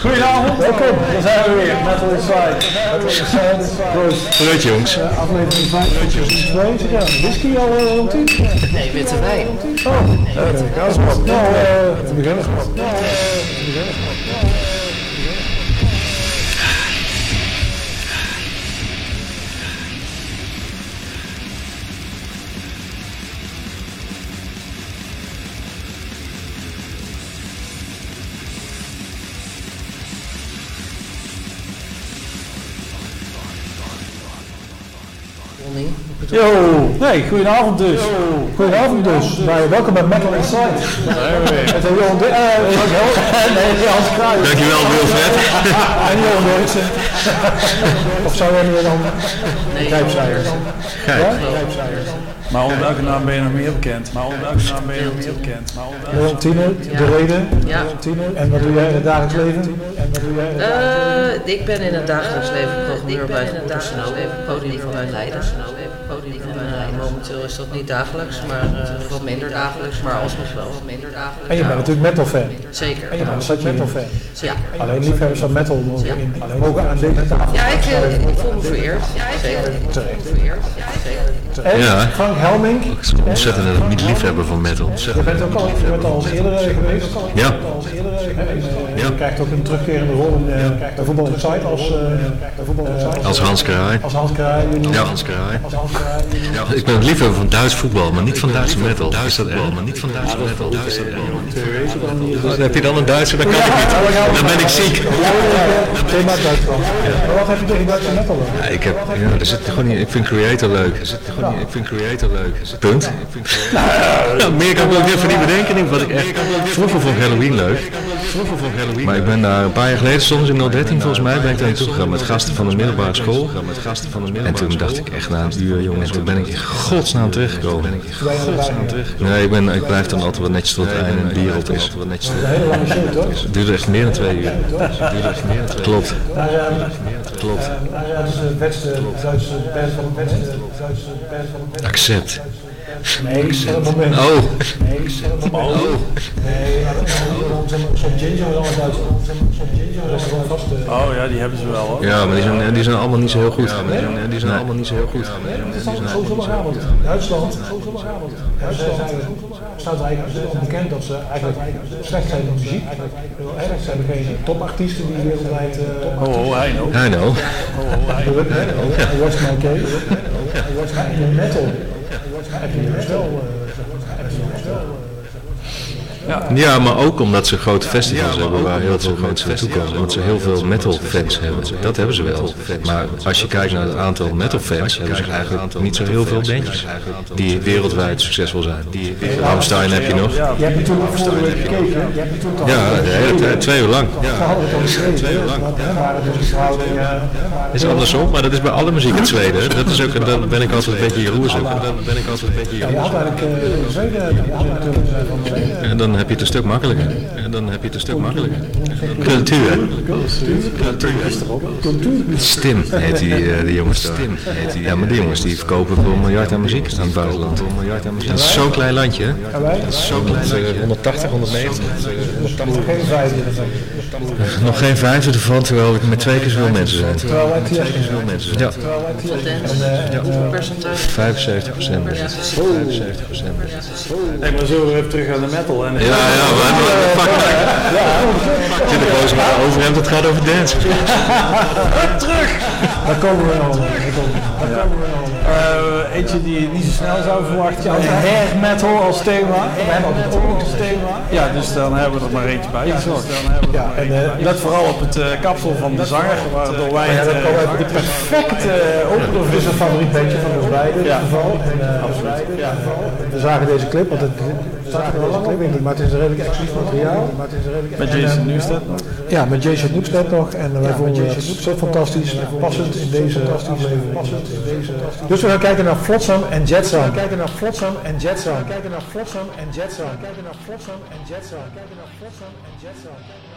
Goedenavond, welkom. Daar zijn we weer, Metal Proost. Vooruit jongens. Aflevering 5, seizoen 2. Ja, whisky al uh, rond 10? Nee, witte wijn. Oh, dat is wat. Nou, we beginnen Yo, nee, goedenavond dus. Goedenavond dus. Bij, welkom bij Metal Inside. Met een Johan Di- eh, nee, Hans Kruijs. Dankjewel Wilfred. En Johan Derksen. Of zou jij nu dan nee? Gijp. Ja? Grijpzijers. Maar onder welke naam ben je nog meer bekend? Maar onder welke naam ben je nog meer bekend? Maar onder Johan de reden. Ja. Johan Tine. En wat doe jij in het dagelijks leven? En wat doe jij in het dagelijks Eh, ik ben in het dagelijks leven programmeur bij het Personeel, podium van mijn leider. Podium van mijn leider. Momenteel is dat niet dagelijks, maar eh, wat minder dagelijks, maar alsnog wel wat minder dagelijks. En je bent natuurlijk metal fan. Zeker. En je bent een metal fan. Ja. Alleen liefhebbers van metal mogen, in, mogen aan deze tafel. Ja, ik, eh, ik voel me vereerd. Zeker. Ik. Zeker. En Ja. Frank Helmink. Ik ben een ontzettende liefhebber van metal. Je bent ook al, je bent al eens eerder eh, geweest. Ja. Als eerder eh, geweest. En, eh, Ja. Je krijgt ook een terugkerende rol in eh, bij Voetbal Insight als, eh, Als Hans Kraai. als Hans Kraai. Ja, Hans Kraai. Als Hans Kraai. Ja, ik ben liefhebber van Duits voetbal, maar niet van Duitse metal. Dat erg? Maar niet van Duitse metal. Erg? Dus heb je dan een Duitser, dan kan ik niet. Dan ben ik ziek. Thema Duitsland. Heb je tegen Duitse metal dan? Ik, heb, ja, er zit gewoon niet, ik vind Creator leuk. Er zit gewoon niet, ik vind Creator leuk. Punt. Nou, meer kan ik ook even niet bedenken. Wat ik echt, vroeger vond Halloween leuk. Vroeger ik Halloween Maar ik ben daar een paar jaar geleden, soms in 013 volgens mij, ben ik daar naartoe gegaan met gasten van de middelbare school. Met gasten van de middelbare en toen dacht ik echt na een uur, jongens, toen ben ik in godsnaam terechtgekomen. Godsnaam teruggekomen. Nee, ik, ben, ik blijf dan altijd wel netjes tot het einde en bier op is. Het duurde echt meer dan twee uur. Klopt. Eh, Klopt. beste. Accept. Nee, moment. Oh. Nee, is zo'n ginger eh, Oh ja, die hebben ze wel hoor. Ja, maar die zijn, die zijn allemaal niet zo heel goed. die zijn, die zijn allemaal niet zo heel goed. Is zondagavond. Duitsland, zondagavond. Duitsland staat eigenlijk onbekend dat ze eigenlijk slecht zijn in muziek. Eigenlijk zijn er geen topartiesten die wereldwijd... eh, Oh, oh. I know. I watch my case. I watch my in de metal. Heb je dus wel... eh, heb je dus wel... eh, Ja, maar ook omdat ze grote festivals hebben waar heel veel mensen naartoe komen. Omdat ze heel veel metal fans hebben. Dat hebben ze wel. Maar als je kijkt naar het aantal metal fans, hebben ze eigenlijk niet zo heel veel bandjes die wereldwijd succesvol zijn. Rammstein heb je nog. Je hebt natuurlijk vorige week gekeken. Je hebt natuurlijk al... Ja, de hele tijd, twee uur lang. Twee uur lang. Is eh, andersom, maar dat is bij alle muziek in Zweden. Dat is ook, dan ben ik altijd een beetje jaloers op. Dan ben ik altijd een beetje Ja, je jaloers eh, eh. En dan heb je het een stuk makkelijker. En dan heb je het een stuk makkelijker. Cultuur. Stim heet die, eh, die jongens. Stim heet die. Ja, maar die jongens die verkopen voor een miljard aan muziek aan het buitenland. Voor een miljard aan muziek. Dat is zo'n klein landje. hè? Wij? Dat is zo'n klein landje. 180, 190. Geen vijfde. Nog geen vijfde ervan, terwijl ik met twee keer zoveel mensen zijn. Terwijl wij TS Zoveel mensen zijn. Ja, En eh, hoeveel percentage? 75 procent. 75 procent. Hey, maar zo even terug aan de metal. En Ja, ja, maar fuck. Ik zit er gewoon zo over hem, het gaat over dance. Daar komen we al. Daar komen daar komen we. Eh, eentje die je niet zo snel zou verwachten. Hair metal als thema. We hebben ook als thema. Ja, dus dan hebben we er maar eentje bij gezocht. Ja, en eh, Let vooral op het eh, kapsel van de zanger, waardoor wij ja, het, dat we de perfecte opener. Het is een favoriet bandje van ons beiden in Ja. ieder geval. En, eh, ja, we zagen deze clip, want het staat er wel lang op, niet, maar het is een redelijk exclusief materiaal. Maar het is redelijk met Jason eh, Newsted. Ja, met Jason Newsted nog. En wij vonden het zo fantastisch, passend in deze aflevering. Dus we gaan kijken naar Flotsam en Jetsam. Kijken naar Flotsam en Jetsam. Kijken naar Flotsam en Jetsam. Kijken naar Flotsam en Jetsam. Kijken naar Flotsam en Jetsam.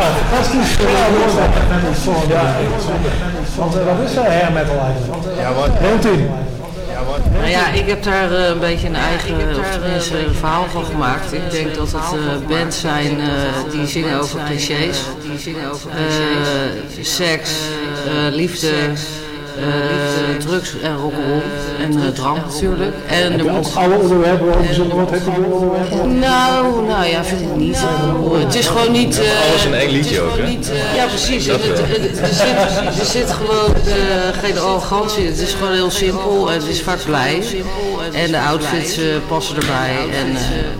Fantastisch Want wat is dat hair metal eigenlijk? Ja, wat? Nou ja, ik heb daar uh, een beetje een eigen, of tenminste een verhaal van gemaakt. Ik denk dat het uh, bands zijn uh, die zingen over clichés. Die zingen over clichés. seks, liefde, uh, drugs en rock'n'roll. En uh, drank natuurlijk. En er moet... alle onderwerpen over wat heb je onderwerpen? Nou, nou ja, vind ik niet. het is gewoon niet... Uh, alles in één liedje ook, hè? Niet, ja, precies. Er, zit, er zit gewoon geen arrogantie. Het is gewoon heel simpel. En het is vaak blij. En de outfits passen erbij. En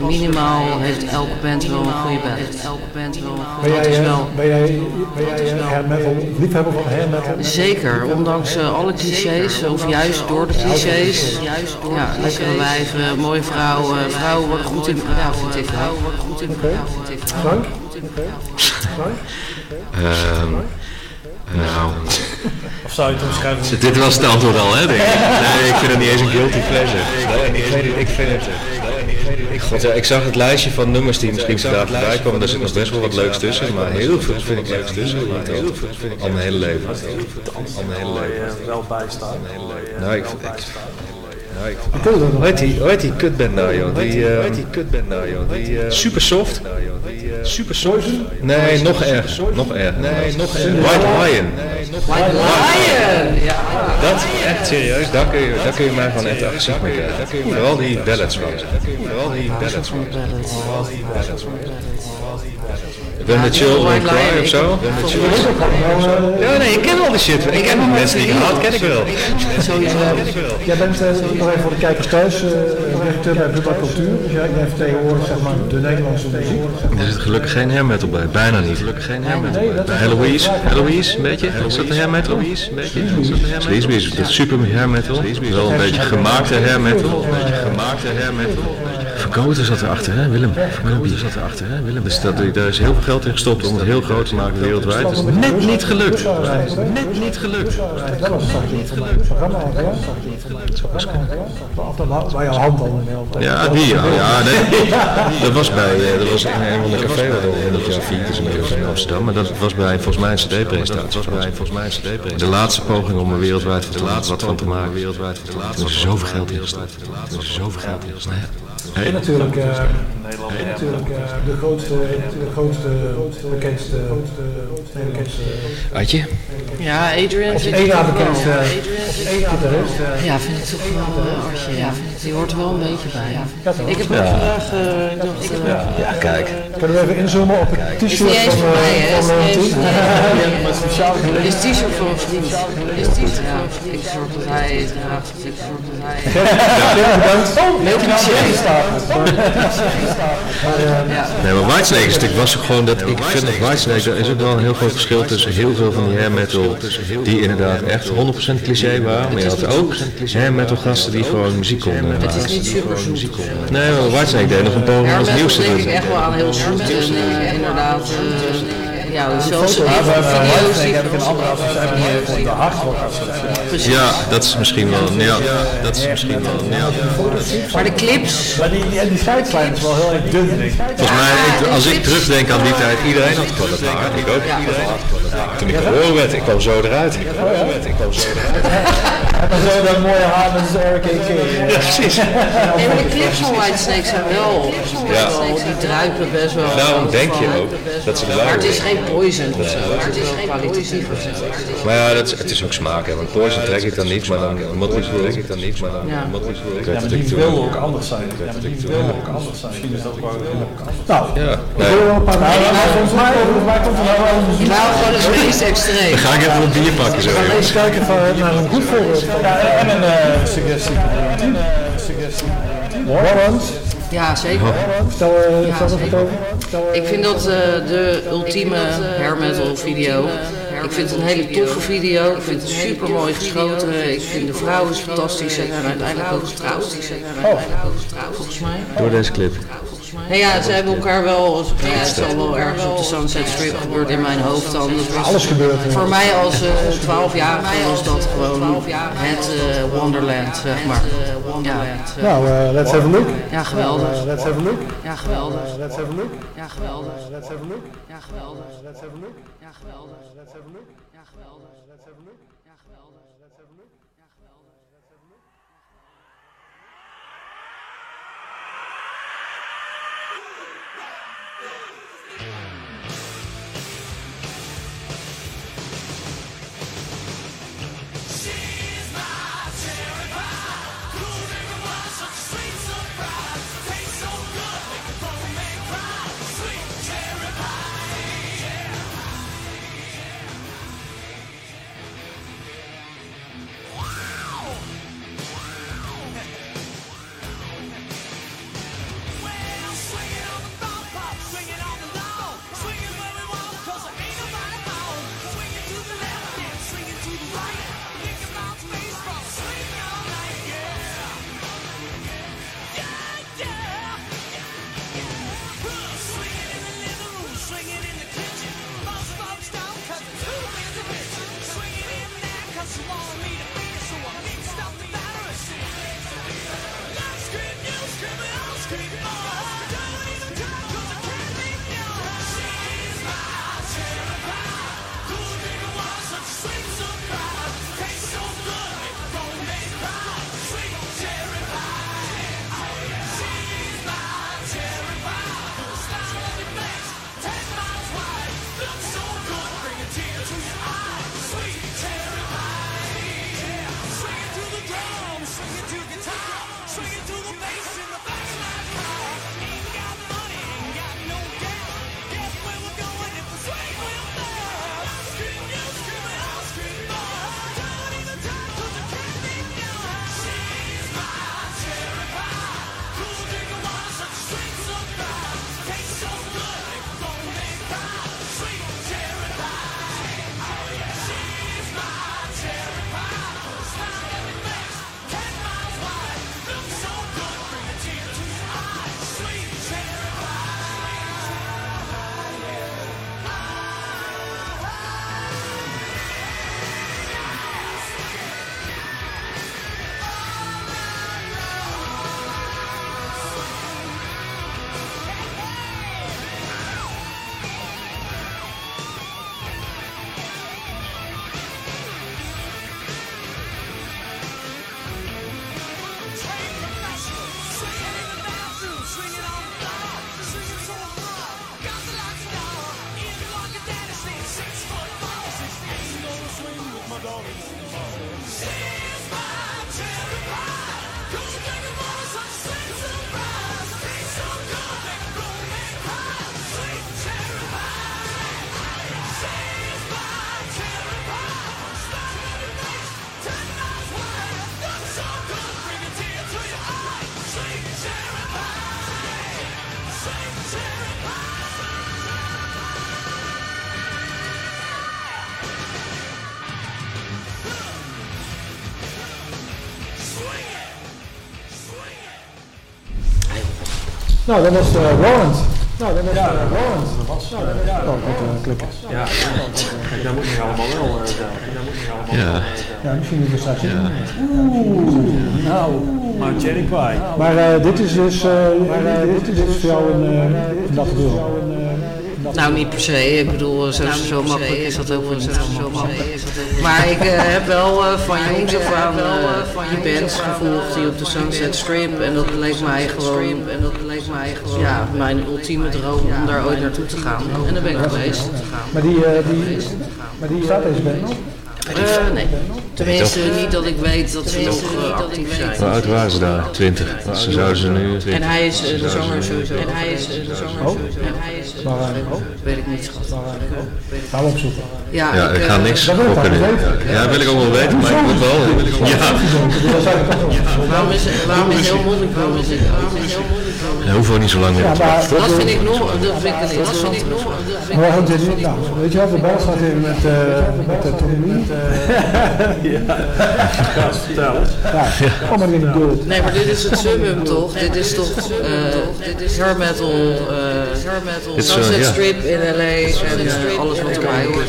minimaal heeft elke band wel een goede band. Band wel een goede band. Ben jij, ben jij, ben jij hair metal, liefhebber van hair metal? Zeker, ondanks alle clichés, of juist door de clichés. Ja, lekkere wijven, mooie vrouwen. Vrouwen worden goed in ja, vind ik. Vrouwen worden goed in Frank? Um, nou. Of zou je het omschrijven? Dit was het antwoord al, hè? Denk ik. Nee, ik vind het niet eens een guilty pleasure. Nee, ik, weet het, ik vind het. God, ja, ik zag het lijstje van nummers die misschien vandaag voorbij komen. Daar zit nog best wel wat leuks tussen. Maar heel veel vind ik leuks tussen. Heel veel vind ik al mijn hele leven. Al mijn hele leven. wel bijstaan. Nou, ik, hoe heet die, hoe heet die kutband nou joh? Die, hoe heet die kutband nou joh? Die, uh, super soft. Super soft. Nee, nog erger. Nog erger. Nee, nog erger. White Lion. White Lion! Ja. Dat, echt serieus, daar kun je, daar kun je mij van echt agressief mee krijgen. Vooral die ballads van. Vooral die ballads van. Vooral die ballads van. When the Children Cry of zo? Ja, nee, ik ken al die shit. Ik ken mensen die ik haat, ken ik wel. Jij bent nog even voor de kijkers thuis directeur bij Bubba Cultuur. Dus jij vertegenwoordigt zeg maar de Nederlandse muziek. Er zit gelukkig geen hair metal bij, bijna niet. Gelukkig geen hair metal bij. Heloise, Heloise, een beetje. Is dat een hair metal? Heloise, een beetje. Sleazy is super hair metal. Wel een beetje gemaakte hair metal. Een beetje gemaakte hair Verkoten zat erachter, hè Willem? Verkoten zat erachter, hè Willem? Dus dat, daar is heel veel geld in gestopt om het heel groot te maken wereldwijd. Dat is net niet gelukt. Net niet gelukt. Dat was niet gelukt. Bij jouw hand al Ja, die, ja. ja nee, dat was bij, dat was in een van de café wat al in het jaar vier is in Amsterdam. Maar dat was bij volgens mij een cd-presentatie. Dat was bij volgens mij een cd-presentatie. De laatste poging om er wereldwijd wat van te maken. Wereldwijd er is zoveel geld in gestopt. Er is zoveel geld in gestopt. En natuurlijk, uh, en natuurlijk uh, de grootste, de grootste, bekendste, bekendste. Adje? Ja, Adrian. Als één na bekendste gitarist. Ja, vind ik toch wel, Adje, ja, die hoort er wel een beetje bij. Ik heb ook vandaag gedacht, ja, kijk. Kunnen we even inzoomen op het t-shirt van een Is t-shirt voor een vriend. Is t-shirt ja. Ik zorg dat hij het draagt. Ik zorg dat hij... Bedankt. Heel cliché. Nee, maar Whitesnake is natuurlijk was ook gewoon dat ik vind dat Whitesnake, er is ook wel een heel groot verschil tussen heel veel van die hair metal die inderdaad echt 100% cliché waren, maar je had ook hair metal gasten die gewoon muziek konden maken. Het is niet super zoet. Nee, maar Whitesnake deed nog een poging als nieuws te doen. echt wel aan heel zoet en inderdaad ja, zoals een video's die heb ik een andere associatie de hardrock Ja, dat is misschien wel, ja, dat is misschien wel, ja. Maar de clips... Maar die, die, die scheidslijn is wel heel erg dun. Volgens mij, als ik terugdenk aan die tijd, iedereen had haar. Ik ook. Toen ik geboren werd, ik kwam zo eruit. Ik kwam zo eruit. En zo dat mooie haar met zijn RKK. Ja, precies. Maar de clips van Whitesnake zijn wel, ja. die druipen best wel. Daarom denk je ook dat ze. Maar het is geen poison of zo, het is geen kwalitatief of zo. Maar ja, dat is, het is ook smaak, hè. want poison trek ik dan niet, maar dan Motley trek ik dan niet, maar dan Motley. Ja, maar die willen ook anders zijn. Ja, die willen ook anders zijn. Misschien is dat wel Nou, ja. Nee. Volgens mij, volgens mij komt er nou wel een Nou, gewoon het meest extreem. Dan ga ik even een bier pakken zo. We gaan eens kijken naar een goed voorbeeld. Ja, en een suggestie. En een suggestie. Warrant. Ja, zeker. Stel, uh, ja, zeker. Ik vind dat uh, de ultieme hair metal video. Ik vind het een hele toffe video. Ik vind het super mooi geschoten. Ik vind de vrouw is fantastisch. Ze zijn uiteindelijk ook getrouwd. Ze zijn uiteindelijk ook getrouwd, volgens mij. Door deze clip. Nou ja, ze hebben elkaar wel, ja, het is al wel ergens op de Sunset Strip gebeurd in mijn hoofd dan. Dat was Alles gebeurt. voor mij als uh, 12-jarige was dat gewoon het uh, Wonderland, zeg maar. Ja. Nou, uh, let's have a look. Ja, geweldig. Uh, let's have a look. Ja, geweldig. let's have a look. Ja, geweldig. let's have a look. Ja, geweldig. let's have a look. Ja, geweldig. let's have a look. Ja, geweldig. let's have a look. Nou, dat was uh, Warrant. Nou, dat was ja, uh, Warrant. Dat was, nou, dat was, ja, oh, ik moet uh, klikken. Ja, kijk, daar moet je allemaal wel uh, daar moet je allemaal Ja. Ja, misschien moeten we straks Ja. Oeh, nou. Maar Cherry Pie. Maar uh, dit is dus, uh, maar, uh, dit, is voor jou een, uh, een. Nou, niet per se. Ik bedoel, zo, zo makkelijk is dat ook niet. Maar ik uh, heb wel uh, van jongs af aan uh, die bands gevolgd die op de Sunset Strip. En dat leek mij gewoon, leek mij gewoon ja, mijn ultieme droom om daar ooit naartoe te gaan. En daar ben ik geweest. Maar die, die, maar die staat deze band nog? Uh, nee. Tenminste, niet dat ik weet dat ze nog actief zijn. Hoe oud waren ze daar? 20. Ze zouden ze nu 20. En hij is de zanger sowieso. En hij is de zanger sowieso. En hij is maar, oh. weet ik niet schat. Gaan we opzoeken. Ja, Ja, ik, ik ga eh, niks dat wil ik gokken. Ja, wil ik ook wel weten, maar ik moet wel. Ja, Waarom is, heel Monnico? Waarom is heel Monnico? Dat hoeven we niet zo lang meer Ja, maar. Dat vind ik nog, dat vind ik Maar goed, dit is- nou, weet je wel, de bal staat in met, eh met de autonomie. Ja, vertel. Ja, kom maar in de. Nee, maar dit is het summum toch? Dit is toch eh dit is hair metal, eh hair metal, Sunset ja. Strip in LA en eh, alles wat erbij hoort.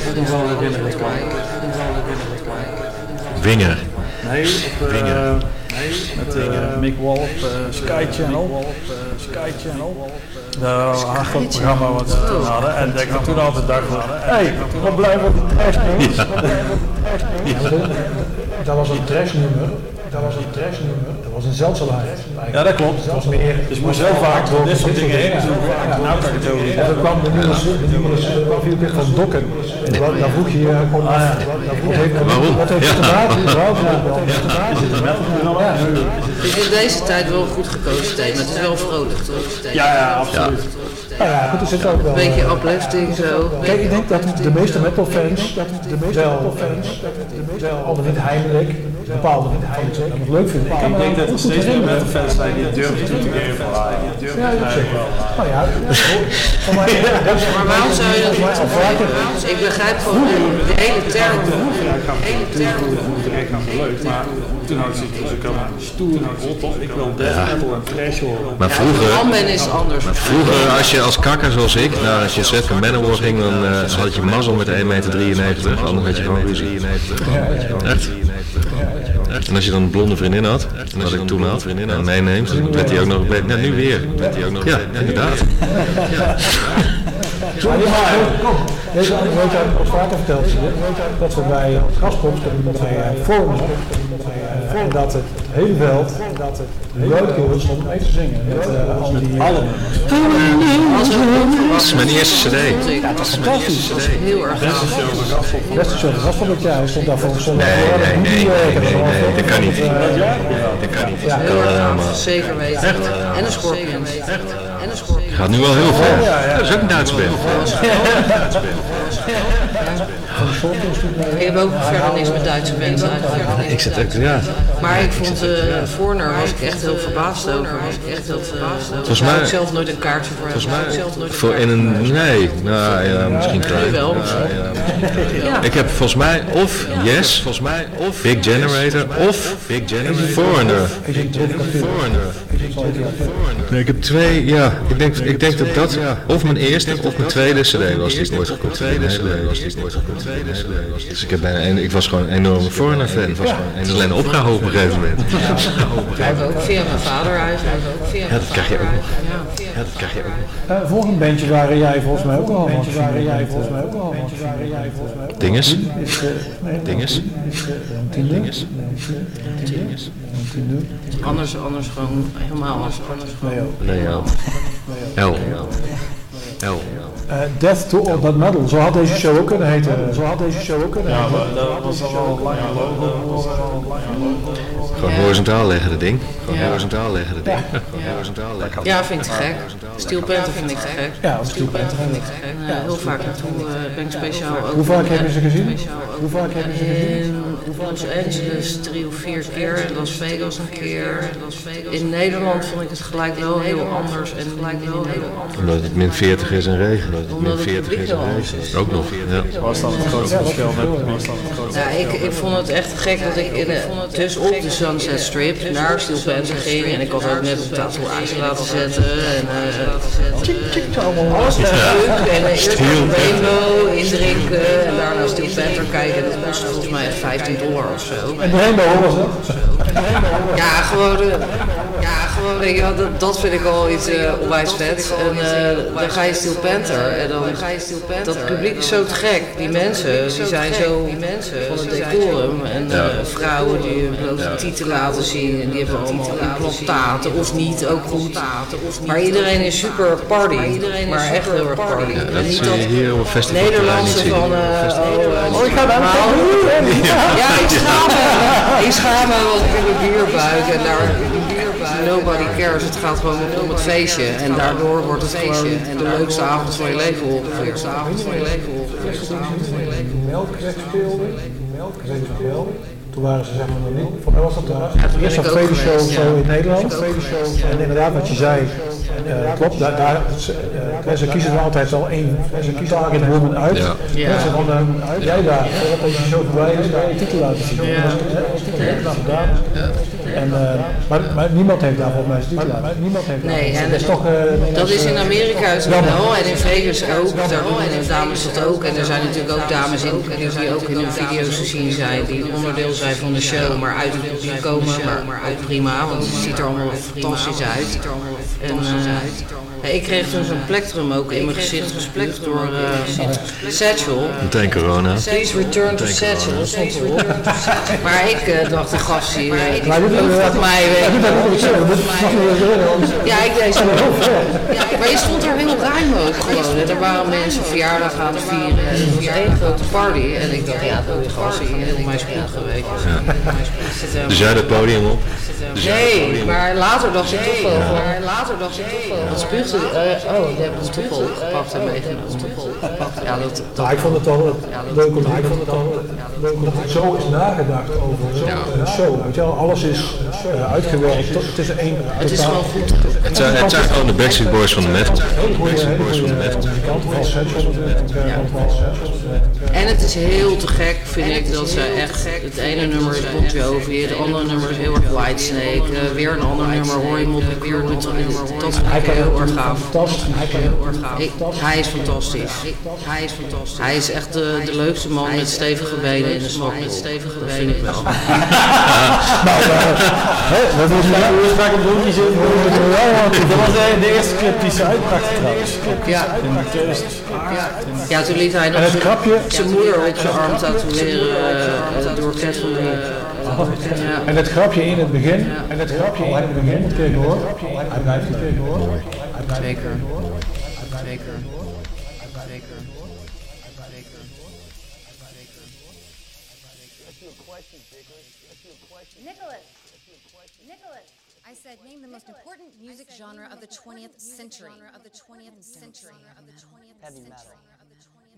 Winger. Nee, op, eh, Met eh, Mick Wall eh, Sky Channel. Sky Channel. Nou, een groot programma wat ze toen hadden. En dat ik toen altijd dacht van, hé, hey, wat blijven op die trash Dat was een trashnummer. Dat was een trashnummer. Dat was een zeldzaamheid. Ja, dat klopt. Dat was meer. Dus je moet zo vaak door dit soort dingen heen. Ja, nou kan ik het ook niet. En dan kwam de nummers, de eh, kwam viel van Dokken. En dan, vroeg je je gewoon af, wat heeft het te maken? Waarom heeft het wel te maken? Ja. Ik vind deze tijd wel een goed gekozen thema. Het is wel vrolijk? Ja, ja, absoluut. Nou ja, goed, er zit ook wel. Een beetje uplifting zo. Kijk, ik denk dat de meeste metalfans, de wel, al niet heimelijk, bepaalde heimelijk, dat leuk vinden. Ik, kan me Ik denk wel dat er steeds meer herinneren. metalfans zijn die durven toe te geven. Ah, durven Ja, dat zeker. Nou ja, voor mij, Maar waarom zou je dat? Ik begrijp gewoon de hele term. hele term. leuk, maar toen had ik dus ik had stoer rot op. Ik wil death metal en trash horen. Maar vroeger, is anders. vroeger als je als kakker zoals ik naar een concert van Manowar ging, dan eh, had je mazzel met 1,93 meter, anders had je gewoon ruzie. Echt? En als je dan een blonde vriendin had, wat ik toen had, en meeneemt, dan werd hij ook nog een beetje, ja nu weer, werd hij ook nog, ja inderdaad. Maar, kom. Deze weet je, ook vaker verteld zie je, dat we bij Gaspop, bij eh, Forums, eh, en dat het hele veld, dat het luidkeels stond mee te zingen. Met eh, al die... Alle Een Dat is mijn eerste cd. Ja, dat is fantastisch. Heel erg gaaf. Beste show, dat was van het jaar. Hij stond daar voor zo'n... Nee, nee, nee, nee, nee, nee, dat kan niet. Dat kan niet. Ja, Heel erg zeker weten. En de Scorpions. En de Scorpions. Gaat nu wel heel ver. Dat is ook een Duits band. Ik heb ook verder niks met Duitse mensen eigenlijk. Ik zit ook, ja. Maar ik vond uh, Forner was ik echt heel verbaasd over. Was ik echt heel verbaasd over. Volgens mij- ik zelf nooit een kaartje voor. Volgens hebben. mij, nooit voor in een, nee, nou ja, misschien klein. wel. Ja, ja, misschien klein. Ja. Ik heb volgens mij of Yes, volgens mij of Big Generator of Big Generator. Foreigner. Foreigner. Nee, ik heb twee, ja, ik denk, ik denk dat dat of mijn eerste of mijn tweede cd was die ik ooit gekocht heb. Tweede cd was die ik ooit gekocht Dus ik, heb bijna, een- ik was gewoon een enorme Foreigner fan. Ik was gewoon een alleen opgehouden op een gegeven moment. Ik heb ook via mijn vader eigenlijk. Ook via Ja, dat krijg je ook nog. Ja. Dat krijg je ook nog. Uh, volgend bandje waar jij volgens mij ook al van waar jij volgens mij ook al van waar jij volgens mij ook Dinges? eh, Dinges? Dinges? Tiende. Anders, anders gewoon helemaal anders. anders gewoon. Leo. Leo. L. L. Uh, Death to All That Metal, zo had deze show ook kunnen heten. Zo had deze show ook kunnen Ja, heten. maar dat was al een lange logo. Gewoon Ja. horizontaal leggen dat ding. Gewoon Ja. horizontaal leggen dat ding. Gewoon horizontaal leggen. Ja, vind ik te gek. Steel Panther vind ik te gek. Ja, Panther vind ik te gek. Eh, heel vaak naartoe eh, ben ik speciaal ook. Hoe vaak heb je ze gezien? Hoe vaak heb je ze gezien? In Los Angeles drie of vier keer, in Las Vegas een keer. In Nederland vond ik het gelijk wel heel anders en gelijk wel heel anders. Omdat het min 40 is en regen. Het Omdat het 40 publiek is is. Ook nog. Ja. Was dan het grootste verschil met het Ja, ik, ik vond het echt gek dat ik in de, dus op de Sunset Strip naar Steel Panther ging. En ik had ook net een tatoeage laten zetten. En, uh, alles was leuk. En uh, eerst een rainbow indrinken en daarna Steel Panther kijken. Dat kostte volgens mij 15 dollar of zo. En de Rainbow, was dat? Ja, gewoon, eh, gewoon wel, dat, dat vind ik al iets uh, onwijs vet. En uh, dan ga je Steel Panther en dan ga je Steel Panther. Dat publiek is zo te gek. Die mensen, die zijn zo die mensen van het decorum. En uh, vrouwen die hun blote tieten laten zien. En die hebben allemaal implantaten of niet, ook goed. Maar iedereen is super party. Maar echt heel erg party. Ja, dat is hier op een festival. Nederlandse van, uh, Oh, ik ga daar Ja, ik schaam me. Ik schaam me, want ik heb een bierbuik en daar nobody cares. Het gaat gewoon om het feestje en daardoor wordt het gewoon de leukste avond van je leven ongeveer. De leukste avond van je leven ongeveer. Melkweg speelde, Melkweg wel. Toen waren ze zeg maar nog niet, voor mij was dat de eerste of tweede show zo in Nederland. Tweede show, en inderdaad wat je zei, uh, klopt, daar, daar uh, ze kiezen er altijd al één, ze kiezen target woman uit. Ja. Ja. Ze van, uh, jij daar, voordat deze show voorbij is, daar je titel laten zien. Ja. Dat is gedaan. En, uh, maar, maar, niemand heeft daar volgens mij zijn titel laten Niemand heeft nee, en dat is toch... Uh, dat is in Amerika zo wel, en in Vegas ook, daar doen de dames dat ook. En er zijn natuurlijk ook dames in die ook in hun video's te zien zijn, die onderdeel zijn van de show, maar uit het publiek komen, maar ook prima, want het ziet er allemaal fantastisch uit. En, ik kreeg toen zo'n plectrum ook in mijn gezicht gesplekt door uh, Satchel. Meteen corona. Please return to Satchel, stond erop. Maar ik uh, dacht, de gast hier, die volgens mij, Ja, ik deed zo. Maar je stond er heel ruim ook gewoon. Er waren mensen verjaardag aan het vieren. Het was één grote party. En ik dacht, ja, dat gast hier heel mijn spel geweest. Dus jij het podium op? Nee, maar later dacht ik toch wel. Maar later dacht ik toch wel. Wat spuugde? Uh, oh, die hebben ons toch wel gepakt en meegenomen. Ja, dat, dat, ik vond het al leuk om, ik vond het al dat het zo is nagedacht over een show. Weet je wel, alles is uh, uitgewerkt. Het is één. Het is wel goed. Het zijn, gewoon de Backstreet Boys van de metal. Backstreet Boys van de. En het is heel te gek, vind ik, dat ze echt. Het ene nummer is Bon Jovi, het andere nummer is heel erg Whitesnake. Uh, weer een ander nummer hoor je Motley Crue. Dat vind ik heel erg gaaf. Hij is fantastisch. Hij is fantastisch. Hij is echt de, de leukste man met stevige benen in de zwak. Met stevige benen wel. nou, dat is mijn. Dat was de eerste clip die ze uitpakte trouwens. Ja. Ja, toen liet hij nog zijn moeder op zijn arm tatoeëren door Ted van En het grapje in het begin, en het grapje in het begin, hoor, hij blijft gekeken hoor. Zeker. Zeker. Nicholas. Nicholas. I said, name the most important music genre of the 20th century. Of the 20th century. Of the 20th Heavy metal.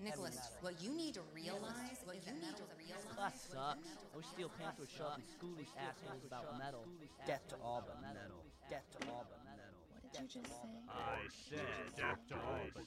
Nicholas, what you need to realize, what you need to realize. Class sucks. I wish Steel Panther would show up and school these assholes about metal. Death to all but metal. Death to all but metal. What did you just say? I said death to all but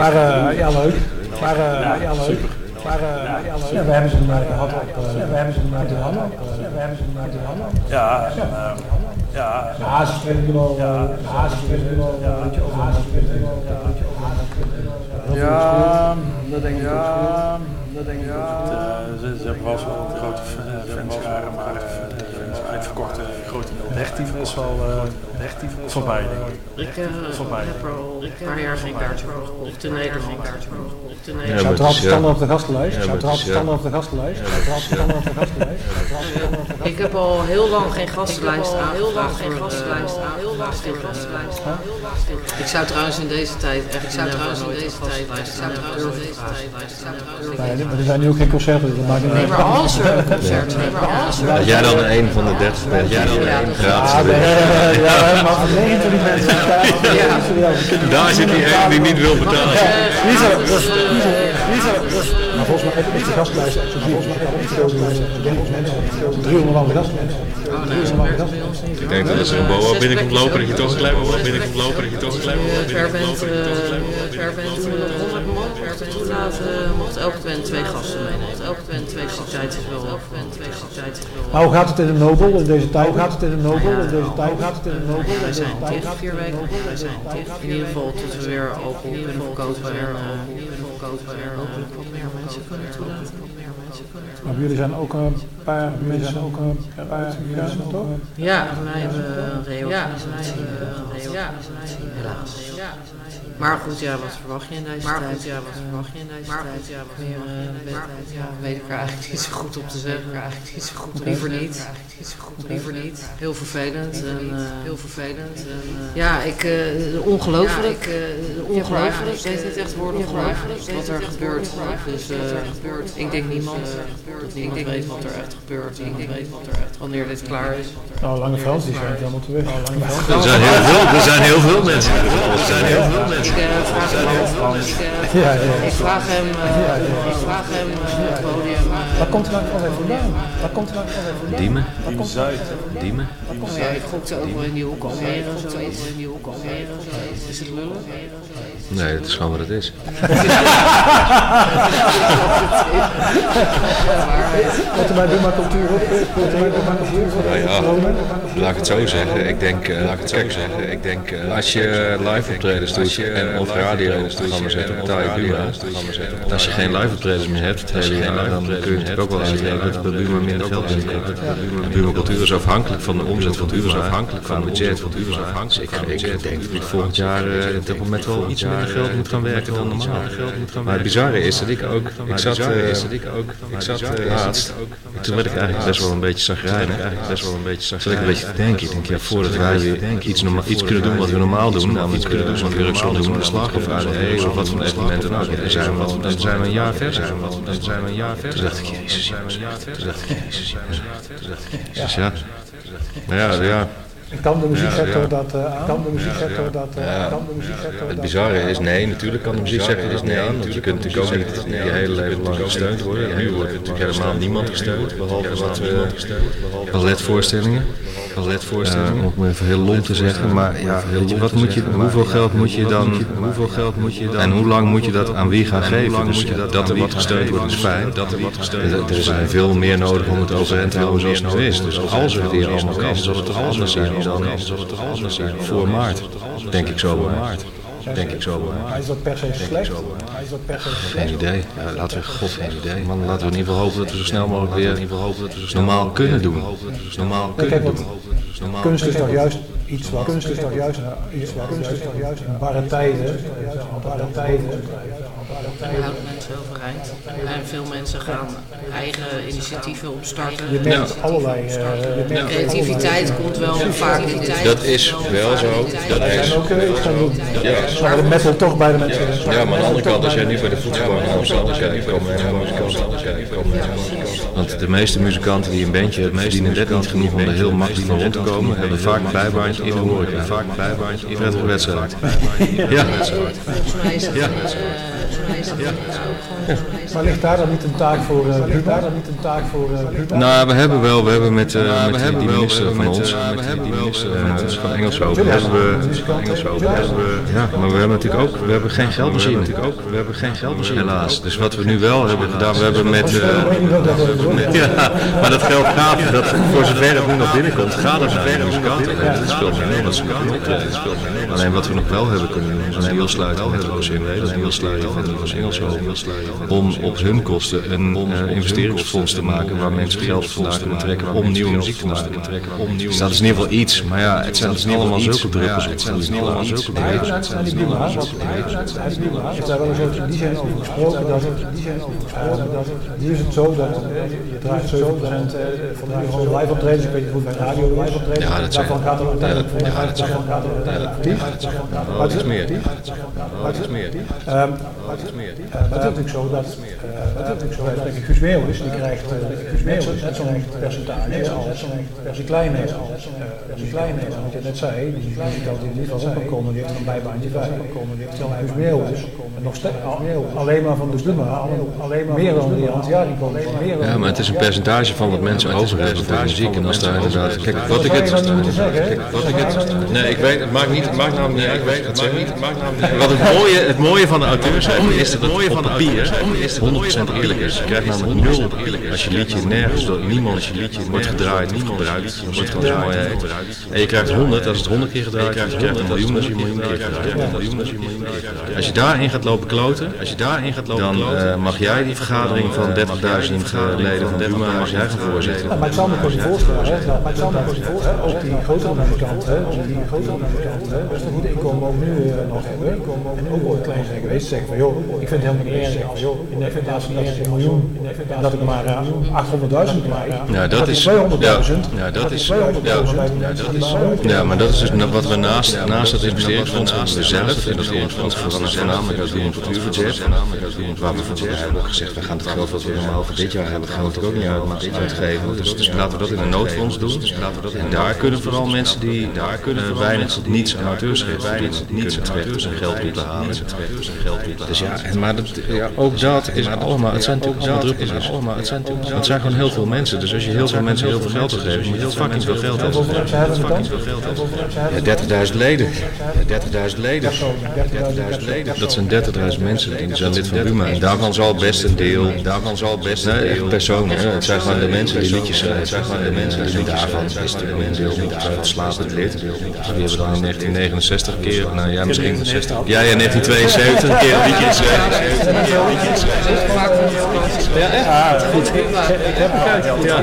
Maar uh, ja, leuk. Maar uh, ja, leuk. Maar ja, leuk. Ja, we hebben ze maar gehad op. Uh, we hebben ze maar de handen. Ja, we hebben ze maar de handen. Ja, ja. Ja, de hazes spelen wel. Ja, de hazes spelen wel. Hazes spelen wel. Ja, dat denk ik. Ja, dat denk ik. Ja, ze, hebben wel zo'n grote fanscharen, maar uitverkochte grote hechtief is wel hechtief voorbij, denk ik. Ik uh, heb er al een paar jaar geen kaartje voor gekocht in Nederland. Ja, Zou het altijd standaard op de gastenlijst? Zou het standaard op de gastenlijst? standaard op de gastenlijst? Ik heb al heel lang geen gastenlijst aan. Heel lang geen gastenlijst aan. Heel lang geen gastenlijst aan. Ik zou trouwens in deze tijd echt ik zou trouwens in deze tijd ik zou trouwens in deze tijd Nee, maar er zijn nu ook geen concerten, dat maakt niet uit. Nee, maar als er een concert nee, maar als er Dat jij dan een van de 30 bent, jij dan een gratis Ja, maar 29 mensen. Daar zit die ene die niet wil betalen. Dat is maar volgens mij is de gastlijst volgens mij mensen, 300 man gastlijst. Ik denk dat als er een boa binnenkomt lopen, dat je toch een klein boa binnenkomt lopen, dat je toch een klein boa binnenkomt lopen. Per band 100 man, toelaten, mocht elke band twee gasten meenemen. Elke band twee capaciteit is wel, elke band twee wel. Maar hoe gaat het in de Nobel in deze tijd? Hoe gaat het in de Nobel in deze tijd? Hoe gaat het in de Nobel Wij zijn dicht vier weken. Wij zijn dicht in ieder geval tot we weer alcohol kunnen verkopen en verkopen en hopelijk wat meer mensen kunnen toelaten. Maar jullie zijn ook een paar mensen, ook een paar mensen, toch? Ja, wij hebben een reorganisatie. Ja, helaas. Maar goed, ja, wat verwacht je in deze maar tijd? Goed, ja, wat verwacht je in deze maar tijd? ja, wat meer, uh, maar goed, ja, weet ik er eigenlijk niet zo goed op te zeggen. Eigenlijk niet zo goed. Liever niet. Liever niet. Heel vervelend en uh, heel vervelend. En, uh, ja, ik uh, ongelooflijk. Ja, ik, ongelooflijk. Ik weet niet echt woorden ongelooflijk wat er gebeurt. Dus ik denk niemand dat niemand weet wat er echt gebeurt. Ik denk weet wat er echt wanneer dit klaar is. Nou, Lange Frans die zijn helemaal te weg. Er zijn heel veel, er zijn heel veel mensen. Er zijn heel veel mensen. Ik vraag hem af. Ik vraag hem. Ik vraag hem het podium. Waar komt er nou altijd vandaan? Waar komt er nou altijd vandaan? Diemen. Diemen Zuid. Diemen. Ja, ik gokte ook wel in die hoek. Zoiets. Die hoek Almere. Is het lullen? Nee, dat is gewoon wat het is. Wat er bij Duma cultuur op cultuur ja, laat ik het zo zeggen. Ik denk, uh, laat ik het zo zeggen. Ik denk, uh, als je live optredens doet en op radio programma zet, op betaal je Buma. Als je geen live optredens meer hebt het hele jaar, dan kun je natuurlijk ook wel uitleggen dat bij Buma minder geld binnenkomt. Buma cultuur is afhankelijk van de omzet van Buma, afhankelijk van het budget van Buma. Ik, ik denk dat ik volgend jaar uh, op dit moment wel iets minder geld moet gaan werken dan normaal. Maar het bizarre is dat ik ook, ik zat, ik zat laatst, toen werd ik eigenlijk best wel een beetje zagrijnig, eigenlijk best wel een beetje zagrijnig. Zat ik een beetje te denken, ik denk ja, voordat wij weer iets, iets kunnen doen wat we normaal doen, namelijk kunnen doen wat we ook doen, de slag of ADE of wat voor evenementen dan ook, dan zijn we, dan zijn we een jaar verder. Dan zijn we een jaar verder. Toen dacht ik, jezus, toen dacht ik, jezus, jezus, ja. Ja, ja. Kan de muzieksector dat aan? Kan de muzieksector dat aan? Het bizarre is, nee, natuurlijk kan de muzieksector dat niet aan. Want je kunt natuurlijk ook niet je hele leven lang gesteund worden. Nu wordt natuurlijk helemaal niemand gesteund, behalve wat balletvoorstellingen. Balletvoorstellingen. Uh, om het even heel lomp te zeggen, maar ja, weet je, wat moet je, hoeveel geld moet je dan, hoeveel geld moet je dan, en hoe lang moet je dat aan wie gaan geven? Dus dat er wat gesteund wordt is fijn. Dat er wat gesteund wordt. Er is veel meer nodig om het overeind te houden zoals het nu is. Dus als het weer allemaal kan, zal het toch anders zijn dan voor maart. Denk ik zo bij maart. Denk ik zo. Maar is dat per se slecht? Is dat per se Geen idee. Ja, laten we, god, geen idee. Man, laten we in ieder geval hopen dat we zo snel mogelijk weer in ieder geval hopen dat we zo normaal kunnen doen. Normaal kunnen doen. Kunst is toch juist iets wat kunst is toch juist iets wat kunst is toch juist in barre tijden, barre tijden. En houdt mensen overeind. En veel mensen gaan eigen initiatieven opstarten. Je merkt allerlei. Uh, creativiteit komt wel vaak in dit. Dat is wel zo. Dat is. ook iets gaan doen. Ja. Maar de metal toch bij de mensen. Ja, maar aan de andere kant, als jij nu bij de voetbalbank in Amsterdam kijkt, komen er Want de meeste muzikanten die een bandje hebben, verdienen net niet genoeg om er heel makkelijk van rond te komen, hebben vaak bijbaantje in de horeca. Vaak bijbaantje in de wedstrijd. Ja. Volgens mij is het Maar ligt daar dan niet een taak voor uh, ligt daar dan niet een taak voor uh, Nou, we hebben wel, we hebben met, uh, met die, die minister van ons, met die minister van van Engels open, hebben we, Engels open, hebben we, ja, maar we hebben natuurlijk ook, we hebben geen geldmachine, natuurlijk ook, we hebben geen geldmachine, helaas. Dus wat we nu wel hebben gedaan, we hebben met, ja, maar dat geld gaat, dat voor zover het nu nog binnenkomt, gaat het naar de muzikanten. Dat speelt geen rol, dat speelt geen rol. Alleen wat we nog wel hebben kunnen doen, is een met OCMW, dat is een deal sluiten met de Om op hun kosten een uh, investeringsfonds te maken waar mensen geld vandaan kunnen trekken om nieuwe muziek te maken. Dus dat is in ieder geval iets, maar ja, het zijn dus niet allemaal zulke druppels op. Het zijn dus niet allemaal zulke druppels. Ik heb daar wel eens in die zin over gesproken. Dat hier is het zo dat je draait 7% van de gewoon live optredens. Ik weet niet hoe bij radio live optredens. Ja, zijn. Daarvan gaat er uiteindelijk voor Ja, dat zijn. Maar het is meer. Maar het is meer. Maar het is meer. Maar het is natuurlijk zo dat Guus Meeuwis, die krijgt net zo'n percentage als die kleine heeft. Die kleine heeft, wat je net zei, die muzikant die niet van zijn komen, die heeft een bijbaantje bij. Terwijl Guus Meeuwis nog alleen maar van de maar meer dan die Antia, die komen meer Ja, maar het is een percentage van wat mensen over hebben voor muziek. En als daar inderdaad, kijk, wat ik het, wat ik het, nee, ik weet, het maakt niet, het maakt namelijk niet, ik weet het zeg niet, het maakt namelijk niet. Wat het mooie, het mooie van de auteurs is dat het mooie van de papier 100% eerlijk is. Je krijgt namelijk nul als je liedje nergens door niemand je liedje wordt gedraaid, niet gebruikt, wordt gedraaid. En je krijgt 100 als het 100 keer gedraaid wordt, je krijgt een miljoen als je een miljoen keer gedraaid. Als je daarin gaat lopen kloten, als je daarin gaat lopen dan uh, mag jij die vergadering van 30.000 leden van Duma, mag jij gaan voorzitten. Maar ik zal me gewoon voorstellen, maar zal me voorstellen, ook die grotere muzikanten, ook die grotere muzikanten, best een goed inkomen ook nu uh, nog hebben, en ook ooit klein zijn geweest, zeggen van joh, ik vind het helemaal niet erg als in de FNTA's dat ik een miljoen, en dat ik maar uh, 800.000 krijg, ja, dat is 200.000, ja, dat is, ja, dat is, ja, maar dat is dus wat we naast, naast dat investeringsfonds hebben we zelf, en dat investeringsfonds voornamelijk uit het cultuurbudget, waar we van hebben ook gezegd, we gaan het geld wat we normaal voor dit jaar hebben, gaan we ook niet uitgeven. Dus, dus laten we dat in een noodfonds doen. En daar kunnen vooral mensen die daar kunnen weinig tot niets aan auteursrecht weinig niets aan terecht om geld toe te halen. Dus ja, en maar dat, ja, ook dat is allemaal, het zijn natuurlijk allemaal druppels. Allemaal, het zijn natuurlijk, het zijn gewoon heel veel mensen. Dus als je heel veel mensen heel veel geld wil geven, moet je heel fucking veel geld hebben. Ja, 30.000 leden. Ja, 30.000 leden. 30.000 leden. Dat zijn 30.000 mensen die zijn lid van Buma. En daarvan zal best een deel, daarvan zal best een deel personen. Het zijn gewoon de mensen die liedjes schrijven. Het zijn gewoon de mensen die daarvan is een deel slapend lid. Die hebben dan in 1969 keer, nou ja misschien, jij in 1972 keer een liedje. Ja, echt? Goed. Ja.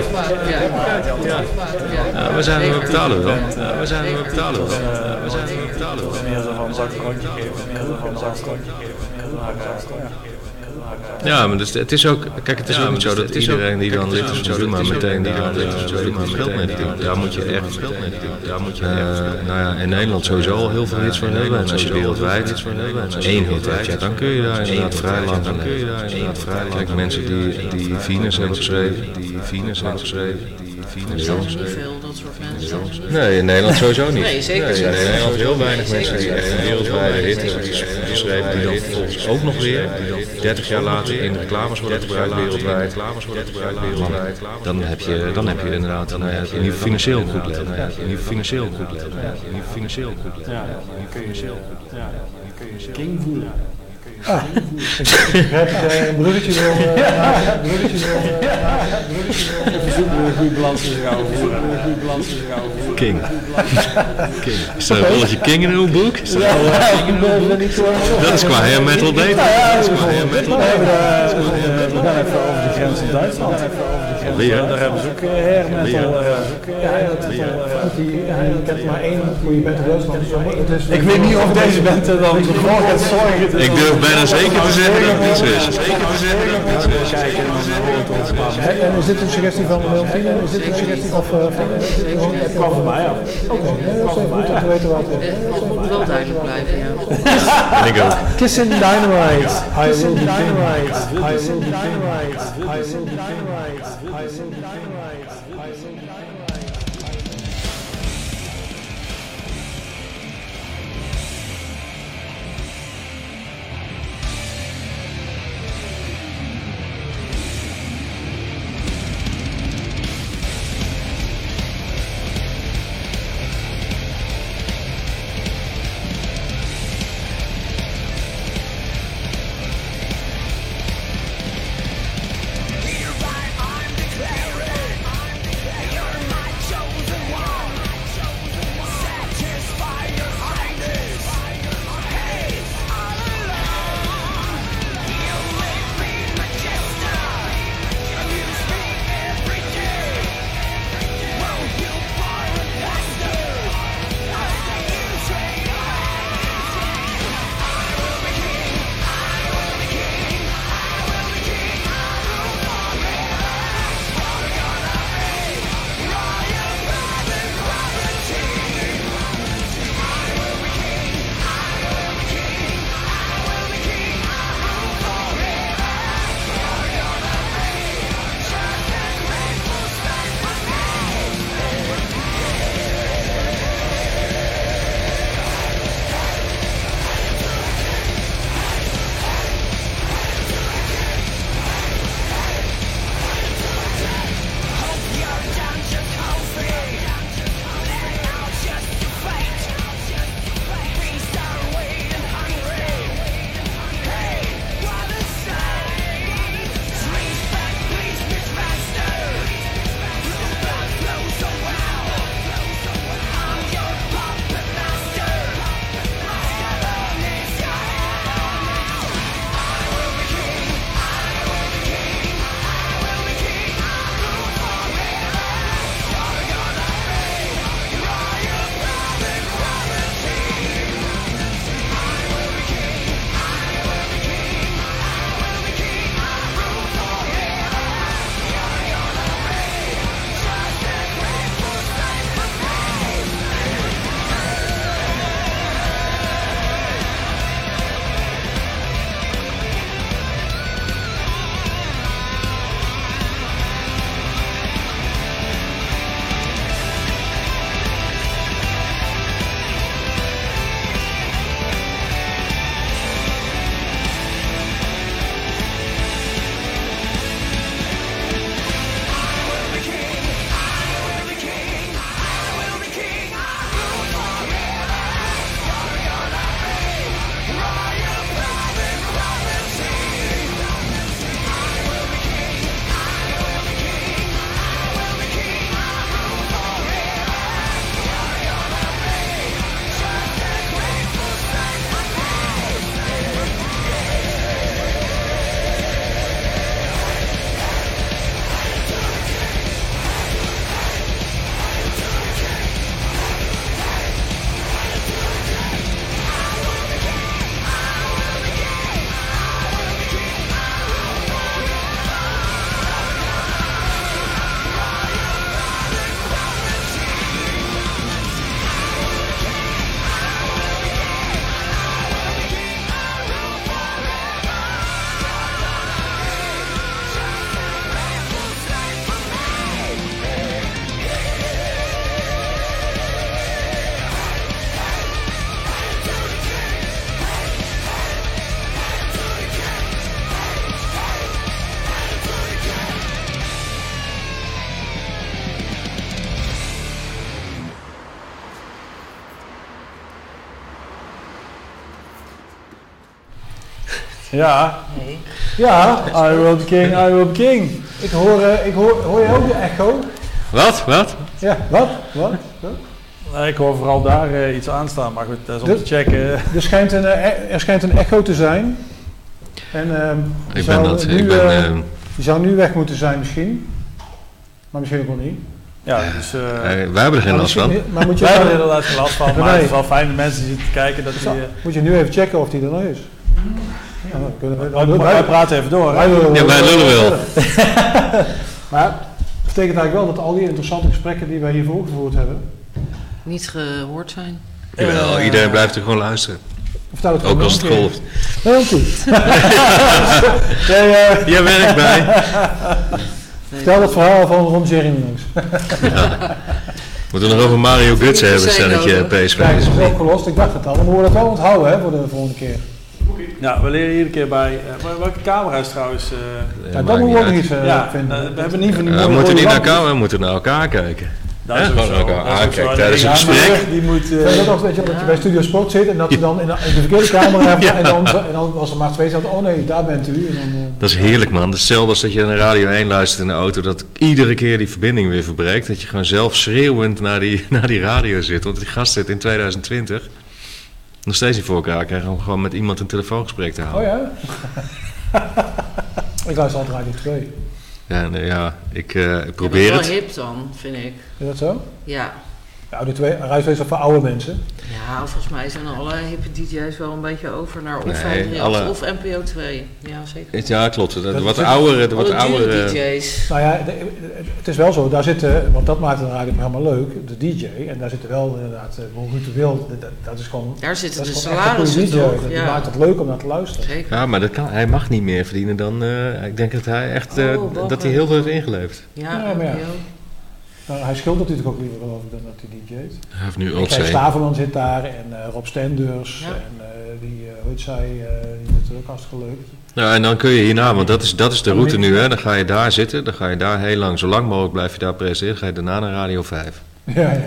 Ja, we zijn we betalen wel. We zijn we betalen wel. We zijn we betalen wel. Meer zo van zak rondje geven, meer zo van zak rondje geven. Ja, maar dus, het is ook, kijk, het is ook niet zo dat iedereen die dan lid is van Duma meteen daar geld mee doet. Daar moet je echt geld mee doen. Daar moet je echt, nou ja, in Nederland sowieso al heel veel hits voor hebben. En als je wereldwijd. één hit hebt, ja, dan kun je daar inderdaad vrij lang Dan kun je daar inderdaad vrij lang Kijk, mensen die, die Venus hebben geschreven, die Venus hebben geschreven, Er zijn niet veel, dat soort mensen. Nee, in Nederland sowieso niet. Nee, zeker Nee, niet. in Nederland heel weinig mensen die echt een wereldwijde hit hebben geschreven, die dan vervolgens ook nog weer, die dan 30 jaar later in reclames worden gebruikt wereldwijd. wereldwijd. Dan heb je, dan heb je inderdaad, dan heb je niet financieel goed leven. Dan heb je niet financieel goed leven. Dan heb je niet financieel goed leven. Ja, die kun je zelf. Ja, die kun je zelf. King voelen. Ah, ik dat jij een bruggetje wil uh, maken. Een bruggetje wil uh, maken. Een bruggetje wil Even zoeken we een goede balans tussen jou voeren. Een goede balans tussen jou voeren. King. King. Is er een rolletje King in uw boek? Is er een rolletje Ja, King in uw boek? Dat is qua hair metal beter. Dat is qua hair metal We eh, gaan even over de grens in Duitsland. Weer? Daar hebben ze ook eh, hair metal. eh, Ja, dat is wel, eh, kent maar één goede band in Duitsland. Het is Ik weet niet of deze band er dan voor gaat zorgen. Ik durf bijna zeker te zeggen dat het is. Zeker te zeggen dat het is. En is dit een suggestie van Leontine? Is dit een suggestie of van... Het kwam van mij af. Oké, dat is even goed om te weten wat... Het moet wel duidelijk blijven, ja. Ik ook. Kissing Dynamite, I will be dynamite, I will be dynamite, I will be dynamite, I will be Ja, Nee. ja, I will king, I will king. Ik hoor, eh, ik hoor, hoor je ook de echo? Wat? Wat? Ja, wat? Wat? Wat? Nee, ik hoor vooral daar eh, iets aanstaan, maar goed, dat is om De- te checken. Er schijnt een, eh, er schijnt een echo te zijn. En ehm, die, Ik ben zou dat. nu, Ik ben, die zou nu weg moeten zijn misschien. Maar misschien ook wel niet. Ja, dus eh, eh, wij hebben er geen Maar last van. Maar moet je, wij hebben er inderdaad geen last van, maar Nee. het is wel fijn dat mensen die zitten kijken dat die... eh, moet je nu even checken of die er nog is. Ja, dan kunnen we, wij, wij praten even door. wij lullen Ja, wij lullen wel. maar dat betekent eigenlijk wel dat al die interessante gesprekken die wij hiervoor gevoerd hebben. Niet gehoord zijn. Jawel, iedereen blijft er gewoon luisteren. Vertel het Ook als het golft. Nee, heel goed. Jij, eh, Jij werkt bij. vertel het verhaal van Ron Jerry langs. Moeten we nog over Mario Götze hebben, stelletje nodig. PSV. Kijk, het is opgelost. Ik dacht het al. Maar we moeten dat wel onthouden hè, voor de volgende keer. Ja, we leren iedere keer bij... eh, wel- welke camera is trouwens... eh, Ja, dat moet niet we ook iets eh, ja, vinden. we hebben niet van die mooie we moeten niet naar elkaar, we moeten naar elkaar kijken. Dat is ook zo. aankijken tijdens een gesprek. Die moet... dat ook, weet je, dat je bij Studio Sport zit en dat je dan in de, in de verkeerde kamer hebt en, dan, en dan als er maar twee zaten, oh nee, daar bent u. En dan, Dat is heerlijk man. Hetzelfde als dat je naar Radio 1 luistert in de auto, dat iedere keer die verbinding weer verbreekt. Dat je gewoon zelf schreeuwend naar die, naar die radio zit. Want die gast zit in 2020 nog steeds niet voor elkaar krijgen om gewoon met iemand een telefoongesprek te oh houden. ja? ik luister altijd Radio 2. Ja, nee, ja ik, eh, ik Ja, dat probeer is wel het. hip dan, vind ik. Is dat zo? Ja. Ja, Radio 2, Radio 2 is toch voor oude mensen? Ja, volgens mij zijn alle hippe DJ's wel een beetje over naar of Nee, 538 alle- of NPO 2. Ja, zeker. Ja, klopt. De, Dat wat oudere, de wat oudere. DJ's. Nou ja, de- het is wel zo, daar zitten, want dat maakt een radioprogramma leuk, de DJ. En daar zitten wel inderdaad, eh, bijvoorbeeld Ruud de Wild, dat, dat is gewoon... Daar zitten Dat de salarissen DJ. toch? Dat die Ja, maakt het leuk om naar te luisteren. zeker. Ja, maar dat kan, hij mag niet meer verdienen dan. eh, ik denk dat hij echt. eh, Oh, dat hij heel veel heeft ingeleverd. Ja, Ja, maar ja. Nou, hij schildert natuurlijk ook liever geloof ik dan dat hij DJ't. Hij heeft nu Kijk, Ultzee. Stavelman zit daar en eh, Rob Stenders Ja. en eh, die, eh heet zij, eh, die het ook hartstikke leuk. Nou, en dan kun je hierna, want dat is, dat is de route nu, hè. Dan ga je daar zitten, dan ga je daar heel lang, zo lang mogelijk blijf je daar presenteren. Ga je daarna naar Radio 5. Ja, ja.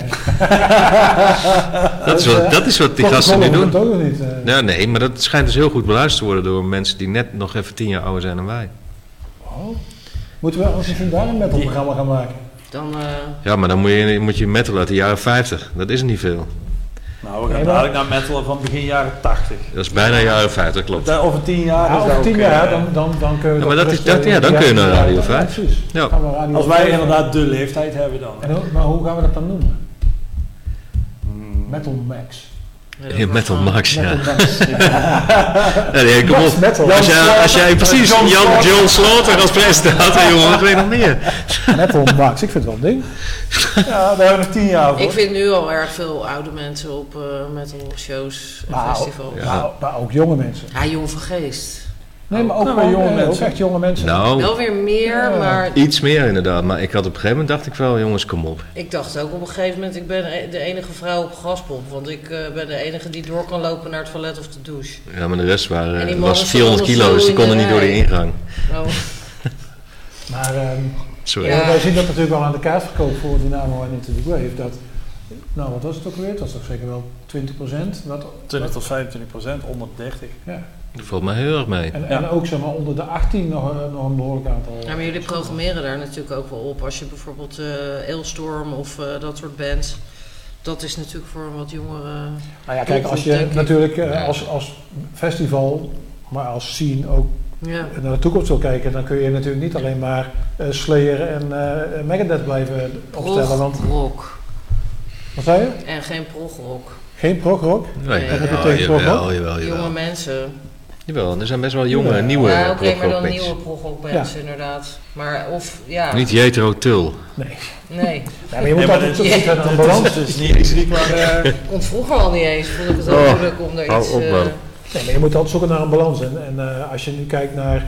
Dat is wat, dat is wat die gasten nu doen. ook nog niet. Ja, nee, maar dat schijnt dus heel goed beluisterd te worden door mensen die net nog even tien jaar ouder zijn dan wij. Oh. Moeten we als misschien daar een metalprogramma gaan maken? Dan, eh, Ja, maar dan moet je, moet je metal uit de jaren 50. Dat is niet veel. Nou, we gaan dadelijk naar metal van begin jaren 80. Dat is bijna jaren 50, klopt. Dat- Over tien jaar Ja, is over dat tien ook, jaar, eh, dan, dan, dan kunnen we Ja, maar dat is- dat- eh, ja, dan kun je naar Radio ja, 5. precies. Ja. Radio Als wij 5. inderdaad de leeftijd hebben dan. En maar hoe gaan we dat dan noemen? Hmm. Metal Max. Ja, Metal Max, ja. Metal Max. Ja, nee, kom op. Metal. Als jij, als jij precies John Jan Slaughter. John Slaughter als presentator, jongen, wat weet je nog meer? Metal Max, ik vind het wel een ding. Ja, daar hebben we nog tien jaar voor. ik vind nu al erg veel oude mensen op eh metal shows en Maar, festivals. Ja. maar, maar ook jonge mensen. Ja, jong van geest. Nee, maar ook, Nou, bij jonge mensen. Ook echt jonge mensen. Nou, Wel weer meer, Ja. maar iets meer inderdaad. Maar ik had op een gegeven moment dacht ik wel, jongens, kom op. ik dacht ook op een gegeven moment, ik ben de enige vrouw op gaspop. Want ik eh, ben de enige die door kan lopen naar het toilet of de douche. Ja, maar de rest En waren, die was mannen 400 stonden kilo, dus die konden niet door de ingang. Nou, Maar ehm, Sorry. Ja. wij zien dat natuurlijk wel aan de kaartverkoop voor Dynamo en Into the Wave. Dat, nou, wat was het ook weer? Het was toch zeker wel 20 procent? 20 tot 25 procent, onder 30. Ja. Dat valt mij heel erg mee. En, Ja. en ook zeg maar onder de 18 nog, eh, nog een behoorlijk aantal. ja, maar jullie programmeren daar natuurlijk ook wel op. Als je bijvoorbeeld eh Eelstorm of eh, dat soort bands. Dat is natuurlijk voor een wat jongere... Nou ja, kijk, als je natuurlijk eh, Ja. als, als festival, maar als scene ook Ja. naar de toekomst wil kijken, dan kun je natuurlijk niet alleen maar eh Slayer en eh Megadeth blijven opstellen. Want, Progrock. wat zei je? En geen progrock. Geen progrock? Nee, dat betekent toch jawel, ook? jawel, Jonge mensen. Jawel, er zijn best wel jonge, Ja. nieuwe ja, oké, maar dan nieuwe progrockbands inderdaad. Maar of, ja, Niet Jetro Tull. Nee. nee. Ja, maar je moet altijd zoeken naar een balans. Het is niet eh, Komt vroeger al niet eens. Vond ik het wel Oh, moeilijk om er hou iets... op, man. Nee, maar je moet altijd zoeken naar een balans. En, en eh, als je nu kijkt naar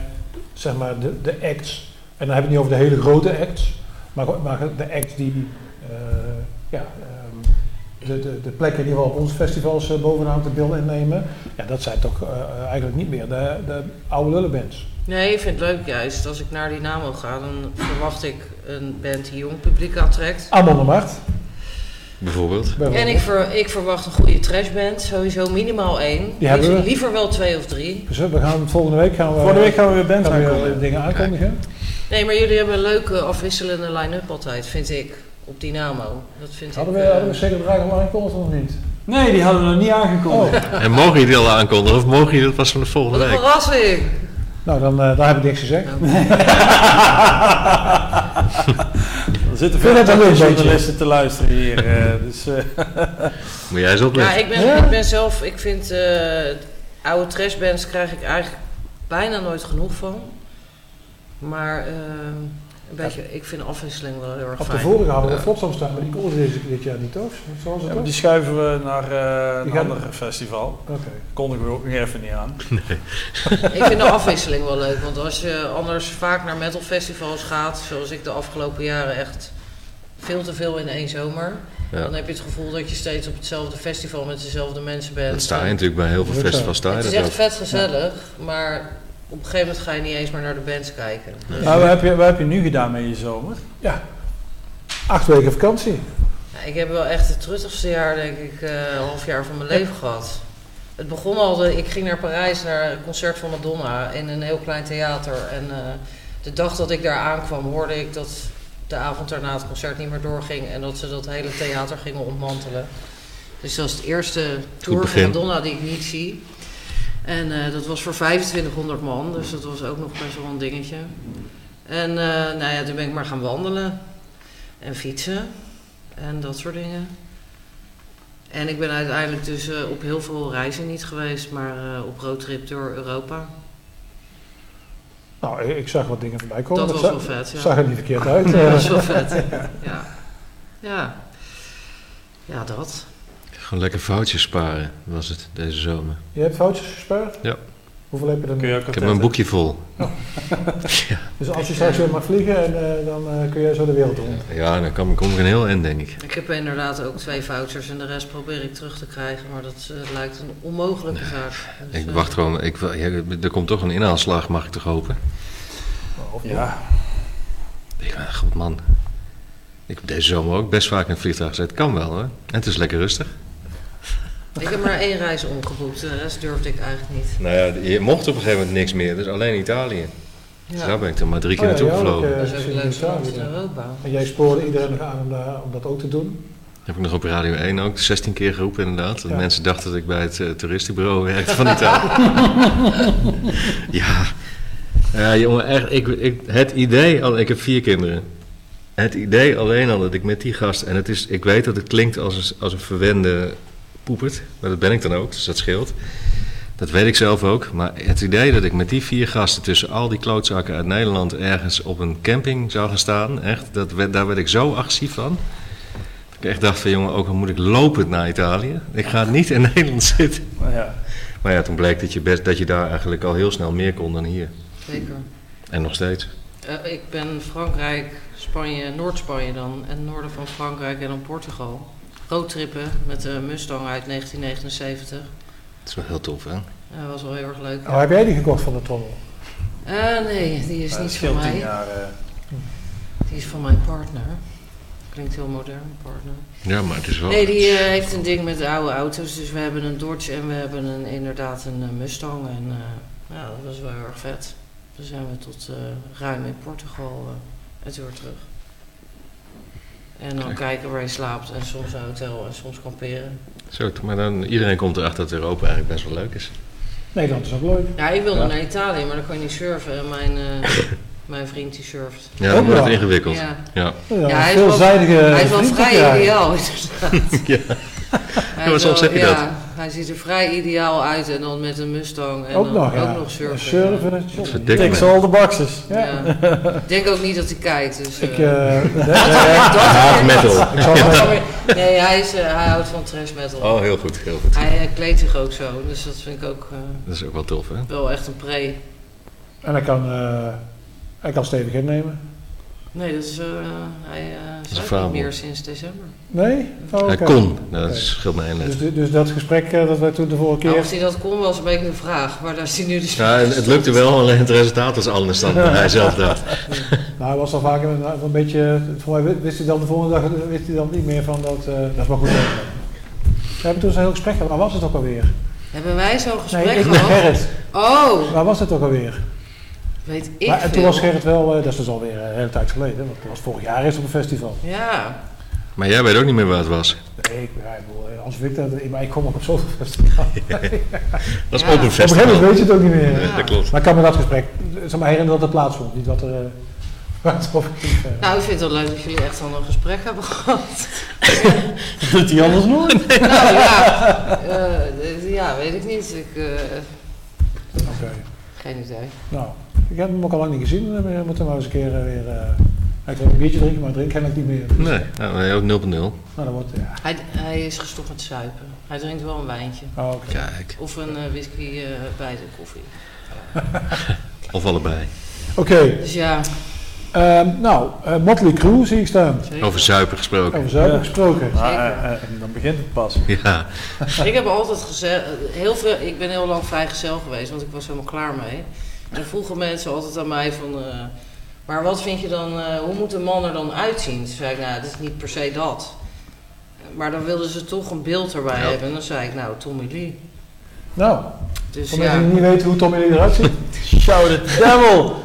zeg maar, de, de acts, en dan heb ik het niet over de hele grote acts, maar, maar de acts die eh, ja, de, de, de plekken ieder geval op onze festivals eh, bovenaan te beeld innemen, ja, dat zijn toch eh, eigenlijk niet meer de, de oude lullenbands. Nee, ik vind het leuk juist. Als ik naar Dynamo ga, dan verwacht ik een band die jong publiek aantrekt. Amon de Mart. Bijvoorbeeld. En ik, ver, ik verwacht een goede trashband, sowieso minimaal één. Die hebben Liever- we. Liever wel twee of drie. Dus we gaan volgende week gaan we, Volgende week gaan we weer bands gaan we weer aankondigen. dingen aankondigen. Nee, maar jullie hebben een leuke afwisselende line-up altijd, vind ik. Op Dynamo. Dat vind Hadden ik... we, eh, hadden we zeker de dragen al aangekondigd of niet? Nee, die hadden we nog niet aangekondigd. Oh, En mogen jullie al aankondigen of mogen jullie dat pas van de volgende Wat week? verrassing! nou dan eh, daar heb ik niks gezegd. Er zitten Vind je veel journalisten te luisteren hier. eh, dus, eh, Moet jij eens Ja, opletten. ik ben, Ja? ik ben zelf... Ik vind eh, oude trashbands krijg ik eigenlijk bijna nooit genoeg van. Maar eh, een beetje, ik vind afwisseling wel heel erg Op de fijn. vorige hadden we Flotsam staan, maar die konden dit, dit jaar niet, toch? Zoals het ja, was? die schuiven we naar eh, een Die gaan- ander festival. Oké. Kondigen we ook nog even niet aan. Ik vind de afwisseling wel leuk, want als je anders vaak naar metalfestivals gaat, zoals ik de afgelopen jaren echt veel te veel in één zomer, Ja. dan heb je het gevoel dat je steeds op hetzelfde festival met dezelfde mensen bent. Dat sta je natuurlijk bij heel veel festivals sta je Het is echt vet gezellig, maar op een gegeven moment ga je niet eens meer naar de bands kijken. Wat heb, je, wat heb je nu gedaan met je zomer? Acht weken vakantie. Ja, ik heb wel echt het truttigste jaar, denk ik, eh, een half jaar van mijn leven gehad. Het begon al, de, ik ging naar Parijs naar een concert van Madonna in een heel klein theater. En eh, de dag dat ik daar aankwam, hoorde ik dat de avond daarna het concert niet meer doorging en dat ze dat hele theater gingen ontmantelen. Dus dat is het eerste tour van. Madonna die ik niet zie. En eh, dat was voor 2500 man, dus dat was ook nog best wel een dingetje. En eh, nou ja, toen ben ik maar gaan wandelen en fietsen en dat soort dingen. En ik ben uiteindelijk dus eh, op heel veel reizen niet geweest, maar op roadtrip door Europa. Nou, ik, zag wat dingen voorbij komen. Dat was wel vet, ja. zag er niet verkeerd uit. Dat was wel vet. Ja. Ja. Ja, dat. Gewoon lekker foutjes sparen was het deze zomer. je hebt foutjes gespaard? Ja. Hoeveel heb je er Kun nu? je ook Ik heb mijn boekje vol. Dus als je straks weer mag vliegen, en, eh, dan eh, kun je zo de wereld rond. Ja, dan kom, kom ik een heel eind, denk ik. Ik heb inderdaad ook twee vouchers en de rest probeer ik terug te krijgen, maar dat eh, lijkt een onmogelijke zaak. Dus, Ik wacht gewoon. Ik, wil- ja, er komt toch een inhaalslag, mag ik toch hopen? Of Ja, Ik, ah, goed man. Ik heb deze zomer ook best vaak in het vliegtuig gezeten. Kan wel, hè? En het is lekker rustig. Ik heb maar één reis omgeboekt, de rest durfde ik eigenlijk niet. Nou ja, je mocht op een gegeven moment niks meer. Dus alleen Italië. Dus daar ben ik dan maar drie keer Oh ja, naartoe ja, gevlogen. Dat eh, is ook in. Europa. En jij spoorde iedereen nog aan om, daar- om dat ook te doen. Heb ik nog op Radio 1 ook 16 keer geroepen inderdaad. Dat Ja. mensen dachten dat ik bij het eh, toeristenbureau werkte van Italië. ja. Ja, jongen, echt. Ik, ik, het idee, al, ik heb vier kinderen. Het idee alleen al dat ik met die gast, en het is, ik weet dat het klinkt als een, als een verwende poepert, maar dat ben ik dan ook, dus dat scheelt. Dat weet ik zelf ook, maar het idee dat ik met die vier gasten tussen al die klootzakken uit Nederland ergens op een camping zou gaan staan, echt, dat, werd- daar werd ik zo agressief van. Dat ik echt dacht van jongen, ook al moet ik lopend naar Italië, ik ga niet in Nederland zitten. maar ja. Maar ja, toen bleek dat je, best, dat je daar eigenlijk al heel snel meer kon dan hier. Zeker. En nog steeds. Eh, ik ben Frankrijk, Spanje, Noord-Spanje dan, en noorden van Frankrijk en dan Portugal. Roadtrippen met de Mustang uit 1979. Het is wel heel tof, hè? Dat was wel heel erg leuk. Oh, heb jij die gekocht van de trommel? Eh, nee, die is Ja, niet het van tien mij. jaar. eh. Die is van mijn partner. Klinkt heel modern, partner. Ja, maar het is wel... Nee, die eh, heeft een ding met oude auto's. Dus we hebben een Dodge en we hebben een, inderdaad een eh, Mustang. En eh, ja, dat was wel heel erg vet. Toen zijn we tot eh, ruim in Portugal eh, en toen weer terug. En dan Kijk. kijken waar je slaapt en soms een hotel en soms kamperen. Zo, maar dan, iedereen komt erachter dat Europa eigenlijk best wel leuk is. Nederland is ook leuk. Ja, ik wilde Ja. naar Italië, maar dan kan je niet surfen. En mijn, eh, mijn vriend die surft. Ja, dan wordt wel. ingewikkeld. Ja. Ja. Ja, Ja, een hij is wel- veelzijdige Hij is wel vrij ideaal, inderdaad. Ja. Soms je dat. Hij ziet er vrij ideaal uit en dan met een Mustang en Ook dan nog, ja. ook nog surfen. Surfen en. Ticks me. all the boxes. Ja. Ik denk ook niet dat hij kijkt. Dus, Ik, eh, eh, dat- Hard metal. ik zal dat- maar- nee, hij, is, eh, hij houdt van trash metal. Oh, heel goed, heel goed. Hij kleedt zich ook zo, dus dat vind ik ook eh, Dat is ook wel tof, hè? wel echt een pre. En hij kan, eh, hij kan stevig innemen. Nee, dat is, uh, hij uh, is niet meer sinds december. Nee? Oh, Hij kon, nou, dat scheelt mij dus, dus, dat gesprek uh, dat wij toen de vorige keer... Nou, of hij dat kon was een beetje de vraag, maar daar is hij nu dus... Ja, het lukte wel, alleen het resultaat was anders dan hij zelf dacht. nou, hij was al vaak een, een beetje... Voor mij wist hij dan de volgende dag wist hij dan niet meer van dat... dat is maar goed. We hebben toen zo'n heel gesprek gehad. Waar was het ook alweer? Hebben wij zo'n gesprek nee, ik gehad? met Gerrit. Oh! Waar was het ook alweer? Weet ik maar, En toen was Gerrit wel, uh, dat is dus alweer een hele tijd geleden, want dat was vorig jaar eerst op een festival. Ja. Maar jij weet ook niet meer waar het was. Nee, ik, ja, ik, als ik, dat, maar ik kom ook op zoveel festivals. dat is ja. ook een festival. Op een gegeven moment weet je het ook niet meer. Ja. dat klopt. Maar ik kan me dat gesprek, zeg maar herinneren dat het plaatsvond, niet wat er... Uh, nou, ik vind het wel leuk dat jullie echt al een gesprek hebben gehad. dat doet hij anders nooit. Nee. Nou ja, uh, ja, weet ik niet. Ik, uh, Oké. Okay. Geen idee. Nou, ik heb hem ook al lang niet gezien. We moeten maar eens een keer uh, weer... Ik wil een biertje drinken, maar drink ik niet meer. Dus. Nee, nou, hij ook 0.0. Nou, dat wordt, ja. hij, hij is gestopt met suipen. Hij drinkt wel een wijntje. Oh, okay. Kijk. Of een uh, whisky bij de koffie. of allebei. Oké. Okay. Dus ja... Um, nou, uh, Motley Crue zie ik staan. Zeker. Over zuipen gesproken. Over zuipen ja. gesproken. Ah, uh, uh, dan begint het pas. Ja. ik heb altijd gezegd, heel veel, ik ben heel lang vrijgezel geweest, want ik was helemaal klaar mee. En vroegen mensen altijd aan mij van, maar wat vind je dan, hoe moet een man er dan uitzien? Toen zei ik, nou, het is niet per se dat. Maar dan wilden ze toch een beeld erbij ja. hebben. En dan zei ik, nou, Tommy Lee. Nou, dus voor ja. mensen die niet weten hoe Tommy Lee eruit ziet. Shout the devil!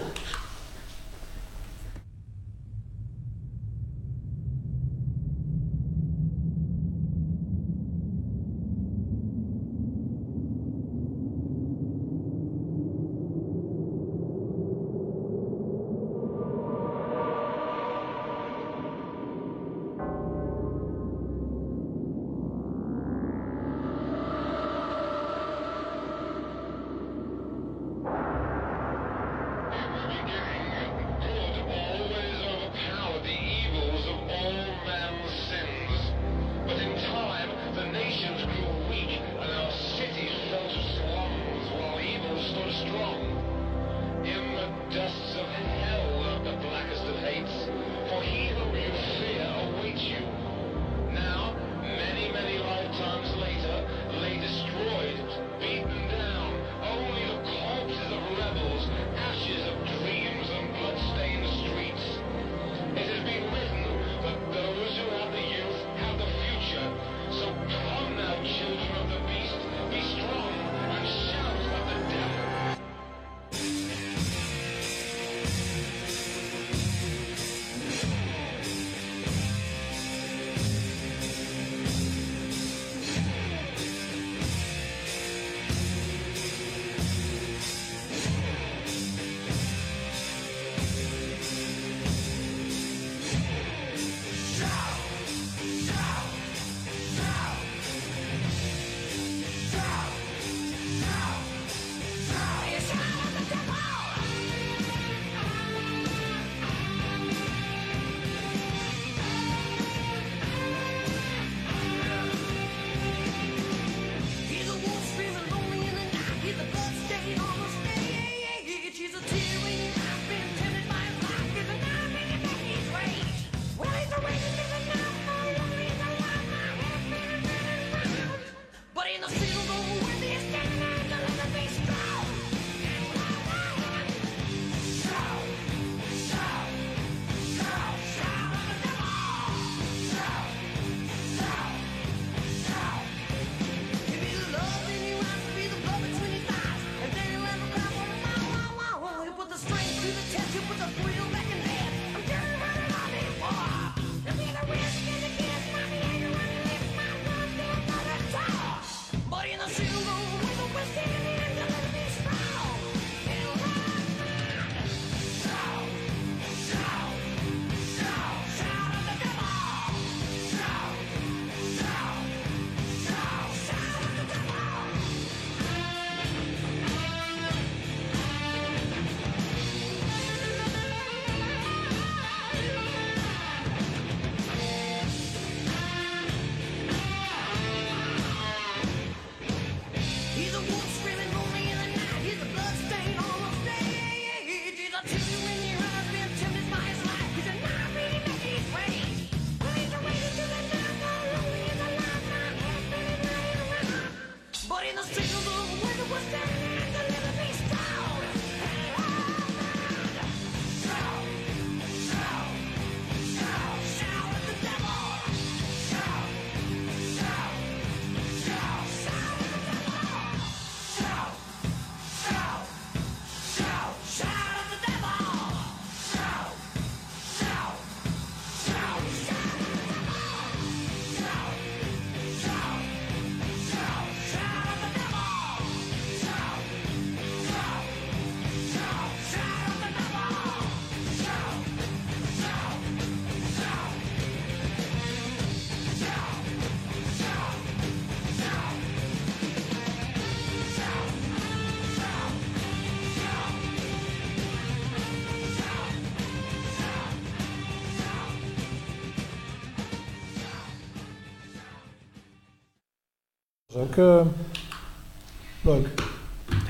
Leuk.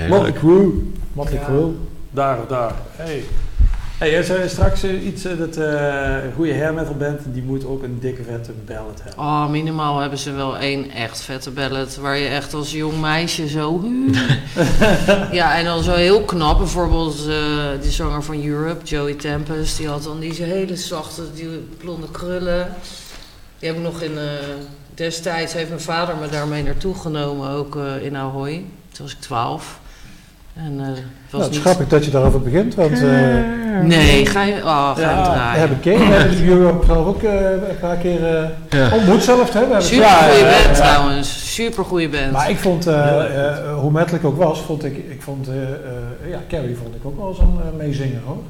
Motley Crue. Motley Crue. Daar of daar. Hey. Hey, er is straks iets dat een goede hair metal band die moet ook een dikke vette ballad hebben. Oh, minimaal hebben ze wel één echt vette ballad waar je echt als jong meisje zo. ja, en dan zo heel knap. Bijvoorbeeld uh, die zanger van Europe, Joey Tempest, die had dan die hele zachte, die blonde krullen. Die heb ik nog in. Uh, destijds heeft mijn vader me daarmee naartoe genomen, ook uh, in Ahoy. Toen was ik 12. En, uh, was nou, het is grappig dat je daarover begint, want... Uh, nee, ga je, oh, ga ja, je draaien. We hebben Kane, we hebben Europe zelf ook uh, een paar keer ja. ontmoet zelf. Hè? Super ja, goede band trouwens, super goede band. Maar ik vond, hoe metal ik ook was, vond ik, ik vond, ja, Carrie vond ik ook wel zo'n meezinger hoor.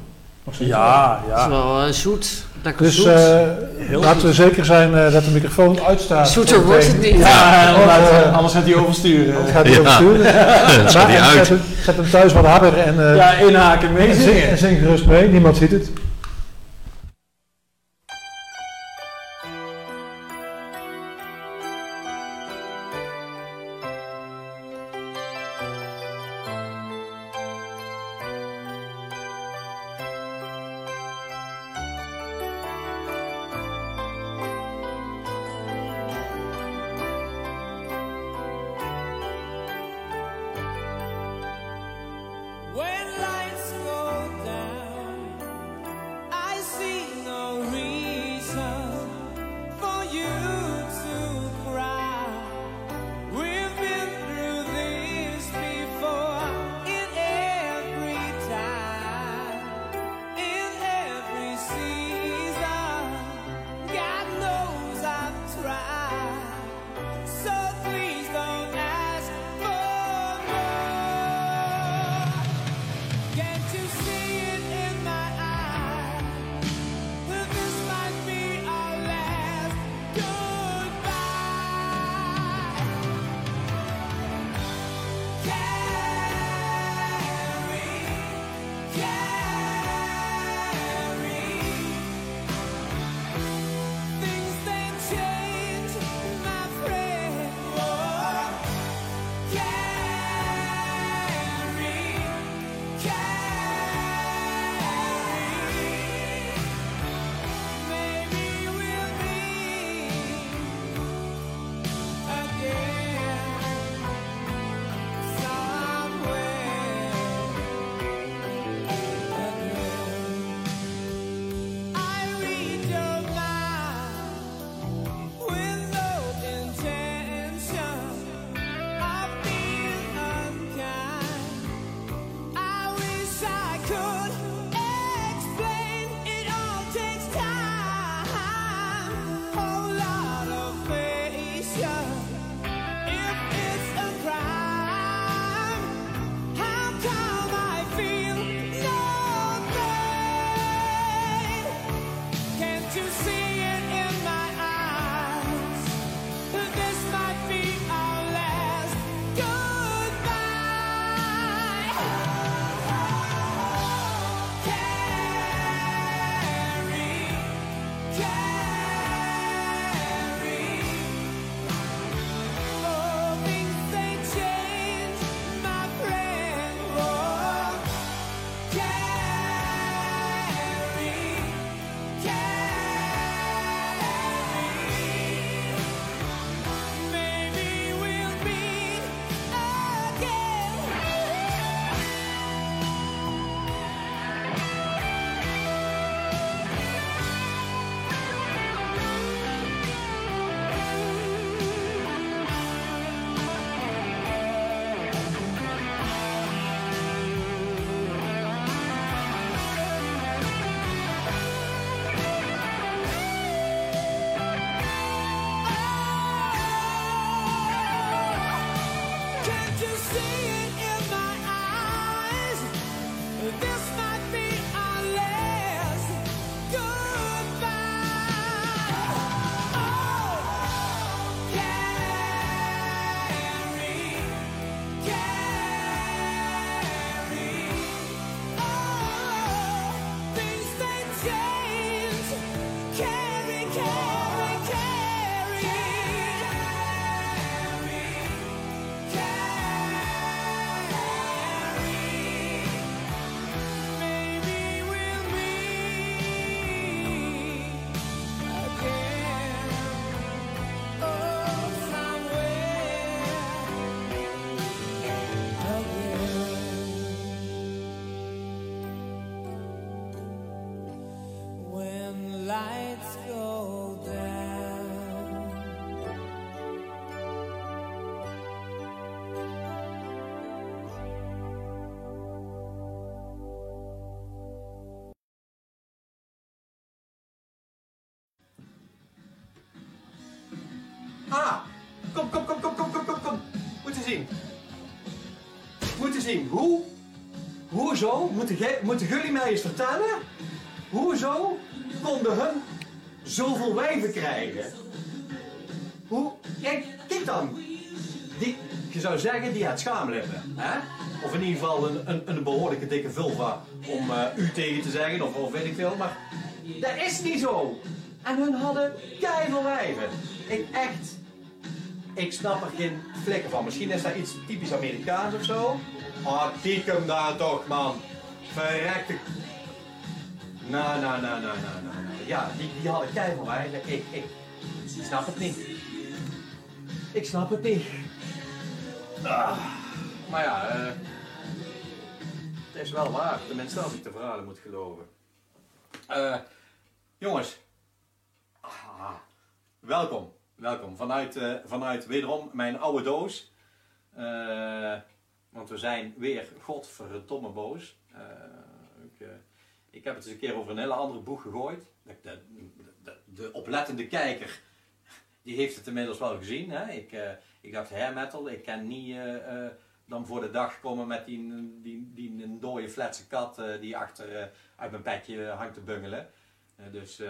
Ja, ja. Het is wel zoet. Lekker dus zoet. Uh, laten we zeker zijn uh, dat de microfoon uitstaat. Zoeter wordt het niet. Ja, ja uh, anders gaat hij oversturen. Anders gaat hij ja. oversturen. gaat hij uit. Zet, zet, hem thuis wat harder en, ja, inhaken, meezingen. En zing gerust mee, niemand ziet het. Kom, kom, kom, kom, kom, kom, kom, kom. Moeten zien. Moeten zien. Hoe? Hoezo? Moeten, moeten jullie mij eens vertellen? Hoezo konden hun zoveel wijven krijgen? Hoe? Kijk, kijk dan. Die, je zou zeggen, die had schaamlippen. Hè? Of in ieder geval een, een, een behoorlijke dikke vulva om eh, u tegen te zeggen, of, of weet ik veel. Maar dat is niet zo. En hun hadden keiveel wijven. Ik echt, ik snap er geen flikker van. Misschien is dat iets typisch Amerikaans of zo. Oh, daar toch, man. Verrekte. Nou, nou, nou, nou, nou, nou. Ja, die, die hadden keiveel wijven. Ik, ik snap het niet. Ik snap het niet. Ah, maar ja, eh, het is wel waar. Tenminste, als ik de verhalen moet geloven. Eh, jongens, ah, welkom. Welkom vanuit, eh, vanuit wederom mijn oude doos. Eh, want we zijn weer godverdomme boos. Eh, ik, ik heb het eens een keer over een hele andere boeg gegooid. De, de, de, de oplettende kijker die heeft het inmiddels wel gezien. Hè? Ik, ik dacht hair metal, ik kan niet dan voor de dag komen met die, die, die een dode fletse kat die achter uit mijn bedje hangt te bungelen. Dus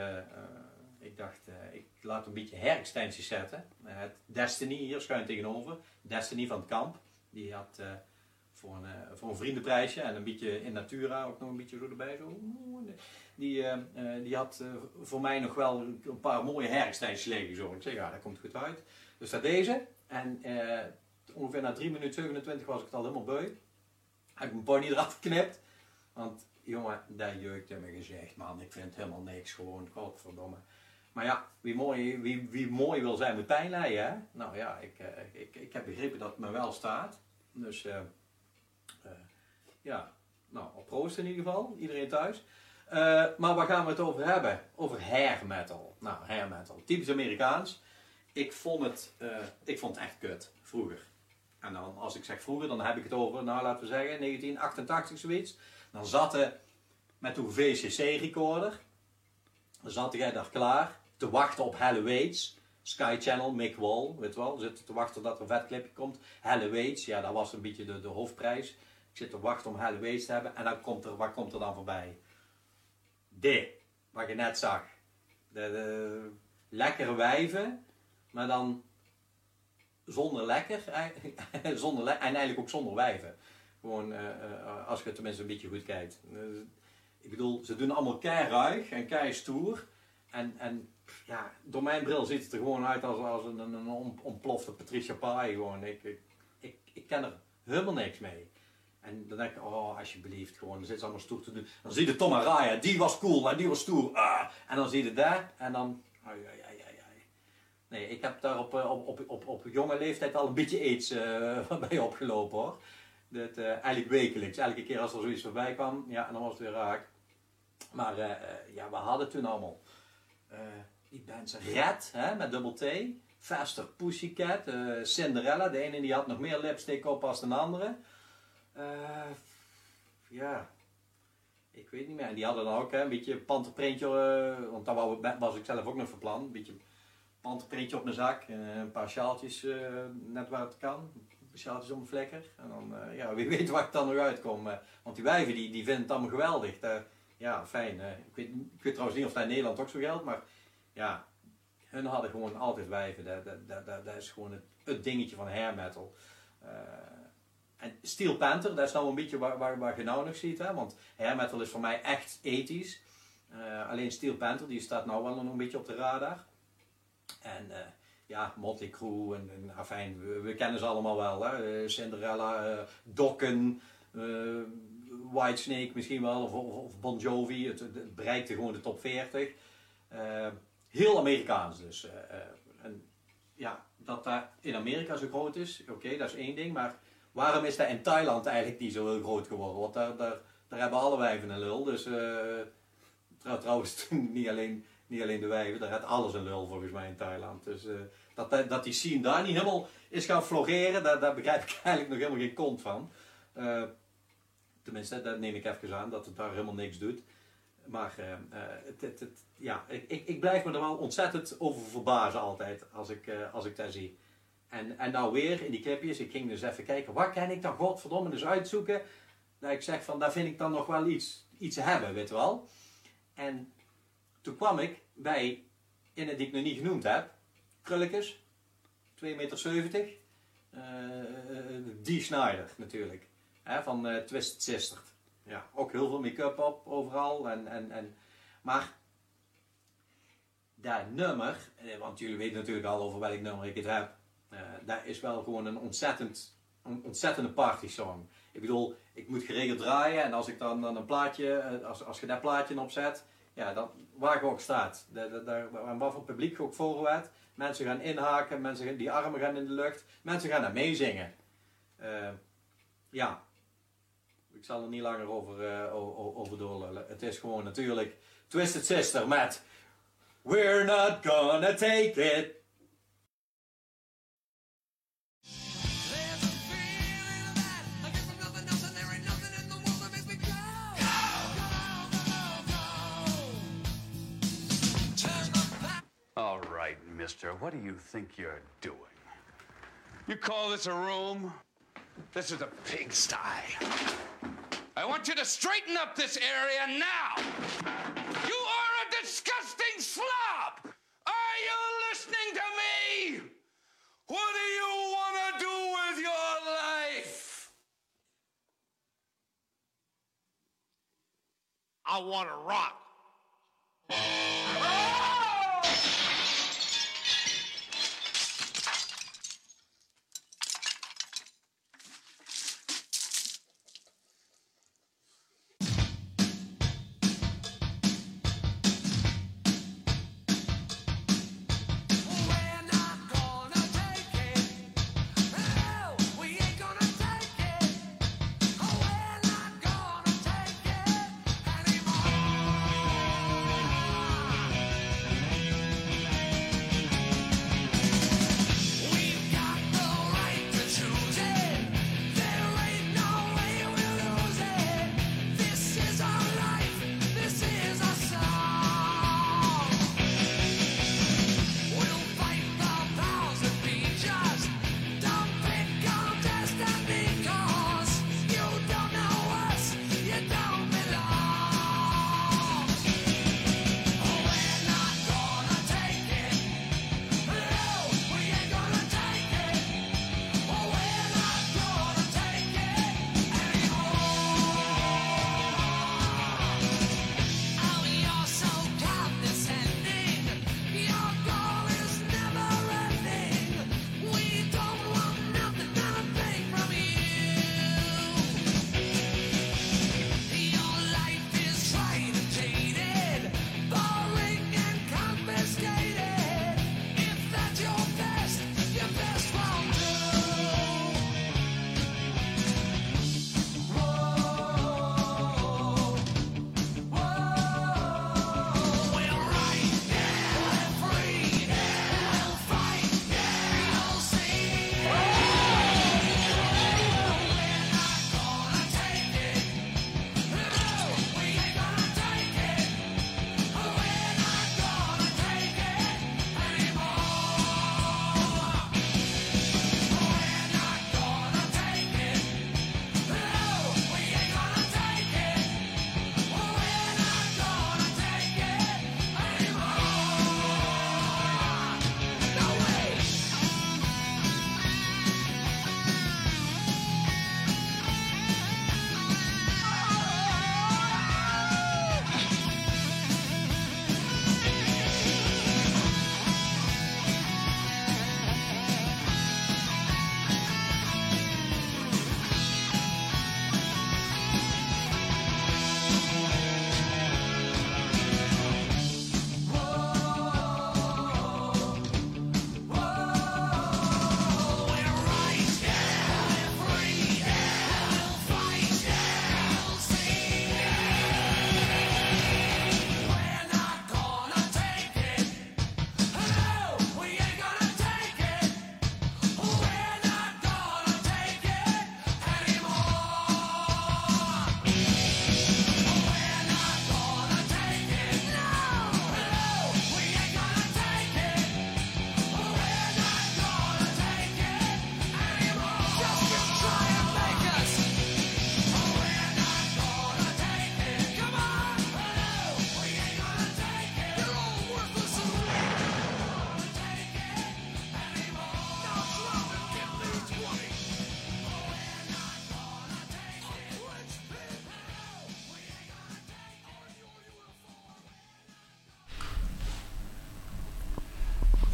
ik dacht, ik laat een beetje hair-extensies zetten. Eh, het Destiny hier schuin tegenover, Destiny van het kamp. Die had eh, voor, een, eh, voor een vriendenprijsje en een beetje in Natura ook nog een beetje zo erbij. Zo. Die, die had voor mij nog wel een paar mooie hair-extensies liggen. Ik zeg, ja, dat komt goed uit. Dus dat deze. En ongeveer na 3 minuten 27 was ik het al helemaal beu. Heb ik mijn pony eraf geknipt. Want jongen, dat jeukt in mijn gezicht, man. Ik vind helemaal niks gewoon, godverdomme. Maar ja, wie mooi, mooi wil zijn moet pijn lijden, hè? Nou ja, ik, eh, ik, ik heb begrepen dat het me wel staat. Dus eh, ja, nou, op proost in ieder geval, iedereen thuis. Maar waar gaan we het over hebben? Over hair metal. Nou, hair metal, typisch Amerikaans. Ik vond het, ik vond het echt kut, vroeger. En dan, als ik zeg vroeger, dan heb ik het over, nou laten we zeggen, 1988 zoiets. Dan zat hij met uw VCC-recorder, dan zat jij daar klaar te wachten op Helle Waits. Sky Channel, Mick Wall, weet wel, zitten te wachten dat er een vet clipje komt. Helle Waits, ja, dat was een beetje de, de hoofdprijs. Ik zit te wachten om Helle Waits te hebben en dan komt er, wat komt er dan voorbij? Dit, wat je net zag. De, de lekkere wijven, maar dan zonder lekker ei- zonder en eigenlijk ook zonder wijven. Gewoon eh, eh, als je tenminste een beetje goed kijkt. Eh, ik bedoel, ze doen allemaal kei ruig en kei stoer. En, en ja, door mijn bril ziet het er gewoon uit als, als een, een, een on- ontplofte Patricia Pai. Gewoon. Ik, ik, ik, ik ken er helemaal niks mee. En dan denk ik, oh alsjeblieft, gewoon, dan zit ze allemaal stoer te doen. Dan zie je Tom Araya, die was cool en die was stoer. Ah. En dan zie je daar en dan. Nee, ik heb daar op, eh, op, op, op, op jonge leeftijd al een beetje aids eh, bij opgelopen hoor. Dat, eh, eigenlijk wekelijks. Elke keer als er zoiets voorbij kwam, ja, en dan was het weer raak. Maar ja, we hadden toen allemaal die bands Red, hè, met dubbel T. Faster Pussycat, eh, Cinderella. De ene die had nog meer lipstick op als de andere. Eh, ja, ik weet niet meer. En die hadden dan ook hè, een beetje panterprintje, eh, want wou- was ik zelf ook nog van plan. Een beetje panterprintje op mijn zak, een paar sjaaltjes net waar het kan. Sjaaltjes om vlekker. En dan, ja, wie weet waar ik dan nog uitkom. want die wijven die, die vinden het allemaal geweldig. Ja, fijn. ik, weet, ik weet trouwens niet of dat in Nederland ook zo geldt, maar ja, hun hadden gewoon altijd wijven. Dat, is gewoon het, dingetje van hair metal. Eh, en Steel Panther, dat is nou een beetje waar, waar, waar je nou nog ziet. Hè? Want hair metal is voor mij echt ethisch. Eh, alleen Steel Panther, die staat nou wel nog een beetje op de radar. En eh, ja, Motley Crue en, en afijn, we, kennen ze allemaal wel. Hè? Cinderella, Dokken, Whitesnake misschien wel, of, of, Bon Jovi. Het, het bereikte gewoon de top 40. Heel Amerikaans dus. eh, en ja, dat dat in Amerika zo groot is, oké, dat is één ding. Maar waarom is dat in Thailand eigenlijk niet zo heel groot geworden? Want daar, daar, daar hebben alle wijven een lul. Dus eh, trouw- trouwens, niet alleen, niet alleen de wijven, daar heeft alles een lul volgens mij in Thailand. Dus dat, dat, die scene daar niet helemaal is gaan floreren, daar, daar begrijp ik eigenlijk nog helemaal geen kont van. Tenminste, dat neem ik even aan, dat het daar helemaal niks doet. Maar eh, eh, het, het, ja, ik, ik, blijf me er wel ontzettend over verbazen altijd als ik, eh, als ik dat zie. En, en nou weer in die clipjes, ik ging dus even kijken, waar kan ik dan godverdomme dus uitzoeken? Dat ik zeg van, daar vind ik dan nog wel iets, iets hebben, weet wel. En toen kwam ik bij, in het die ik nog niet genoemd heb, Krulletjes, 2,70 meter. eh die Schneider natuurlijk, hè, van Twisted Sister. Ja, ook heel veel make-up op overal. En, en, en, maar dat nummer, eh, want jullie weten natuurlijk al over welk nummer ik het heb. eh dat is wel gewoon een ontzettend, een ontzettende party song. Ik bedoel, ik moet geregeld draaien en als ik dan, dan een plaatje, eh, als, als je dat plaatje opzet, ja, dan, waar je ook staat, en wat voor publiek je ook hebt, mensen gaan inhaken, mensen die armen gaan in de lucht, mensen gaan daar meezingen. Eh, ja, ik zal er niet langer over, eh, o- o- over doorlullen. Het is gewoon natuurlijk Twisted Sister met We're not gonna take it. All right, mister, what do you think you're doing? You call this a room? This is a pigsty. I want you to straighten up this area now! You are a disgusting slob! Are you listening to me? What do you want to do with your life? I want to rock. Oh!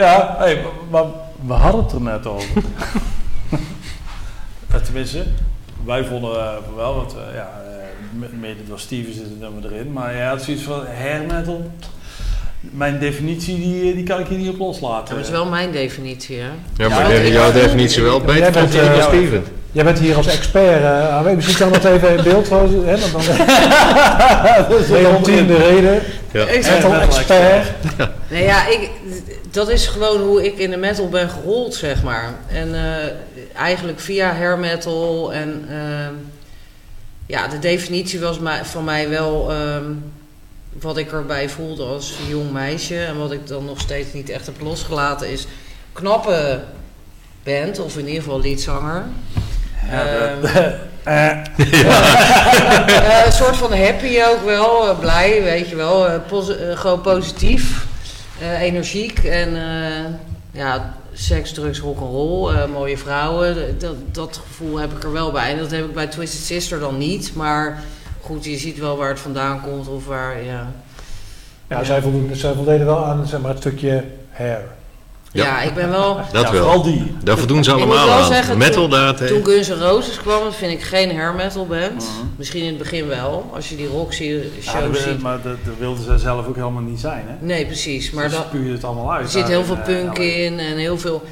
Ja, hey, maar we hadden het er net over. Tenminste, wij vonden eh, wel, want eh, ja, uh, mede door Steven zit het nummer erin. Maar ja, het is zoiets van hair metal. Mijn definitie, die, die kan ik hier niet op loslaten. Dat is wel mijn definitie, hè? Ja, maar Ja, jouw definitie wel Jij beter bent, dan Steven. Jij bent hier als expert. aanwezig. misschien kan dat even in beeld. Hè, dan, dan, Leontien de reden. Ja. Metal expert. Nee, ja, ik, dat is gewoon hoe ik in de metal ben gerold, zeg maar. En eh, eigenlijk via hair metal en... eh, ja, de definitie was van mij wel ehm, wat ik erbij voelde als jong meisje. En wat ik dan nog steeds niet echt heb losgelaten is... Knappe band, of in ieder geval liedzanger. Ehm, Eh, een soort van happy ook wel, blij, weet je wel. gewoon positief, eh, energiek en eh, ja, seks, drugs, rock'n'roll, eh mooie vrouwen. Dat, dat gevoel heb ik er wel bij. En dat heb ik bij Twisted Sister dan niet. Maar goed, je ziet wel waar het vandaan komt of waar, ja. Ja, zij, voldoen, zij voldeden wel aan zeg maar, het stukje hair. Ja. Ja, ik ben wel... Dat ja, wel. vooral die. Daar voldoen ze allemaal aan. zeggen, Metal toen- daartegen. Toen Guns N' Roses kwam, dat vind ik geen hair metal band. Mhm. Misschien in het begin wel, als je die Roxy Ja, show dat- ziet. maar dat, dat wilden ze zelf ook helemaal niet zijn, hè? Nee, precies. Maar dan, dan spuur je het allemaal uit. Er zit daar heel veel eh, punk in en heel veel...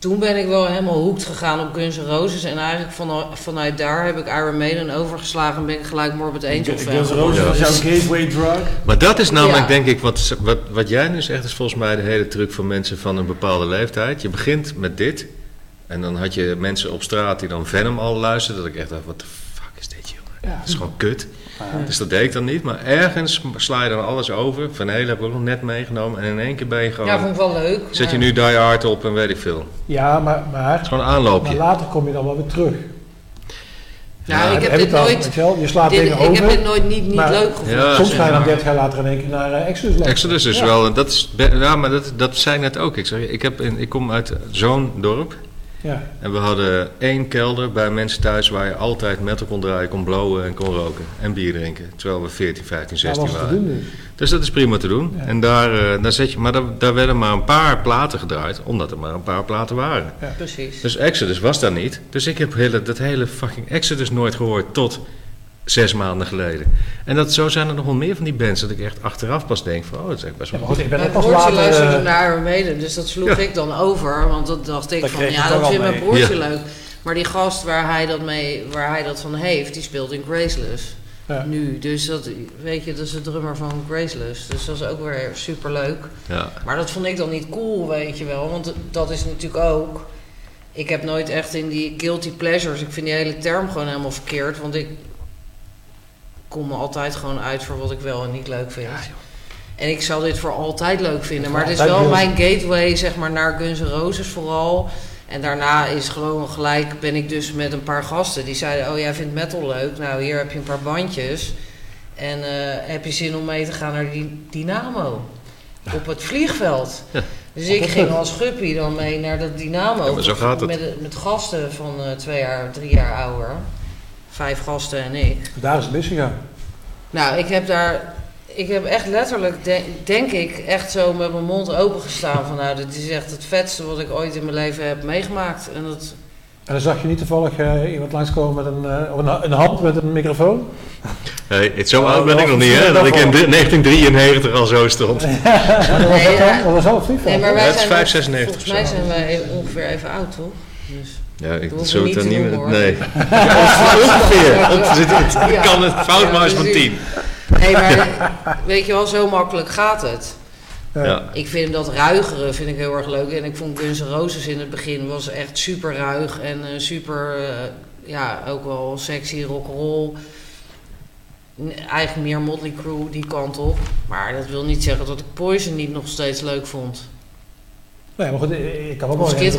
Toen ben ik wel helemaal hoekt gegaan op Guns N' Roses. En eigenlijk van, vanuit daar heb ik Iron Maiden overgeslagen en ben ik gelijk Morbid Angel fan Guns N'. Roses was jouw gateway drug. Maar dat is namelijk Ja. denk ik, wat, wat, wat jij nu zegt, is volgens mij de hele truc van mensen van een bepaalde leeftijd. Je begint met dit. En dan had je mensen op straat die dan Venom al luisterden. Dat ik echt dacht, wat de fuck is dit jongen? Dat is gewoon kut. Dus dat deed ik dan niet. Maar ergens sla je dan alles over. Van Helen heb ik ook nog net meegenomen. En in één keer ben je gewoon... Ja, vond ik wel leuk. zet je nu Die Hard op en weet ik veel. Ja, maar, maar, is gewoon een maar aanloopje. later kom je dan wel weer terug. Ja, Ja, ik heb Heb dit nooit... je, slaat Dit, dingen ik over. heb dit nooit niet, niet Maar- leuk gevonden. Ja, Soms ga je dan maar. 30 jaar later in één keer naar eh, Exodus. Exodus is Ja. wel, dat is, ja, maar dat, dat zei ik net ook. Ik, zeg, ik, heb in, ik kom uit zo'n dorp. Ja. En we hadden één kelder bij mensen thuis waar je altijd metal kon draaien, kon blowen en kon roken. En bier drinken. Terwijl we 14, 15, Dat 16 was te waren. doen dus. Dus dat is prima te doen. Ja. En daar, eh, daar zet je, maar daar, daar werden maar een paar platen gedraaid, omdat er maar een paar platen waren. Precies. Dus Exodus was daar niet. Dus ik heb hele, dat hele fucking Exodus nooit gehoord tot zes maanden geleden. En dat, zo zijn er nog wel meer van die bands dat ik echt achteraf pas denk van, oh, dat is echt best Ja, wel maar goed, ik ben Mijn broertje later... luisterde eh, naar Iron Maiden, dus dat sloeg Ja. ik dan over. Want dat dacht ik Dat van, ja, dat vindt mijn broertje Ja. leuk. Maar die gast waar hij dat, mee, waar hij dat van heeft, die speelt in Graceless. Ja. Nu, dus dat, weet je, dat is de drummer van Graceless. Dus dat is ook weer super leuk. Ja. Maar dat vond ik dan niet cool, weet je wel. Want dat is natuurlijk ook. Ik heb nooit echt in die guilty pleasures. Ik vind die hele term gewoon helemaal verkeerd. Want ik kom me altijd gewoon uit voor wat ik wel en niet leuk vind. en ik zal dit voor altijd leuk vinden. Maar het is wel mijn gateway, zeg maar, naar Guns N' Roses vooral. En daarna is gewoon gelijk, ben ik dus met een paar gasten. Die zeiden, oh jij vindt metal leuk. Nou, hier heb je een paar bandjes. En eh, heb je zin om mee te gaan naar die Dynamo? Op het vliegveld. Dus ik ging als guppy dan mee naar dat Dynamo. Ja, maar zo gaat het. Met, met gasten van eh, twee jaar, drie jaar ouder. Vijf gasten en ik. Daar is het misgegaan. Nou, ik heb daar... Ik heb echt letterlijk, de- denk ik, echt zo met mijn mond open gestaan. Van nou, dit is echt het vetste wat ik ooit in mijn leven heb meegemaakt. En dat... En dan zag je niet toevallig eh, iemand langskomen met een, eh, een, een hand met een microfoon. Hey, het, zo Oh, oud ben ik nog niet, hè? Dat ik in daarvoor. 1993 al zo stond. Maar dat was Nee, dat dan? ja. Dat was al. Nee, maar wij zijn 596 Volgens mij zijn wij ongeveer even oud, toch? Dus. Ja, ik Dat zou het dan niet meer... Nee. Ongeveer. Ja. Ik kan het fout Ja, maar eens van. 10. Nee, maar weet je wel, zo makkelijk gaat het. Ja. Ik vind dat ruigere vind ik heel erg leuk. En ik vond Guns N' Roses in het begin was echt super ruig en eh, super, eh, ja, ook wel sexy rock'n'roll. N- Eigenlijk meer Motley Crue die kant op. Maar dat wil niet zeggen dat ik Poison niet nog steeds leuk vond. Nee, maar goed, ik, kan ook wel Of Skid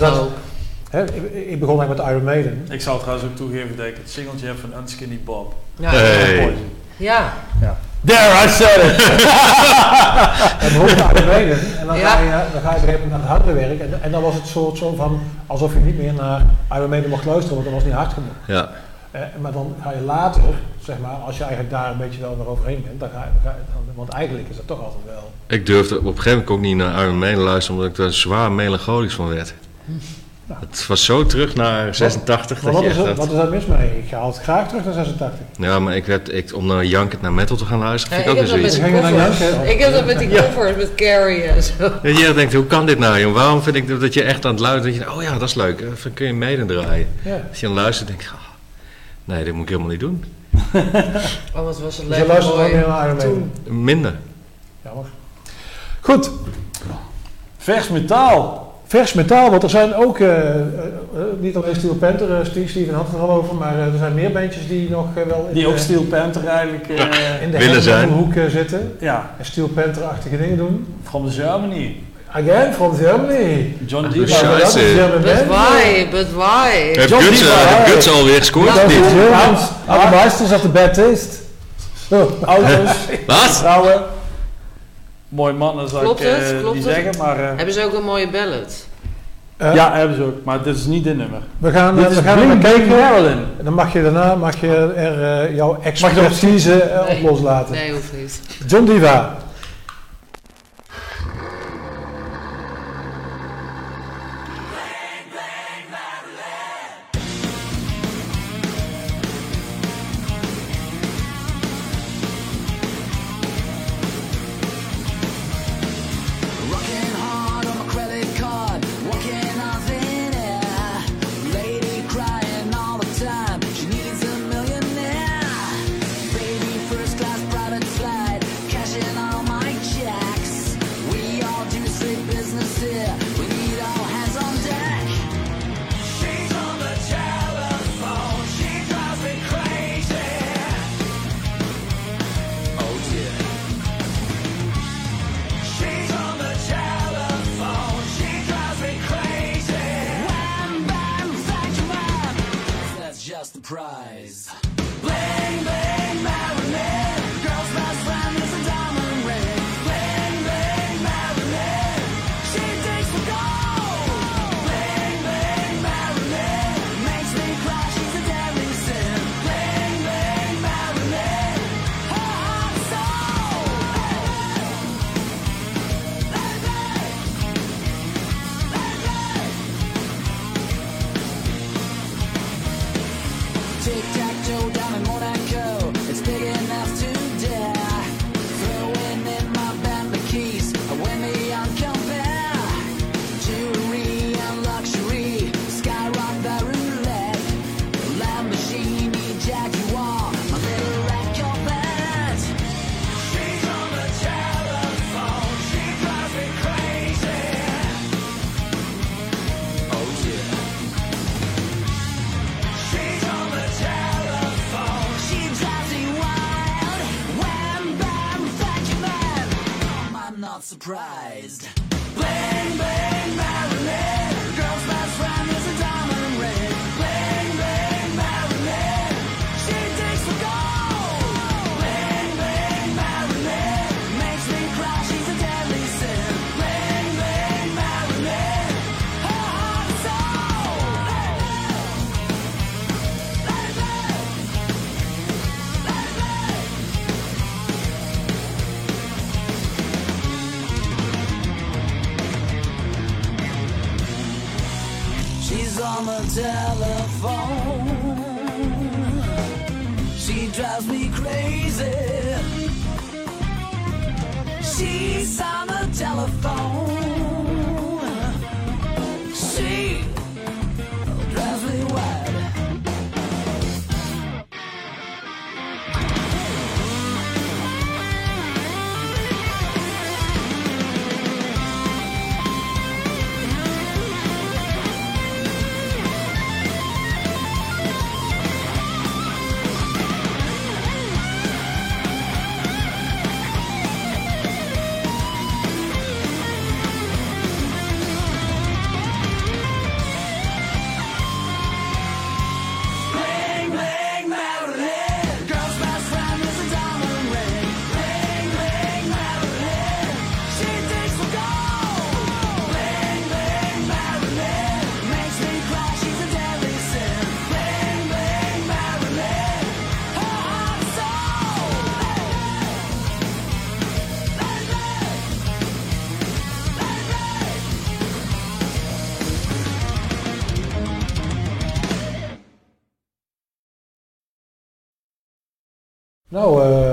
ik, begon eigenlijk met Iron Maiden. Ik zou trouwens ook toegeven dat ik het singeltje heb van Unskinny Bob. Ja, Hey. ja. There, I said it! En Iron Maiden. En dan, Ja. ga je, dan ga je op een gegeven moment naar het hardere werk. En, en dan was het soort zo van, alsof je niet meer naar Iron Maiden mocht luisteren, want dat was niet hard genoeg. Ja. Eh, maar dan ga je later, zeg maar, als je eigenlijk daar een beetje wel nog overheen bent, dan ga je, dan ga je dan- want eigenlijk is dat toch altijd wel. Ik durfde op een gegeven moment ook niet naar Iron Maiden luisteren, omdat ik daar zwaar melancholisch van werd. Het was zo terug naar 86 Maar dat wat je is, echt dacht- wat is daar mis mee? Ik ga altijd graag terug naar 86. Ja, maar ik werd, ik, om naar jankend naar metal te gaan luisteren, Ja, vind ik ik heb ook dat weer met zoiets. Ik heb dat met die covers, met Carrie en zo. Dat je denkt, hoe kan dit nou, joh? Waarom vind ik dat- je echt aan het luisteren, dat je oh ja, dat is leuk, dan kun je mede draaien. Ja. Als je dan luistert, denk je, ah, nee, dit moet ik helemaal niet doen. Oh, wat was het Dus je leuk naar Iron Maiden. Minder. Jammer. Goed, Vers metaal. Vers metaal, want er zijn ook, eh, eh, eh, niet alleen Steel Panther, Steve, Steven had het er al over, maar er zijn meer bandjes die nog wel in Die ook de, Steel Panther eigenlijk... eh, in de willen zijn. hoek zitten. ja, En Steel Panther-achtige dingen doen. from Germany. Again, from Germany. John Diva. German But why? But why? Heb John Guts, ja. Guts alweer gescoord niet? Germans. Are the meisters of the bad taste. Auto's, Wat? vrouwen. Mooi mannen zou Klopt ik eh, het? Klopt niet het? zeggen, maar... eh, Hebben ze ook een mooie ballad? Eh, ja, hebben ze ook. Maar dit is niet dit nummer. We gaan, Dit eh, is we gaan er kijken. Marilyn. En dan mag je daarna mag je er eh, jouw Mag je expertise eh, op Nee. loslaten. Nee, hoeft niet. John Diva.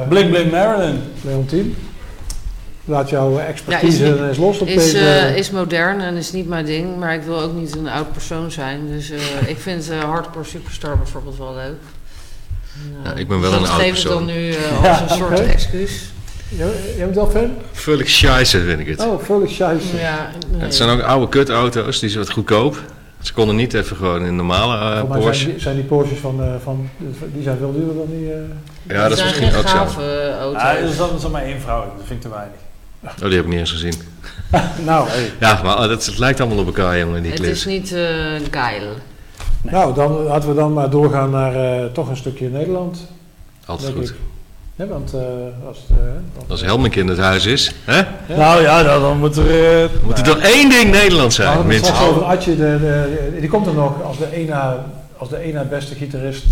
Blink Blink Marilyn. Leontien, laat jouw expertise Ja, is- eens los op Is, deze... eh, is modern en is niet mijn ding, maar ik wil ook niet een oud persoon zijn. Dus eh, ik vind eh, Hardcore Superstar bijvoorbeeld wel leuk. Ja, ik ben wel een dat oud geef ik persoon. dan nu eh, als een soort excuus. Jij, jij bent wel fan? Völlig scheisse vind ik het. Oh, Felix Scheisse. Ja, nee. Het zijn ook oude kutauto's, die zijn wat goedkoop. Ze konden niet even gewoon in een normale Voor mij Porsche. zijn die, zijn die Porsches van, eh, van... Die zijn veel duurder dan die... eh, Ja, dat is misschien ook zo. gave eh, dat is dan maar één vrouw. Dat vind ik te weinig. Oh, die heb ik niet eens gezien. nou, Ja, maar oh, dat, het lijkt allemaal op elkaar, jongen, die het is niet eh geil. nou, dan laten we dan maar doorgaan naar eh, toch een stukje Nederland. Altijd goed. Ja, want eh, als het... Als Helmink in het huis is, hè? Nou ja, dan, dan moet er... moet er toch één ding Nederlands zijn, minstens. over de, de, die komt er nog als de ene, als de ene beste gitarist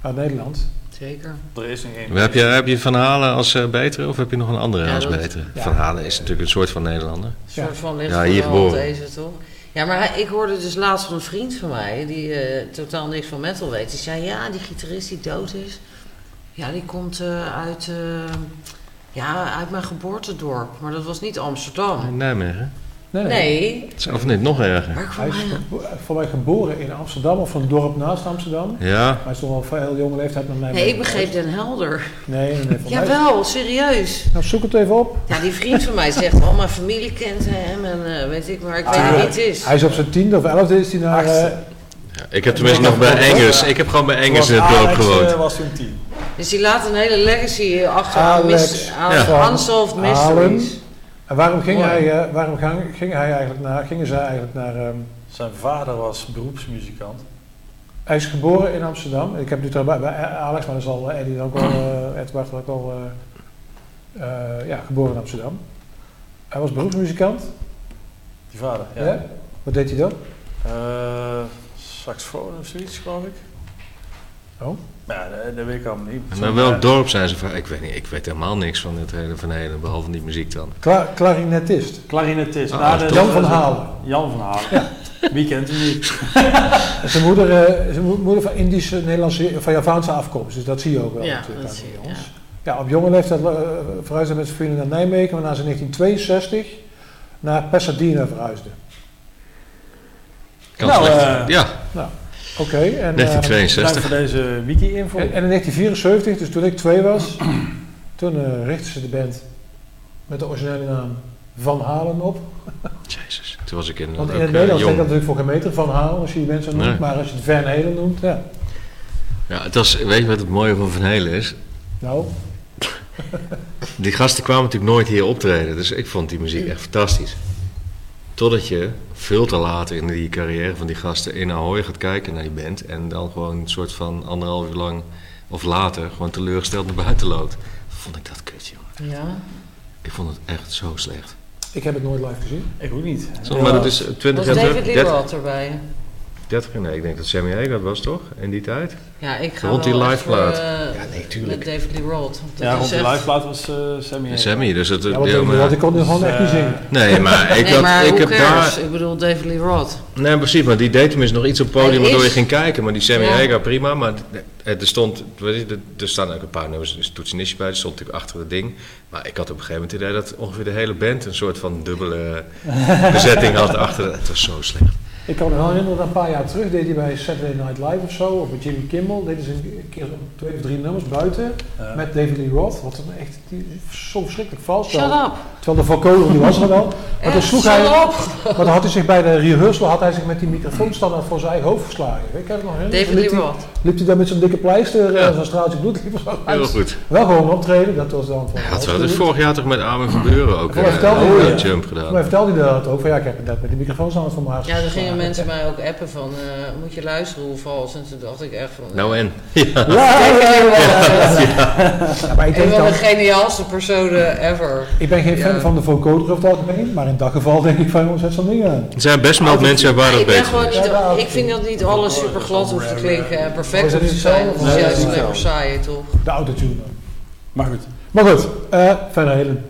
uit Nederland. Zeker. Er is één. Heb je, heb je Van Halen als eh, betere of heb je nog een andere Ja, als dat- betere? ja. Van Halen is natuurlijk een soort van Nederlander. Een soort van ligt Ja, hier geboren. deze toch? Ja, maar hij- ik hoorde dus laatst van een vriend van mij, die eh, totaal niks van metal weet. Die zei, ja, die gitarist die dood is, ja, die komt eh, uit, eh, ja, uit mijn geboortedorp. Maar dat was niet Amsterdam. In Nijmegen. Nee, nee. Nee, Het is- Of niet, nog erger. maar Hij is gebo- voor mij geboren in Amsterdam of van een dorp naast Amsterdam. Ja, Hij is toch al van heel jonge leeftijd met mij Nee, ik begreep. Den Helder. Nee, nee, mij, Jawel, serieus. nou, zoek het even op. Ja, die vriend van mij zegt, al mijn familie kent hem en eh, weet ik, maar ik weet Ah, niet wie het is. Hij is op zijn tiende of elfde is hij naar... eh, ik heb tenminste nog bij Engels. Ik heb gewoon bij Engels in het dorp Alex, gewoond. eh, was toen tien. Dus die laat een hele legacy achter Alex mis, aan Ja. unsolved Halen. mysteries. En waarom ging Mooi. hij, eh, waarom gang, ging hij eigenlijk naar, gingen zij eigenlijk naar... ehm, Zijn vader was beroepsmuzikant. hij is geboren in Amsterdam. Ik heb nu bij, bij Alex, maar dat zal eh, Eddie ook wel, eh Edward ook eh, eh, ja, geboren in Amsterdam. Hij was beroepsmuzikant. Die vader, ja. Ja. Wat deed hij dan? Eh, saxofoon of zoiets, geloof ik. Oh. Ja, dat, dat weet ik allemaal niet. Naar welk eh, dorp zijn ze van? Ik weet niet, ik weet helemaal niks van het hele Van behalve die muziek dan. Kla klarinetist. Klarinetist. Ah, Nou, Jan van Halen. Jan van Halen. Wie kent hem niet? Zijn moeder, eh, zijn mo- moeder van Indische, Nederlandse, van Javaanse afkomst. Dus dat zie je ook wel Ja, natuurlijk dat zie je, jongens. Ja, op jonge leeftijd uh, verhuisde met zijn vrienden naar Nijmegen, waarna ze in 1962 naar Pasadena verhuisde. Kan Nou, slecht. eh, ja, Oké, en, eh, Bedankt 1962. voor deze wiki-info. en, en in 1974, dus toen ik twee was, toen eh richtten ze de band met de originele naam Van Halen op. Jezus, toen was ik in Want in het eh, Nederlands denk ik dat natuurlijk voor geen meter Van Halen als je die mensen noemt, Nee. maar als je het Van Halen noemt, ja. Ja, het was, weet je wat het mooie van Van Helen is? Nou, Die gasten kwamen natuurlijk nooit hier optreden, dus ik vond die muziek echt fantastisch. Totdat je veel te later in die carrière van die gasten in Ahoy gaat kijken naar die band en dan gewoon een soort van anderhalf uur lang of later gewoon teleurgesteld naar buiten loopt. Vond ik dat kut, jongen. Ja. Ik vond het echt zo slecht. ik heb het nooit live gezien. Ik ook niet. Zo, maar dat is eh, 20 Was jaar David terug. Lee 30, Roth erbij? 30 jaar, nee, ik denk dat Sammy Hagar dat was toch? In die tijd? Ja, ik ga Rond die liveplaat. voor, eh, Ja, nee, tuurlijk. Met David Lee Roth. Ja, is rond echt- liveplaat was eh Sammy. Hagar. Sammy, dus het... Ja, want, ik- maar- want ik kon nu gewoon echt niet eh, zingen. nee, maar ik, nee, had, maar ik heb cares? daar... Ik bedoel, David Lee Roth. Nee, precies, maar die deed tenminste nog iets op het podium waardoor je is- ging kijken. Maar die Sammy Ja. Hagar, prima. Maar er, er stond, weet je, er- er staan ook een paar nummers, dus toetsenistje bij. Die stond natuurlijk achter het ding. Maar ik had op een gegeven moment het idee dat ongeveer de hele band een soort van dubbele bezetting had achter. Het was zo slecht. Ik kan me wel herinneren dat een paar jaar terug deed hij bij Saturday Night Live of zo, of bij Jimmy Kimmel, deden ze een keer twee of drie nummers buiten Ja. met David Lee Roth, wat een echt die, zo verschrikkelijk vals. Shut terwijl- up. Terwijl de vocoder die was er wel. Maar toen sloeg hij, up. maar dan had hij zich bij de rehearsal had hij zich met die microfoon standaard voor zijn eigen hoofd verslagen. Ik heb het nog herinneren. David Lee Roth. Liep hij daar met zo'n dikke pleister Ja. en zo'n straaltje bloed. liep er zo Heel goed. Wel gewoon optreden, dat was dan van. Had wel dus vorig jaar toch met Armin van Buren ook eh, vertelde een hij- eh, jump Maar gedaan. vertelde hij dat ook van ja, ik heb net met die microfoon standaard voor mijn Ja, dan gingen mensen mij ook appen van, eh, moet je luisteren hoe vals. En toen dacht ik echt van... Nou eh, en? Ja. Ja, ja, ja, ja, ja. Ja, maar ik Een denk van de geniaalste personen ever. ik ben geen fan Ja. van de vocoder over het algemeen, maar in dat geval denk ik van jongens, zet zo'n ding aan. Er zijn best wel mensen waar dat ik, ben beter Ja, ik vind dat niet alles super glad hoeft te klinken en perfect Oh, te niet zijn. zo? Dat is juist alleen niet maar zo. saai, toch? De autotune dan. Maar goed. Maar goed, eh verder Helen.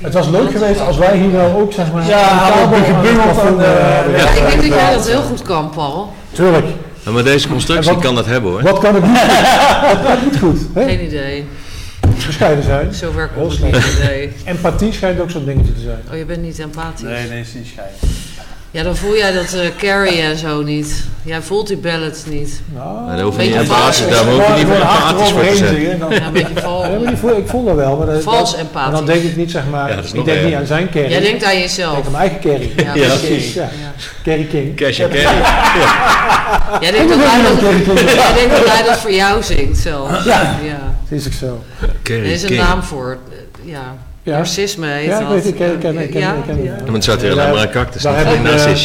Het was leuk geweest als wij hier nou ook zeg maar... Ja, een hadden aan gebungeld en, eh, ik denk dat jij dat heel goed kan, Paul. Tuurlijk. Ja, maar deze constructie wat- kan dat hebben hoor. Wat kan het niet goed? Wat kan het niet goed? Hè? Geen idee. Bescheiden zijn. Komt het slecht. niet idee. Empathie schijnt ook zo'n dingetje te zijn. Oh, je bent niet empathisch. Nee, nee, is niet scheiden. Ja, dan voel jij dat eh Carrie en zo niet. Jij voelt die ballads niet. Nou, Maar daar hoef je niet empathisch, daar hoef je niet empathisch voor te zijn. Ja, een beetje maar die voel, ik voel dat wel. Maar dat, Vals dat- empathisch. Maar dan denk ik niet, zeg maar, Ja, dat is ik denk niet aan zijn Kerry. Jij denkt aan Ik jezelf. denk aan mijn eigen Kerry. Ja, Ja. precies. Ja. Kerry King. Cash en carry. Jij denkt dat hij dat, voor jou zingt zelf. Ja. Dat is ook zo. Carry Er is een naam voor. Ja. Ja. Narcisme heet Ja, ik weet, ik ken, ik ken, ik ken, Ja? ik ken Ja. het. Ja, maar het staat hier Daar- alleen maar een cactus, daar geen ik, eh.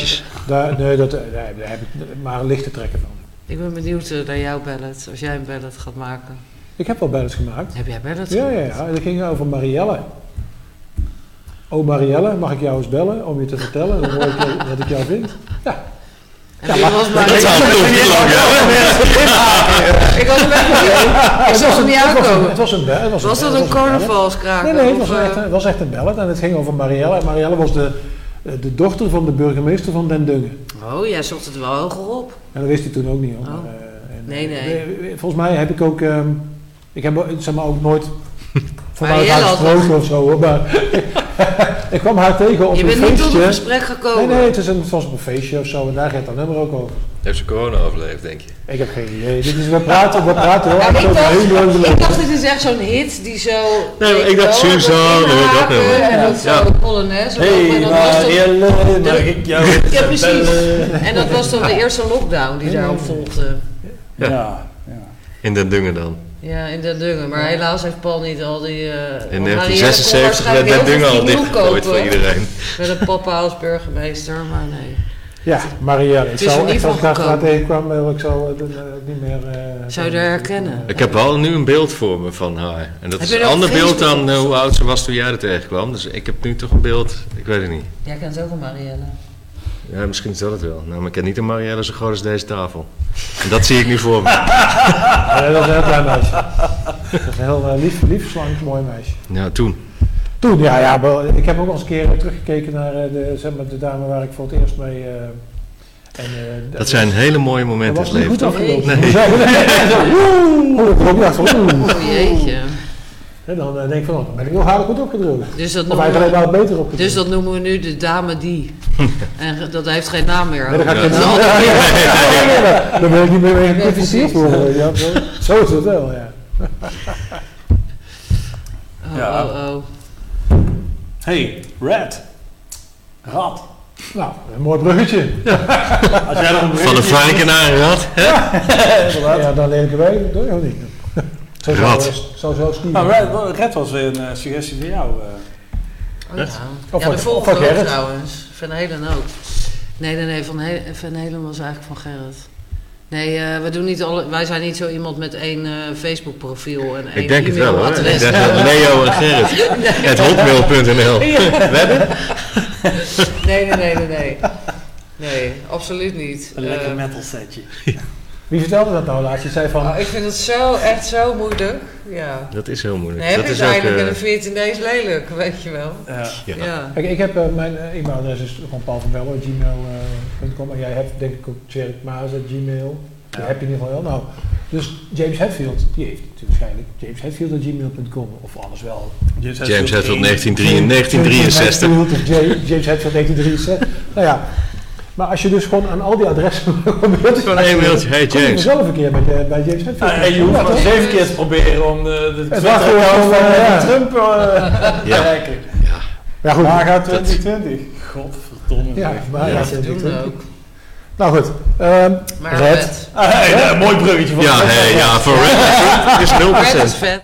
Daar, nee, dat, daar, daar heb ik maar lichte trekken van. Ik ben benieuwd eh, naar jouw ballad, als jij een ballad gaat maken. Ik heb wel ballads gemaakt. Heb jij ballads Ja, ja, gemaakt? ja. Dat ging over Marielle. Oh Marielle, mag ik jou eens bellen om je te vertellen dan hoor ik, wat ik jou vind? Ja. Wie was maar Dat zou toch niet lang Ik was een beetje Ik Het zag hem niet aankomen. Het was een bel- was dat een carnavalskraker? Nee, nee, het of, was, eh, echt, het was echt een ballad en het ging over Marielle. En Marielle was de, eh, de dochter van de burgemeester van Den Dungen. Oh, jij zocht het wel hoger op. En dat wist hij toen ook niet. Hoor. Oh. Eh, en, Nee, nee. Volgens mij heb ik ook, ehm, ik heb ook, zeg maar ook nooit vanuit haar gesproken of zo hoor. Maar ik kwam haar tegen op Je een bent niet tot feestje. een gesprek gekomen. Nee, nee, het, is een, het was op een feestje of zo en daar gaat dat nummer ook over. Heeft ze corona overleefd, denk je? Ik heb geen idee. Dit is, we praten, we praten wel Ja, ik, dacht, ik dacht, dit is echt zo'n hit die zo... Nee, maar ik dacht Suzanne, dat dat nummer. En dat Ja. zo Polonaise. Hey, Marielle, mag ik jou Ja, precies. En dat was dan de eerste lockdown die daarop volgde. Ja. ja. In Den Dungen dan. Ja, in Den Dungen. Maar helaas heeft Paul niet al die... eh, In want Marielle kon 1976 werd Den Dungen al dichtgegooid voor iedereen. Met een papa als burgemeester, maar nee. Ja, Marielle. Ik zou echt van als gekomen. tegenkwam, eh, ik zou het eh, niet meer... eh, Zou je haar herkennen? Ik heb wel nu een beeld voor me van haar. En dat Heb is een ander beeld dan eh, hoe oud ze was toen jij er tegenkwam. Dus ik heb nu toch een beeld, ik weet het niet. Jij kent ook een Marielle. Ja, misschien is dat het wel. Nou, maar ik heb niet een Marielle zo groot als deze tafel. En dat zie ik nu voor me. Ja, dat is een heel klein meisje. Dat is een heel eh, lief, lief, slank, mooi meisje. Ja, toen. Toen, ja, ja, ik heb ook al eens een keer teruggekeken naar eh, de, zeg maar, de dame waar ik voor het eerst mee... eh, en, eh, Dat zijn hele mooie momenten Dat in was het niet leven, goed afgelopen. Nee. Ook dacht van, oeh. Oh jeetje. En dan eh, denk ik van, oh, dan ben ik heel hard goed opgedroogd. Dus dat, Of noemen eigenlijk alleen we, maar beter opgedroogd. dus dat noemen we nu de dame die. En dat heeft geen naam meer. Nee, dan ga ik geen naam- Ja, ja, Dan ben ik niet meer mee Ja, precies. worden. Ja, zo, zo is het wel, ja. Oh, Ja. oh, oh. Hey, Red. Rat. Nou, een mooi bruggetje. Als jij nog een Van een varken naar een rat. hè? Ja, dan lelijke wegen, doe je ook niet. Zo zou zo zo. Nou, Red, Red was weer een eh, suggestie van jou. eh. Oh, ja. Of ja, van- de volgende ook trouwens. Van Helen ook. Nee, nee, nee. Van, He van Helen was eigenlijk van Gerrit. Nee, eh, we doen niet alle, wij zijn niet zo iemand met één eh, Facebook profiel en één Ik denk het wel hoor. Ik e-mailadres. denk dat Leo en Gerrit. Het hotmail.nl. Nee, nee, nee, nee, nee. Nee, absoluut niet. Een lekker metal setje. Wie vertelde dat nou laatst? Je zei van... Ik vind het zo, echt zo moeilijk. Ja. Dat is heel moeilijk. Heb dat is eigenlijk in een veertiendees lelijk, weet je wel. Ja. ja. Kijk, ik heb mijn e-mailadres is gewoon paulvanbello.gmail.com en jij hebt denk ik ook Tjerk Maas Gmail. Ja. Heb je in ieder geval wel. Nou, dus James Hetfield, die heeft waarschijnlijk James Hetfield gmail.com of anders wel. James, James Hetfield 1963. James Hetfield 1963. nou ja, maar als je dus gewoon aan al die adressen probeert... Gewoon een mailtje, hey James. Je zelf een keer bij, eh, bij James Hetfield. Ah, en je hoeft maar zeven keer te proberen om de, de Twitter-account van. Eh, eh, Trump ja. te. Ja. ja goed. Haga 2020. Godverdomme. Ja, maar ja, ook. Nou goed, ehm, maar Red. Ah, mooi bruggetje van Ja, hey, ja voor Red is 0%. Red is vet.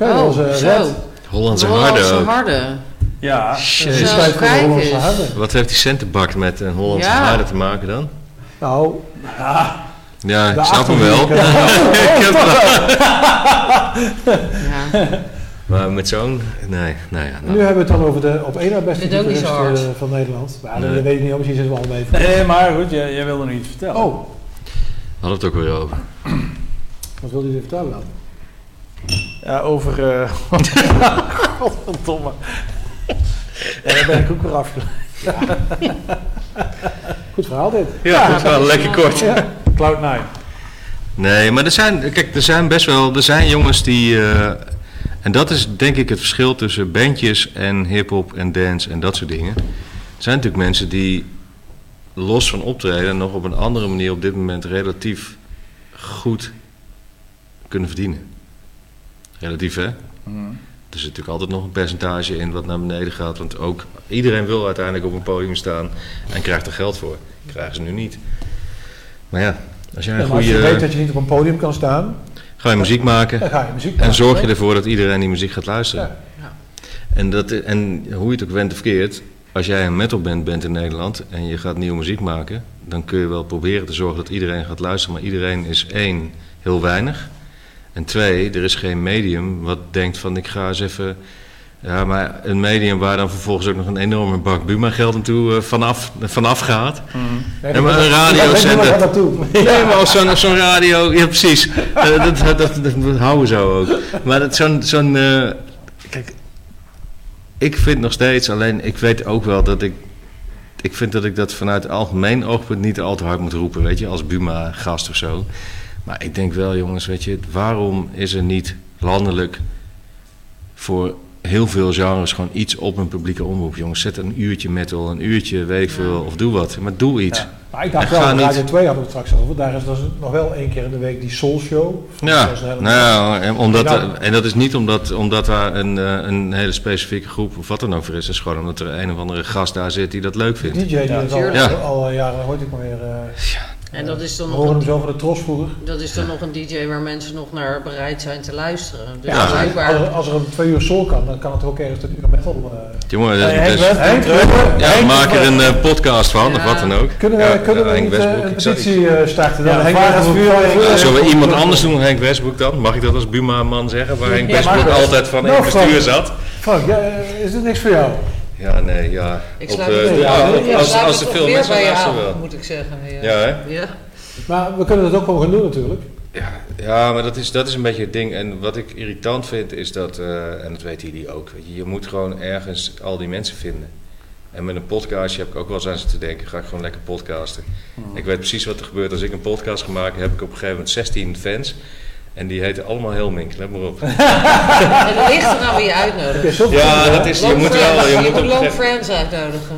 Oh. Eh, Hollandse, harde. Ja, Zo, harde. Wat heeft die centenbak met een Hollandse harde te maken dan? Nou, ja. Eh, ik snap hem wel. Ja. Maar met zo'n... Nee, nou ja. Nou. Nu hebben we het dan over de op één na beste gitarist eh, van Nederland. Maar weet ik niet, misschien zitten het al mee. Nee, maar goed, jij, wilde nog iets vertellen. Oh. had het ook weer over. Wat wilde je vertellen dan? Ja, over... eh Godverdomme. Ja, daar ben ik ook weer afgeleid. Goed verhaal dit. Ja, dat is wel lekker kort. Cloud9. Nee, maar er zijn, kijk, er zijn best wel, er zijn jongens die, eh, en dat is denk ik het verschil tussen bandjes en hip-hop en dance en dat soort dingen. Er zijn natuurlijk mensen die los van optreden nog op een andere manier op dit moment relatief goed kunnen verdienen. Relatief hè? Er zit natuurlijk altijd nog een percentage in wat naar beneden gaat, want ook iedereen wil uiteindelijk op een podium staan en krijgt er geld voor. Krijgen ze nu niet. Maar ja, als jij Ja, een maar als je goede. weet dat je niet op een podium kan staan, Ga je muziek maken dan ga je muziek en maken. zorg je ervoor dat iedereen die muziek gaat luisteren. Ja. En, dat, en hoe je het ook went of keert, als jij een metalband bent in Nederland en je gaat nieuwe muziek maken, dan kun je wel proberen te zorgen dat iedereen gaat luisteren. Maar iedereen is één, heel weinig. En twee, er is geen medium wat denkt van ik ga eens even... Ja, maar een medium waar dan vervolgens ook nog een enorme bak Buma geld naartoe eh, vanaf, vanaf gaat. Nee, Ja, maar een radiozender-. Nee, maar als zo'n zo'n radio, ja precies, Eh, dat, dat, dat, houden we zo ook. Maar zo'n, zo'n eh, kijk, ik vind nog steeds, alleen ik weet ook wel dat ik, ik vind dat ik dat vanuit algemeen oogpunt niet al te hard moet roepen, weet je, als Buma-gast of zo. Maar ik denk wel, jongens, weet je, waarom is er niet landelijk voor heel veel genres gewoon iets op een publieke omroep, jongens? Zet een uurtje metal, een uurtje, weet ik veel, of doe wat, maar doe iets. Maar ik dacht En wel, ga op niet- Radio 2 hadden we het straks over. Daar is dus nog wel één keer in de week die Soul Show. Ja, nou ja, en, omdat, Ja. en dat is niet omdat, omdat daar een, eh, een hele specifieke groep of wat dan ook voor is. Het is gewoon omdat er een of andere gast daar zit die dat leuk Die vindt. DJ die al. Ja. al jaren, hoort ik maar weer. eh En dat is dan we nog horen hem een, zo van de tros vroeger. dat is dan nog een DJ waar mensen nog naar bereid zijn te luisteren. Dus Ja, blijkbaar. als, er, als er een twee uur soul kan, dan kan het ook ergens een uur metal. eh Jongen, dat, Hey, dat Henk is- Henk, terug. ja, Henk, maak er een eh, podcast van of Ja. wat dan ook. Kunnen we, Ja, kunnen we Henk niet eh, Westbroek. een petitie eh, starten? Dan Ja, Henk Westbroek- het vuur even- eh, Zullen we eh, iemand eh, anders doen dan Henk Westbroek dan? Mag ik dat als Buma-man zeggen, waar Henk Westbroek altijd van in Nou, het bestuur Frank. zat? Frank, ja, eh, is dit niks voor jou? Ja, nee, ja. Ik sluit eh, ja, ja, als, als er veel weer mensen bij je luisteren aan, wel. moet ik zeggen. Ja, hè? Ja. Maar we kunnen het ook gewoon gaan doen natuurlijk. Ja, ja maar dat is, dat is een beetje het ding. En wat ik irritant vind is dat, eh, en dat weet jullie ook, weet je, je moet gewoon ergens al die mensen vinden. En met een podcastje heb ik ook wel eens aan zitten denken, ga ik gewoon lekker podcasten. Ik weet precies wat er gebeurt als ik een podcast ga maken, heb ik op een gegeven moment 16 fans. En die heten allemaal Helmink, let maar op. En het ligt eraan wie je uitnodigt. Ja, dat is, je Long moet wel, friends, je moet long friends uitnodigen.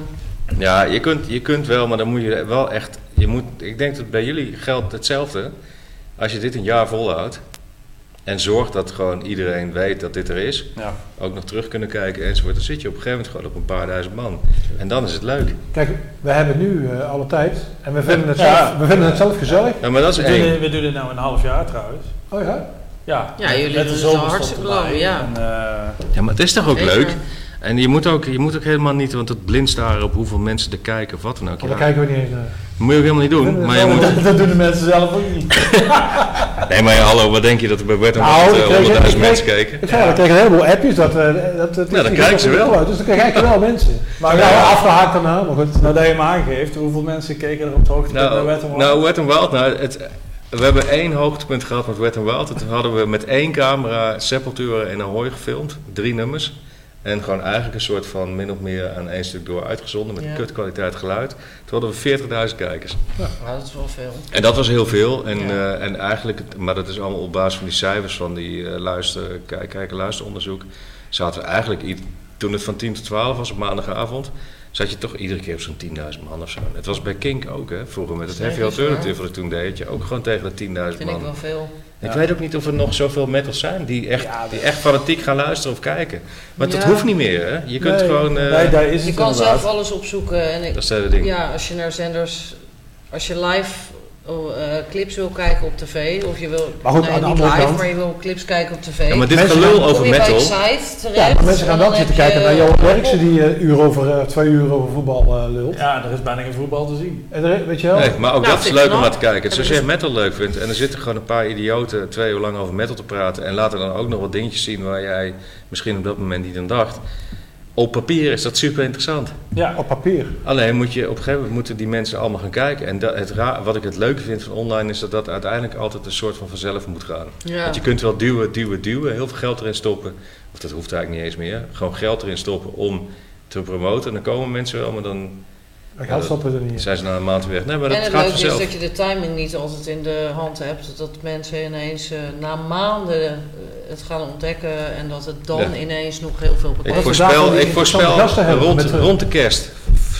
Ja, je kunt, je kunt wel, maar dan moet je wel echt, je moet, ik denk dat bij jullie geldt hetzelfde. Als je dit een jaar volhoudt en zorgt dat gewoon iedereen weet dat dit er is, Ja. ook nog terug kunnen kijken enzovoort, dan zit je op een gegeven moment gewoon op een paar duizend man. En dan is het leuk. Kijk, we hebben nu eh, alle tijd en we vinden het, Ja. zelf, we vinden het zelf gezellig. Ja, maar dat is We doen, één. we doen dit nou een half jaar trouwens. Oh ja? Ja, Ja, jullie met de doen het hartstikke lang, ja. En, eh, Ja, maar het is toch ook leuk? En je moet ook, je moet ook helemaal niet, want het blind staren op hoeveel mensen er kijken of wat dan ook. Daar Ja, kijken we niet eens naar. dat moet je ook helemaal niet doen. Maar je moet, dat, dat doen de mensen zelf ook niet. nee, maar ja, hallo, wat denk je dat er bij en Nou, eh, kreeg- 100.000 ik mensen keken? Ik zei, ik kreeg een heleboel appjes dat... eh, dat, dat Nou, dan kijken ze wel. Dus dan kijken wel mensen. Maar ja, ja, afgehaakt daarna, maar goed. Nou, dat je hem aangeeft, hoeveel mensen keken er op het hoogtepunt naar Nou, Wet en Wild? nou Wet Wild, nou, het, we hebben één hoogtepunt gehad met Wet n Wild. En toen hadden we met één camera Sepultura en Ahoy gefilmd, drie nummers. En gewoon eigenlijk een soort van min of meer aan één stuk door uitgezonden met Ja. kutkwaliteit geluid. Toen hadden we 40.000 kijkers. Nou, dat is wel veel. En dat was heel veel. En, Ja. eh, en eigenlijk, maar dat is allemaal op basis van die cijfers van die eh, luister, kijk, kijken, luisteronderzoek. Zaten we eigenlijk, toen het van 10 tot 12 was op maandagavond, zat je toch iedere keer op zo'n 10.000 man of zo. Het was bij Kink ook, hè, vroeger met het Heavy. Alternative wat ik toen deed, je ook gewoon tegen de 10.000 Vind ik man. wel veel. Ik Ja. weet ook niet of er nog zoveel metals zijn die echt, Ja, die echt fanatiek gaan luisteren of kijken. Maar dat hoeft niet meer, hè. Je kunt Nee, gewoon... eh, nee, daar is Je het kan inderdaad. zelf alles opzoeken. En ik, dat is het hele ding. ja, als je naar zenders, als je live oh, eh, clips wil kijken op tv, of je wil, Maar goed, nee, aan de niet andere live, kant- maar je wil clips kijken op tv. Ja, maar dit Mensen gelul gaan- over metal. een site terecht. Ja, maar mensen gaan wel dan zitten kijken je- naar Johan Derksen die eh, uur over, eh, twee uur over voetbal lult. Ja, er is bijna geen voetbal te zien. En er- weet je wel? Nee, maar ook Nou, dat is leuk om naar te kijken. Zoals Hebben jij metal leuk vindt en er zitten gewoon een paar idioten twee uur lang over metal te praten en laten dan ook nog wat dingetjes zien waar jij misschien op dat moment niet aan dacht. Op papier is dat super interessant. Ja, Op papier. Alleen moet je op een gegeven moment moeten die mensen allemaal gaan kijken. En dat, het ra- wat ik het leuke vind van online is dat dat uiteindelijk altijd een soort van vanzelf moet gaan. Ja. Want je kunt wel duwen, duwen, duwen, heel veel geld erin stoppen. Of dat hoeft eigenlijk niet eens meer. Gewoon geld erin stoppen om te promoten. En dan komen mensen wel, maar dan Stoppen er niet in. zijn ze na een maand weer. Nee, maar en dat het gaat leuke vanzelf. is dat je de timing niet altijd in de hand hebt. Dat mensen ineens eh, na maanden eh, het gaan ontdekken en dat het dan Ja. ineens nog heel veel Ik betekent. wel voorspel, ik voorspel rond, eh, rond de kerst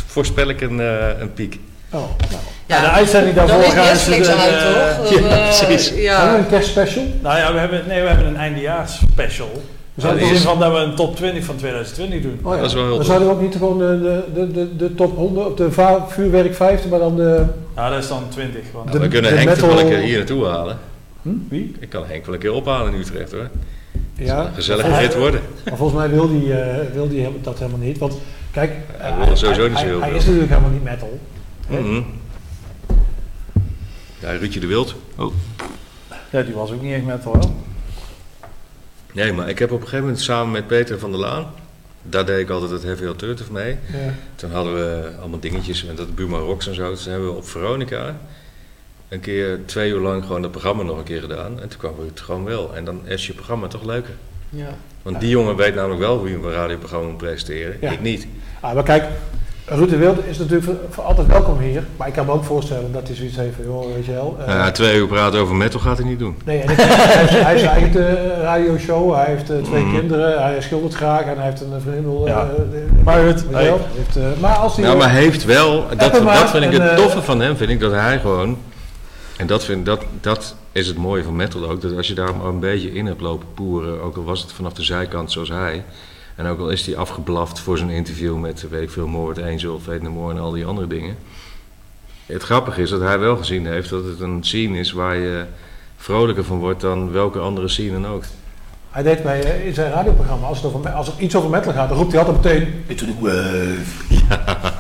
voorspel ik een, eh, een piek. Oh, nou. Ja, de uitzending dan daarvoor is gaan ze de- uit, toch? ja, Dan, precies. Hebben we Ja. een kerstspecial? Nou ja, we hebben, nee, we hebben een eindejaars special. We In zouden, de zin van dat we een top 20 van 2020 doen. oh ja. Dat is wel heel Dan zouden we ook niet gewoon de, de, de, de, top 100 op de va- vuurwerk 50, maar dan de... Ja, dat is dan 20. Want De- we kunnen de Henk metal- wel een keer hier naartoe halen. Hm? Wie? Ik kan Henk wel een keer ophalen in Utrecht hoor. Ja, Een gezellige Volgens- rit worden. Maar volgens mij wil die, eh, wil die dat helemaal niet. Want kijk, Hij wil er sowieso niet zo heel hij veel. is natuurlijk helemaal niet metal. Mhm. Ja, Ruudje de Wild. Oh. Ja, die was ook niet echt metal wel. Nee, maar ik heb op een gegeven moment samen met Peter van der Laan, daar deed ik altijd het Heavy Alternative mee. Ja. Toen hadden we allemaal dingetjes met dat Buma Rocks en zo. Toen hebben we op Veronica een keer twee uur lang gewoon dat programma nog een keer gedaan. En toen kwam het gewoon wel. En dan is je programma toch leuker. Ja. Want die jongen weet namelijk wel hoe je een radioprogramma moet presenteren. Ja. Ik niet. Ah, maar kijk, Ruud de Wild is natuurlijk voor, voor altijd welkom hier. Maar ik kan me ook voorstellen dat hij zoiets heeft van, joh, weet je wel. eh, ja, twee uur praten over metal gaat hij niet doen. Nee, en ik, hij, heeft, hij heeft zijn eigen eh, radioshow, hij heeft eh, twee Mhm. kinderen, hij schildert graag en hij heeft een vriendin. Ja. Maar wel, hij heeft, eh, maar als hij... Nou, maar heeft wel, dat, dat vind ik en, het toffe van hem, vind ik dat hij gewoon, en dat, vind, dat, dat is het mooie van metal ook, dat als je daar maar een beetje in hebt lopen poeren, ook al was het vanaf de zijkant zoals hij, en ook al is hij afgeblaft voor zijn interview met, weet ik veel, Moord, Angel, Fate No More en al die andere dingen. Het grappige is dat hij wel gezien heeft dat het een scene is waar je vrolijker van wordt dan welke andere scene dan ook. Hij deed bij, eh, in zijn radioprogramma, als het, over, als het iets over metal gaat, dan roept hij altijd meteen... Into the wave.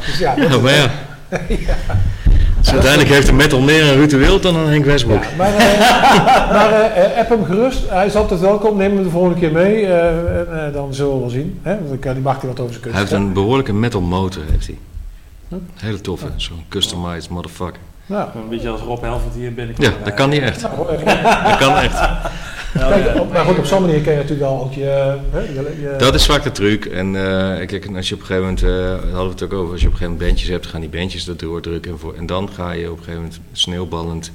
Dus ja, dat Ja, maar ja. Dus uiteindelijk heeft de metal meer een Wild dan een Henk Westbroek. Ja, maar eh, maar eh, eh, app hem gerust. Hij is altijd welkom. Neem hem de volgende keer mee. eh, en, eh, dan zullen we wel zien. Hè? Want dan die mag hij wat over zijn kunst. Hij heeft een behoorlijke metal motor, heeft hij. Hele toffe, zo'n customized motherfucker. Nou, Een beetje als Rob Helvert hier binnenkomt. Ja, dat kan niet echt. nou, Dat kan echt. kijk, op- maar goed, op zo'n manier kun je natuurlijk wel ook je... hè, je, je- Dat is vaak de truc. En eh, kijk, als je op een gegeven moment, eh, daar hadden we het ook over, als je op een gegeven moment bandjes hebt, gaan die bandjes dat doordrukken. En, voor, en dan ga je op een gegeven moment sneeuwballend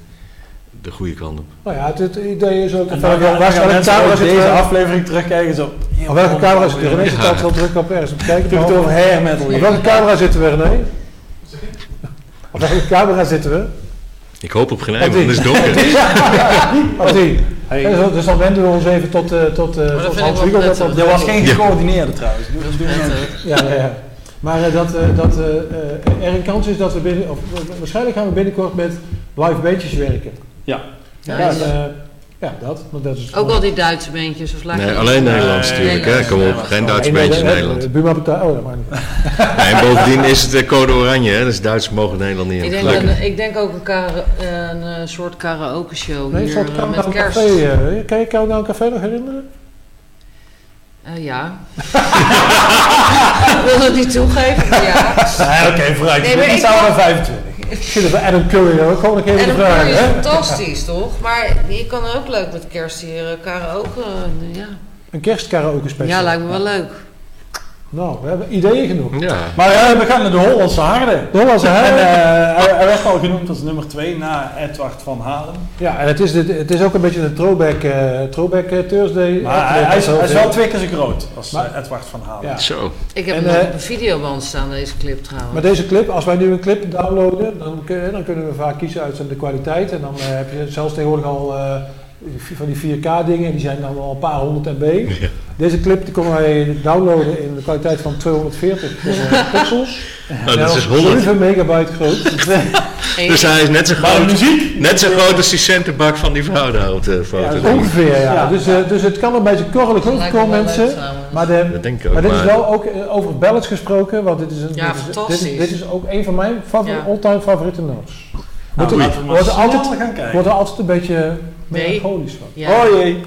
de goede kant op. nou ja, het, het idee is ook... Waar gaan welke camera zit deze er- aflevering terugkijken zo. Op welke camera zit er? René zit altijd wel druk op ergens. Op kijken. Ik heb het over hair metal Op hier. welke camera zitten we, René? Op welke camera zitten we? Ik hoop op geen eind, want het is donker. Die. Hey. Ja, dus, dus dan wenden we ons even tot, eh tot, eh ik Hans wel Wiegel. Dat, prettig. dat, Dat was geen Ja. gecoördineerde trouwens. Dat eh, Ja, ja, ja. Maar eh, dat, eh, dat er een kans is dat we binnen, of waarschijnlijk gaan we binnenkort met live beetjes werken. Ja. Ja, Ja, en, ja dat. Want dat is Ook al die Duitse beentjes of Nee, alleen Nederlands natuurlijk. Hè. Kom op, geen Duitse beentjes in Nederland. Buma betaalt. Oh, dat maakt niet. Nee, en bovendien is het code oranje, hè. dus Duitsers mogen Nederland niet Ik in. denk, Gelukkig. een, ik denk ook een, kara- een eh, soort karaoke show Nee, hier soort eh, met een kerst. café. eh, kan je Countdown Café nog herinneren? Eh, ja. ik wil het niet toegeven, maar ja. Nee, Oké, vooruit. Nee, maar ik kan- naar 25. Ik vind het bij Adam Curry ook gewoon een keer En de een vraag. is hè? fantastisch, toch? Maar je kan ook leuk met kerst hier eh, karaoke. eh, ja. Een kerstkaraoke special. ja, lijkt me wel leuk. Nou, we hebben ideeën genoeg. Ja. Maar eh, we gaan naar de Hollandse Harde. De Hollandse En Harde. eh, hij, hij werd al genoemd als nummer 2 na Edward van Halen. Ja, en het is, de- het is ook een beetje een throwback, eh, throwback eh, Thursday. Maar hij, hij is, hij is wel twee keer zo groot als Maar- eh, Edward van Halen. Ja. Zo. Ik heb En, nog eh, op een videoband staan, deze clip trouwens. Maar deze clip, als wij nu een clip downloaden, dan, dan kunnen we vaak kiezen uit de kwaliteit. En dan eh, heb je zelfs tegenwoordig al eh, van die 4K dingen, die zijn dan al een paar honderd MB. Deze clip die konden wij downloaden in de kwaliteit van 240 eh, pixels. Oh, dat is En dus 100. 7 megabyte groot. En Dus hij is net zo groot, muziek? net zo groot als die centenbak van die vrouw daar op de foto. Ongeveer, ja. Ja. Dus, eh, dus het kan een beetje korrelig overkomen, wel mensen. Maar, de, Dat denk ik ook. maar dit is wel ook eh, over ballads gesproken, want dit is, een, Ja, dit is, dit is, dit is ook een van mijn favori- all-time favoriete notes. Nou, er- laten we maar wordt er snel altijd- gaan kijken. Wordt er altijd een beetje melancholisch van. Ja. Oh jee.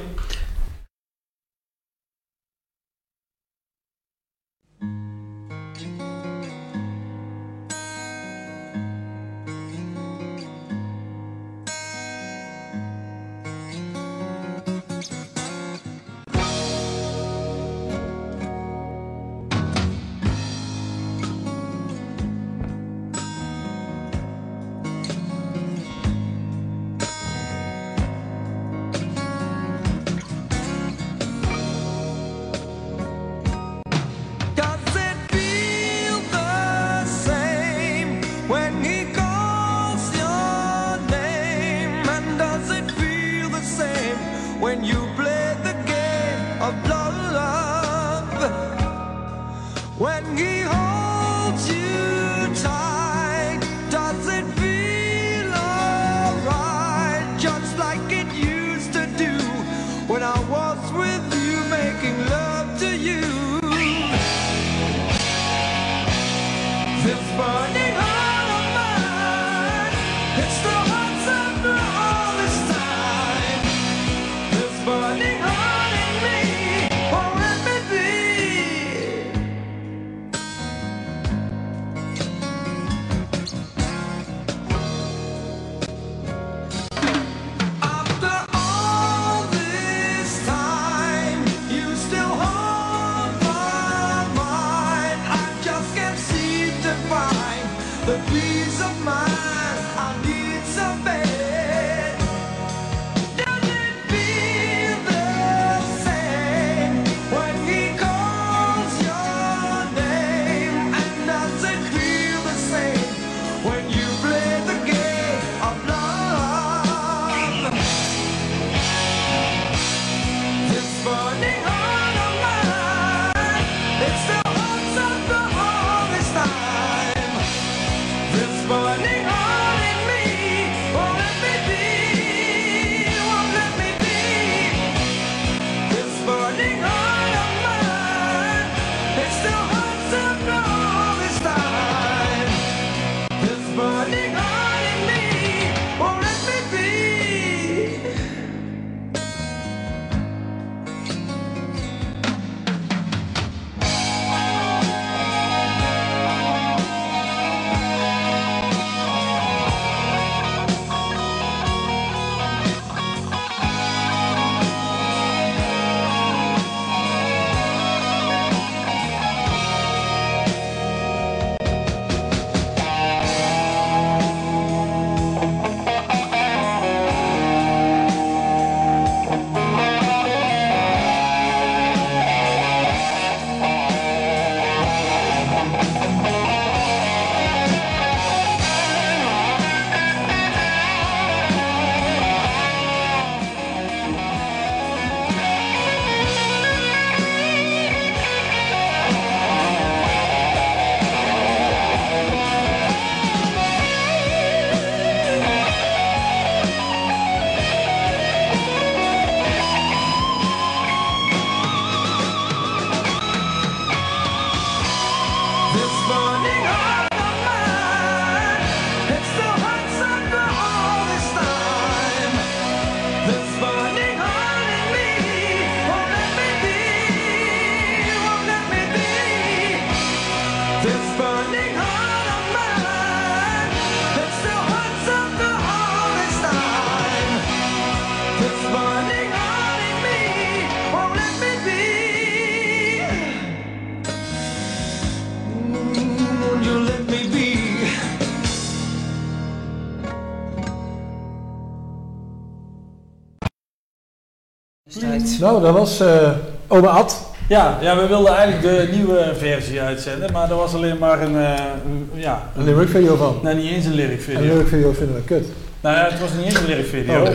Nou, dat was eh Oma Ad. Ja, ja, we wilden eigenlijk de nieuwe versie uitzenden, maar er was alleen maar een, eh, een- ja, Een lyric video van. nou niet eens een lyric Een video. lyric video vinden we kut. Nou ja, het was niet eens een lyric video. Oh,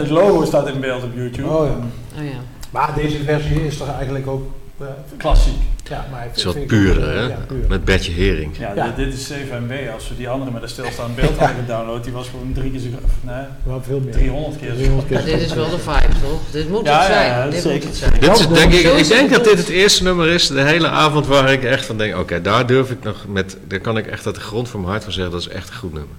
het logo staat in beeld op YouTube. Oh ja. Oh ja. Maar deze versie is toch eigenlijk ook eh, Klassiek. Ja, maar Het is wat puurder, hè? Ja, puur. Met Bertje Hering. Ja, Ja. Dit, dit is 7 MB. Als we die andere met een stilstaand beeld hadden gedownload, die was gewoon drie keer zo. Nee, Wel veel meer. 300 keer zo 300 keer. Dit is wel de vibe, toch? Dit moet Ja, het zijn. ja, dit moet het zijn. Dit is, denk ik, ik denk dat dit het eerste nummer is, de hele avond waar ik echt van denk, oké, daar durf ik nog met, daar kan ik echt uit de grond van mijn hart van zeggen, dat is echt een goed nummer.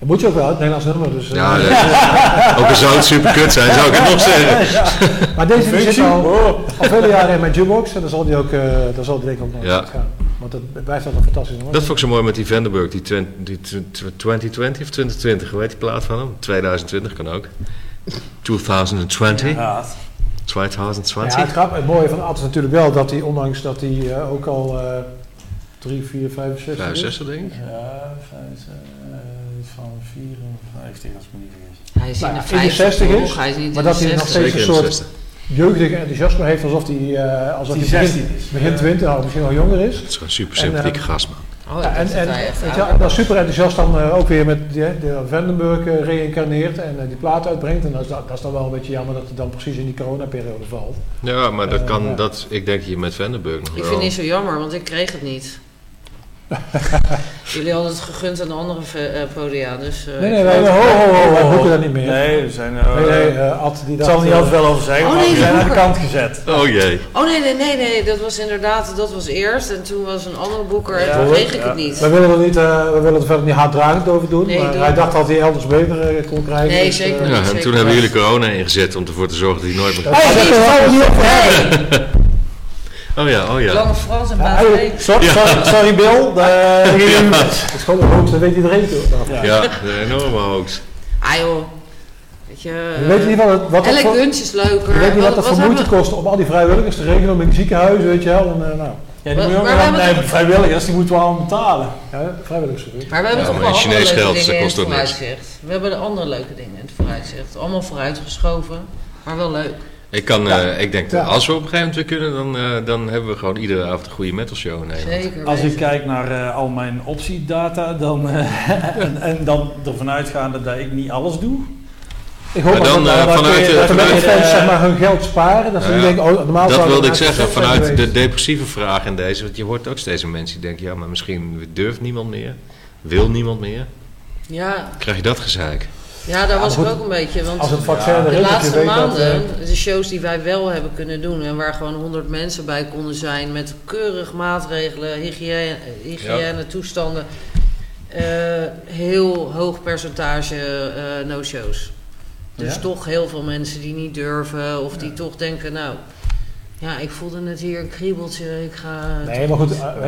Dat moet je ook wel, het Nederlands nummer. Dus, eh, Ja, dat- ook al zou het super kut zijn, zou ik het nog zeggen. maar deze die zit al, oh. al vele jaren in mijn jukebox en dan zal die ook, eh daar zal die denk ik ook nog Ja. gaan. Want het blijft altijd een fantastisch nummer. Dat vond ik zo mooi met die Vandenberg, die, die tw- tw- 2020 of 2020, hoe heet die plaat van hem? 2020 kan ook. 2020, Ja, 2020. Ja, het, grap, het mooie van Ad is natuurlijk wel dat hij, ondanks dat hij eh, ook al eh 3, 4, 65 is. 65 denk ik. ja vijf, eh, iets van 54 als ik me niet vergis. Hij is in Nou de in de 50 60 is, toch? Hij is niet maar dat de hij nog 60. steeds een de soort 60. jeugdige enthousiasme heeft alsof hij, eh alsof Die hij 16 begin, is. begin 20 of misschien nog jonger is. Het is gewoon een super sympathieke eh, gast, man. Oh, Ja, ik en dat hij wel, dat is super enthousiast dan eh, ook weer met hè, de Vandenberg eh, reïncarneert en die plaat uitbrengt. En dat is, dan- dat is dan wel een beetje jammer dat het dan precies in die coronaperiode valt. Ja, maar dat kan, dat, ik denk hier met Vandenberg nog Ik wel. vind het niet zo jammer, want ik kreeg het niet. Jullie hadden het gegund aan de andere eh, podia, dus... eh, Nee, nee, wij, ho, ho, ho, wij boeken dat niet meer. Nee, we zijn... eh, nee, nee, eh, Ad die dacht... zal er niet altijd wel over zeggen, Oh, maar nee, we zijn aan de kant gezet. Oh jee. Oh nee, nee, nee, nee, dat was inderdaad, dat was eerst. En toen was een andere boeker en Ja, toen hoor. kreeg ik Ja. het niet. Wij willen er niet, eh, wij willen er verder niet haatdragend over doen, Nee, maar hij dacht dat hij elders beter kon krijgen. Nee, dus, zeker niet. Ja, en zeker toen hebben jullie corona ingezet om ervoor te zorgen dat hij nooit meer... dat gaat er wel niet op. Oh ja, oh ja. Lange Frans en Baas. Sorry, sorry, sorry Bill, de- het is gewoon een hoax, dat weet iedereen toch. Ja. Ja, de enorme hoax. Ah joh, weet je... Je weet niet wat, het- wat dat Elk voor, lunch is leuker. je weet niet wat dat voor moeite kost om al die vrijwilligers te regelen om in ziekenhuizen, weet je wel. En, eh, nou, Ja, die moet je ook Maar we hebben nee, vrijwilligers, die moeten we allemaal betalen. ja, vrijwilligersvergoed. Maar we hebben Ja, toch maar wel andere Chinees leuke geld, dat dingen in kost het ook niks. We hebben de andere leuke dingen in het vooruitzicht. Allemaal vooruitgeschoven, maar wel leuk. Ik, kan, eh, ik denk, dat Ja. als we op een gegeven moment weer kunnen, dan, eh, dan hebben we gewoon iedere avond een goede metal show in Nederland. Zeker Als ik kijk naar eh, al mijn optiedata dan, eh, en, en dan ervan uitgaande dat ik niet alles doe. Ik hoop Maar dan, dat, dat, vanuit, dat, de vanuit- fans zeg maar, hun geld sparen. Dat ze Ja, denken, oh, normaal Dat wilde ik zeggen, vanuit de depressieve vraag in deze. Want je hoort ook steeds mensen die denken, ja, maar misschien durft niemand meer. Wil niemand meer. Ja, Krijg je dat gezeik? Ja, daar was goed. ik ook een beetje. Want Als het vaccin de laatste weet maanden, eh, de shows die wij wel hebben kunnen doen en waar gewoon 100 mensen bij konden zijn met keurig maatregelen, hygiëne, hygiëne toestanden, eh, heel hoog percentage eh, no-shows. Dus Ja? toch heel veel mensen die niet durven of die toch denken, nou, ja, ik voelde net hier een kriebeltje, ik ga... Nee, maar goed, eh, we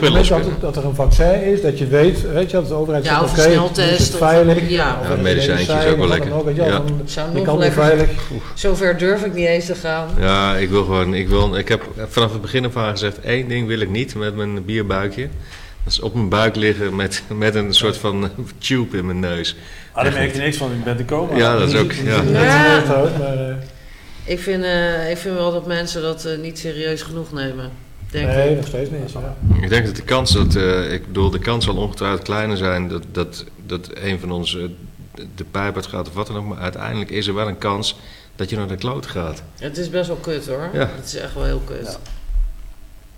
bedoelen is het dat, dat er een vaccin is, dat je weet, weet je, dat de overheid Ja, zegt, oké, een het sneltest is of- veilig. ja. of Ja, een medicijntje is ook wel lekker. ook, Ja. dan- Zou nog kan lekker- veilig. Zover durf ik niet eens te gaan. Ja, ik wil gewoon, ik wil, ik heb vanaf het begin af aan gezegd, één ding wil ik niet met mijn bierbuikje. Dat is op mijn buik liggen met, met een soort van tube in mijn neus. Ah, daar merk je niks van, ik ben te komen. Ja, dat is ook, ja. Ik vind, eh, ik vind wel dat mensen dat eh, niet serieus genoeg nemen. Denk nee, ik. nog steeds niet. Ja. Ik denk dat de kans dat, eh, ik bedoel, de kans zal ongetwijfeld kleiner zijn dat, dat, dat een van ons de- pijp uit gaat of wat dan ook. Maar uiteindelijk is er wel een kans dat je naar de kloot gaat. Het is best wel kut hoor. Ja. Het is echt wel heel kut.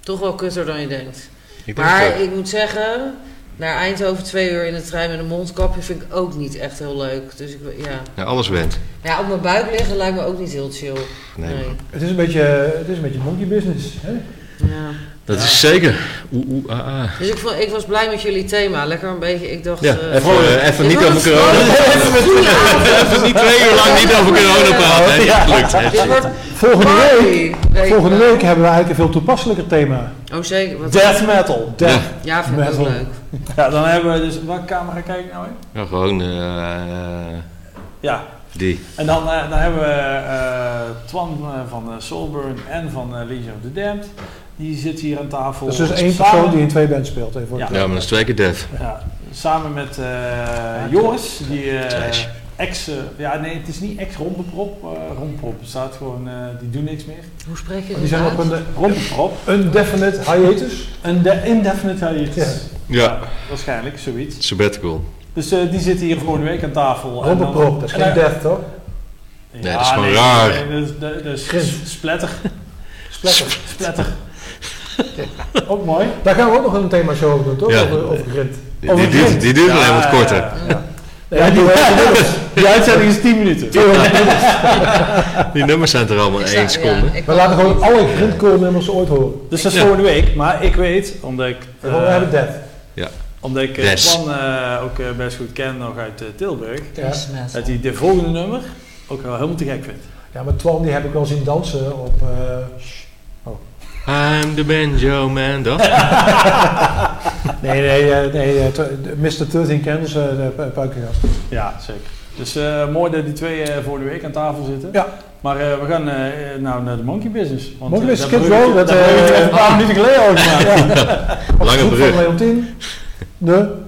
Toch wel kutter dan je denkt. Ik denk Maar ik moet zeggen, naar Eindhoven twee uur in de trein met een mondkapje vind ik ook niet echt heel leuk. Dus ik, ja. Ja, alles went. ja, op mijn buik liggen lijkt me ook niet heel chill. Nee. Nee. Het is een beetje, het is een beetje monkey business. Hè? Ja. Dat is zeker. Oeh, oeh, ah, ah. Dus ik, vond, ik was blij met jullie thema. Lekker een beetje, ik dacht... Ja, eh, even, eh, even niet over corona. Even niet twee uur lang niet over corona praten. Gelukt. Volgende week, volgende wel. week hebben we eigenlijk een veel toepasselijker thema. Oh zeker. Wat, Death metal. Death. ja, vind ik ook leuk. Ja, dan hebben we dus... Welke camera kijk ik nou in? Ja, gewoon eh, Ja, die. en dan, eh, dan hebben we eh, Twan eh, van eh, Soulburn en van eh, Legion of the Damned. Die zit hier aan tafel. Dat is dus één Samen- persoon die in twee bands speelt. Even voor Ja. Ja, maar dat is twee keer def. Ja, samen met eh, Joris, die eh, Trash. ex... eh, ja, nee, het is niet ex-rompenprop. eh rompenprop bestaat gewoon... eh, die doen niks meer. Hoe spreek je Die dit zijn op een Rompenprop. undefinite hiatus. Een de indefinite hiatus. Ja. Ja, Waarschijnlijk, zoiets. sabbatical. Dus eh, die zitten hier volgende week aan tafel. En dan- Rompenprop, dat is en geen death toch? Nee, dat is gewoon raar. Nee, dat is, dat, dat is Grim. splatter. Splatter. Ook mooi. Daar gaan we ook nog een themashow over doen, toch? Ja. Over, over grind. Die, Over die, duurt, grind. die duurt alleen wat korter. Ja, die, Die uitzending is 10 minuten. Die nummers zijn er allemaal één zou- seconde. ja, ik we laten gewoon alle grindcore-nummers ooit horen. Dus dat is Ja. volgende week. Maar ik weet, omdat ik... We eh, hebben Death. omdat ik eh, Des. Twan eh, ook eh, best goed ken nog uit eh, Tilburg. Ja. Dat hij de volgende nummer ook wel helemaal te gek vindt. ja, maar Twan die heb ik wel zien dansen op... I'm the banjo man, dat? nee, nee, eh, nee eh, de Mr. 13 Candles, eh, de pu- puikengast. Ja, zeker. Dus eh, mooi dat die twee eh volgende week aan tafel zitten. Ja. Maar eh, we gaan eh, nou naar de Monkey Business. Want, Monkey Business, dat Skid Row, dat, hebben we een paar minuten geleden al gemaakt. Ja. Lange brug. van Leontien. De...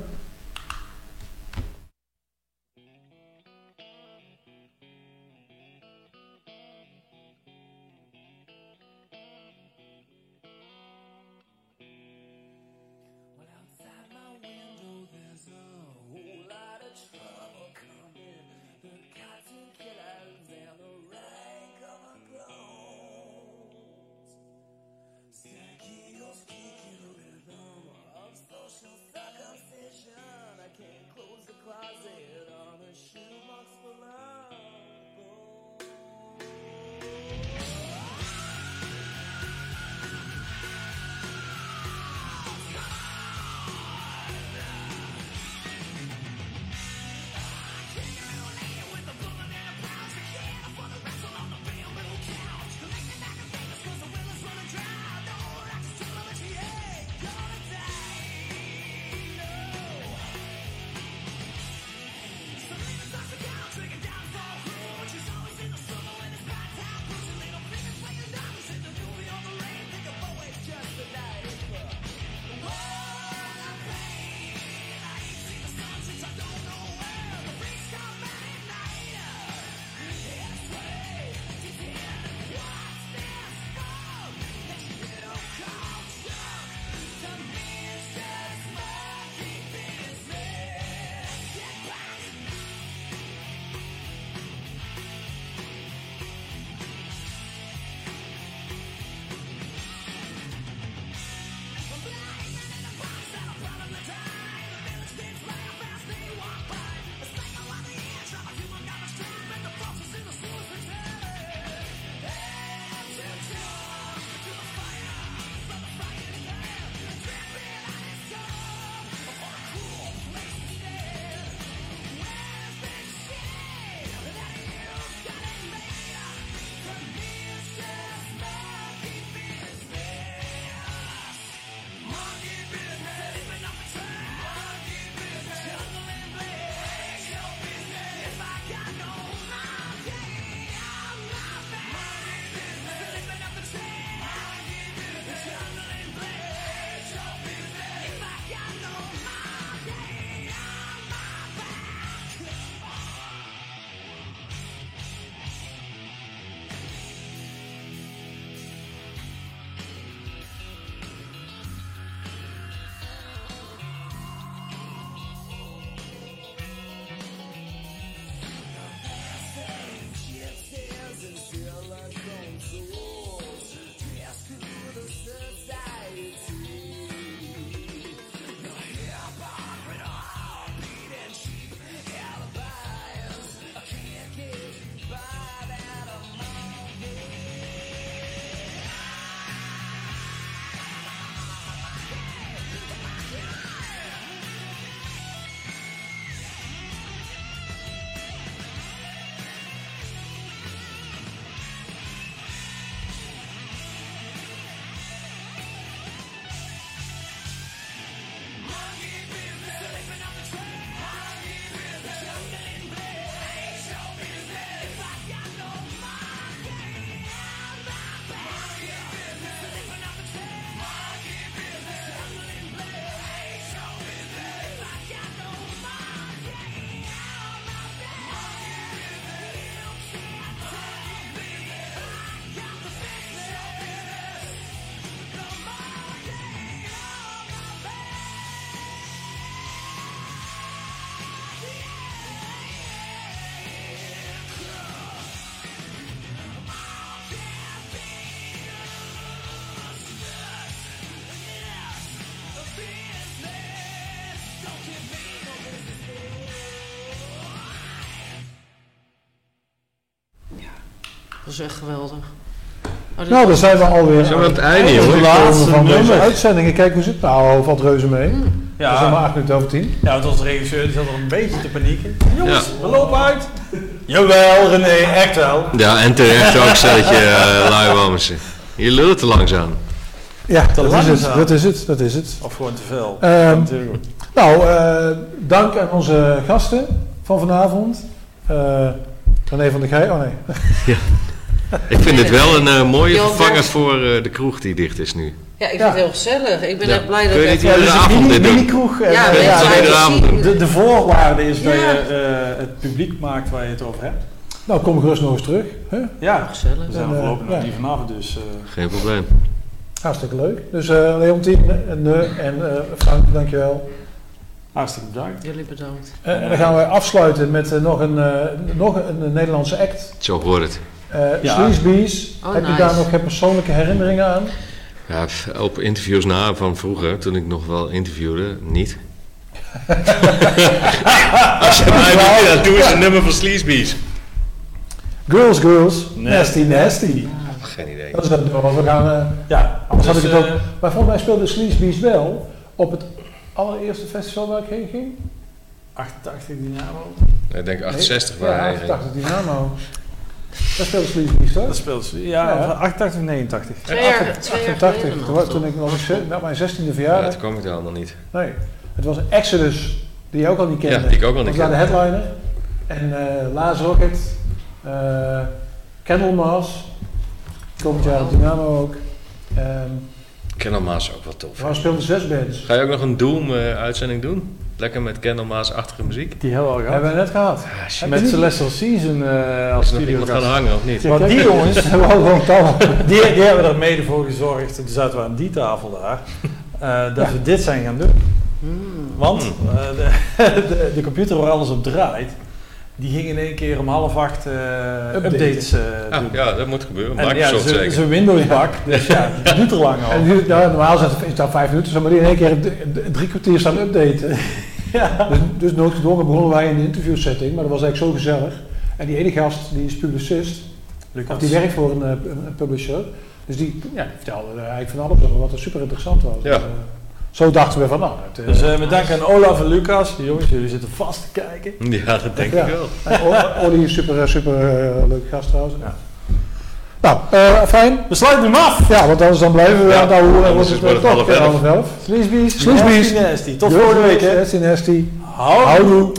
Dat is echt geweldig. Oh, Nou, dan zijn we alweer we aan het einde, jongen? het Laatste van deze uitzending. Kijk, hoe zit het nou? Valt reuze mee. Ja. We zijn maar acht minuten over tien. Ja, want onze regisseur die zat er een beetje te panieken. Jongens, Ja. we lopen uit. Jawel, René, echt wel. Ja, en terecht ook, stelletje uh, lui Wammersen. Je lult te langzaam. Ja, dat is, het, langzaam. dat is het. Dat is het. Of gewoon te veel. Ehm. Nou, eh, dank aan onze gasten van vanavond. Eh René van der Gij. Oh nee. Ik vind het wel een eh, mooie vervanger voor eh, de kroeg die dicht is nu. Ja, ik Ja. vind het heel gezellig. Ik ben Ja. echt blij dat Kun je ik niet even- iedere dus een avond mini, dit doen? mini-kroeg. en, Ja, eh, weet je, ja, je iedere avond doen. de, de voorwaarde is dat Ja. je eh, het publiek maakt waar je het over hebt. Nou, kom gerust nog eens terug. Hè? Ja, Gezellig. we zijn En, voorlopig nog ja. niet vanavond, dus... eh, Geen probleem. Hartstikke leuk. Dus eh Leontien en, uh, en eh, Frank, dankjewel. hartstikke bedankt. Jullie bedankt. Eh, en dan gaan we afsluiten met nog, een, eh, nog een, een Nederlandse act. Zo hoort het. Eh Ja. Sleazebees. Oh, Heb je daar nog geen persoonlijke herinneringen aan? Ja, op interviews na van vroeger, toen ik nog wel interviewde, niet. Als je mij wil, dan doe eens een nummer van Sleazebees. Girls, girls. Nasty, nasty. Geen idee. Dat is dat nummer wat we gaan... eh, Ja, anders had ik het ook... eh, Maar volgens mij speelde Sleazebees wel op het allereerste festival waar ik heen ging. 88 Dynamo. Ik denk Nee, 68 Ja, waar hij ging. 88 Dynamo. Dat speelde Sleazebees toch? Dat speelt ze. Ja, Ja. 88 of 89. Twee jaar, twee jaar 88. geleden Toen, ik nog eens, met mijn 16e Ja, verjaardag. toen kwam ik er allemaal niet. Nee, het was Exodus, die je ook al niet kende. Ja, die ik ook al niet Dat was daar de kende. headliner. En eh Laz Rocket, eh Candlemas, komend jaar op Dynamo ook. Ehm Candlemaas ook wel tof. we speelden zes bands. Ga je ook nog een Doom-uitzending doen? Lekker met Candlemaas-achtige muziek? Die hebben we al gehad. Hebben we net gehad. Ah, Met? Celestial Season eh, als Is er nog iemand gaan hangen of niet? Want die jongens- hebben we al gewoon touw. Die, die hebben er mede voor gezorgd, toen zaten we aan die tafel daar, eh, dat we dit zijn gaan doen. Want Hmm. eh, de, de, de computer waar alles op draait, die ging in één keer om half acht eh, updates eh, Ah, doen. ja, dat moet gebeuren. En ja, Microsoft ze- zeker. Zijn Windows-bak, dus ja, die duurt er lang En over. nu, ja, normaal is is al vijf minuten, maar die in één keer drie kwartier staan updaten. Ja. Dus, dus noodgedwongen begonnen wij in een interviewsetting, maar dat was eigenlijk zo gezellig. En die ene gast, die is publicist, of die werkt voor een, eh, een, een publisher. Dus die, ja, die vertelde eigenlijk van alles over wat er super interessant was. Ja. Dus, zo dachten we van, nou, het, Dus eh, met dank aan Olaf en Lucas, jongens, jullie zitten vast te kijken. Ja, dat denk Ja. ik wel. en O- Olly is super, eh, super eh, leuke gast trouwens. Nou, eh, fijn. We sluiten hem af! Ja, want anders dan blijven we Ja, aan het ouwe hoeren. anders wordt wordt het toch half elf. nasty, nasty. Tot volgende week, hè. Nasty, nasty. Houdoe.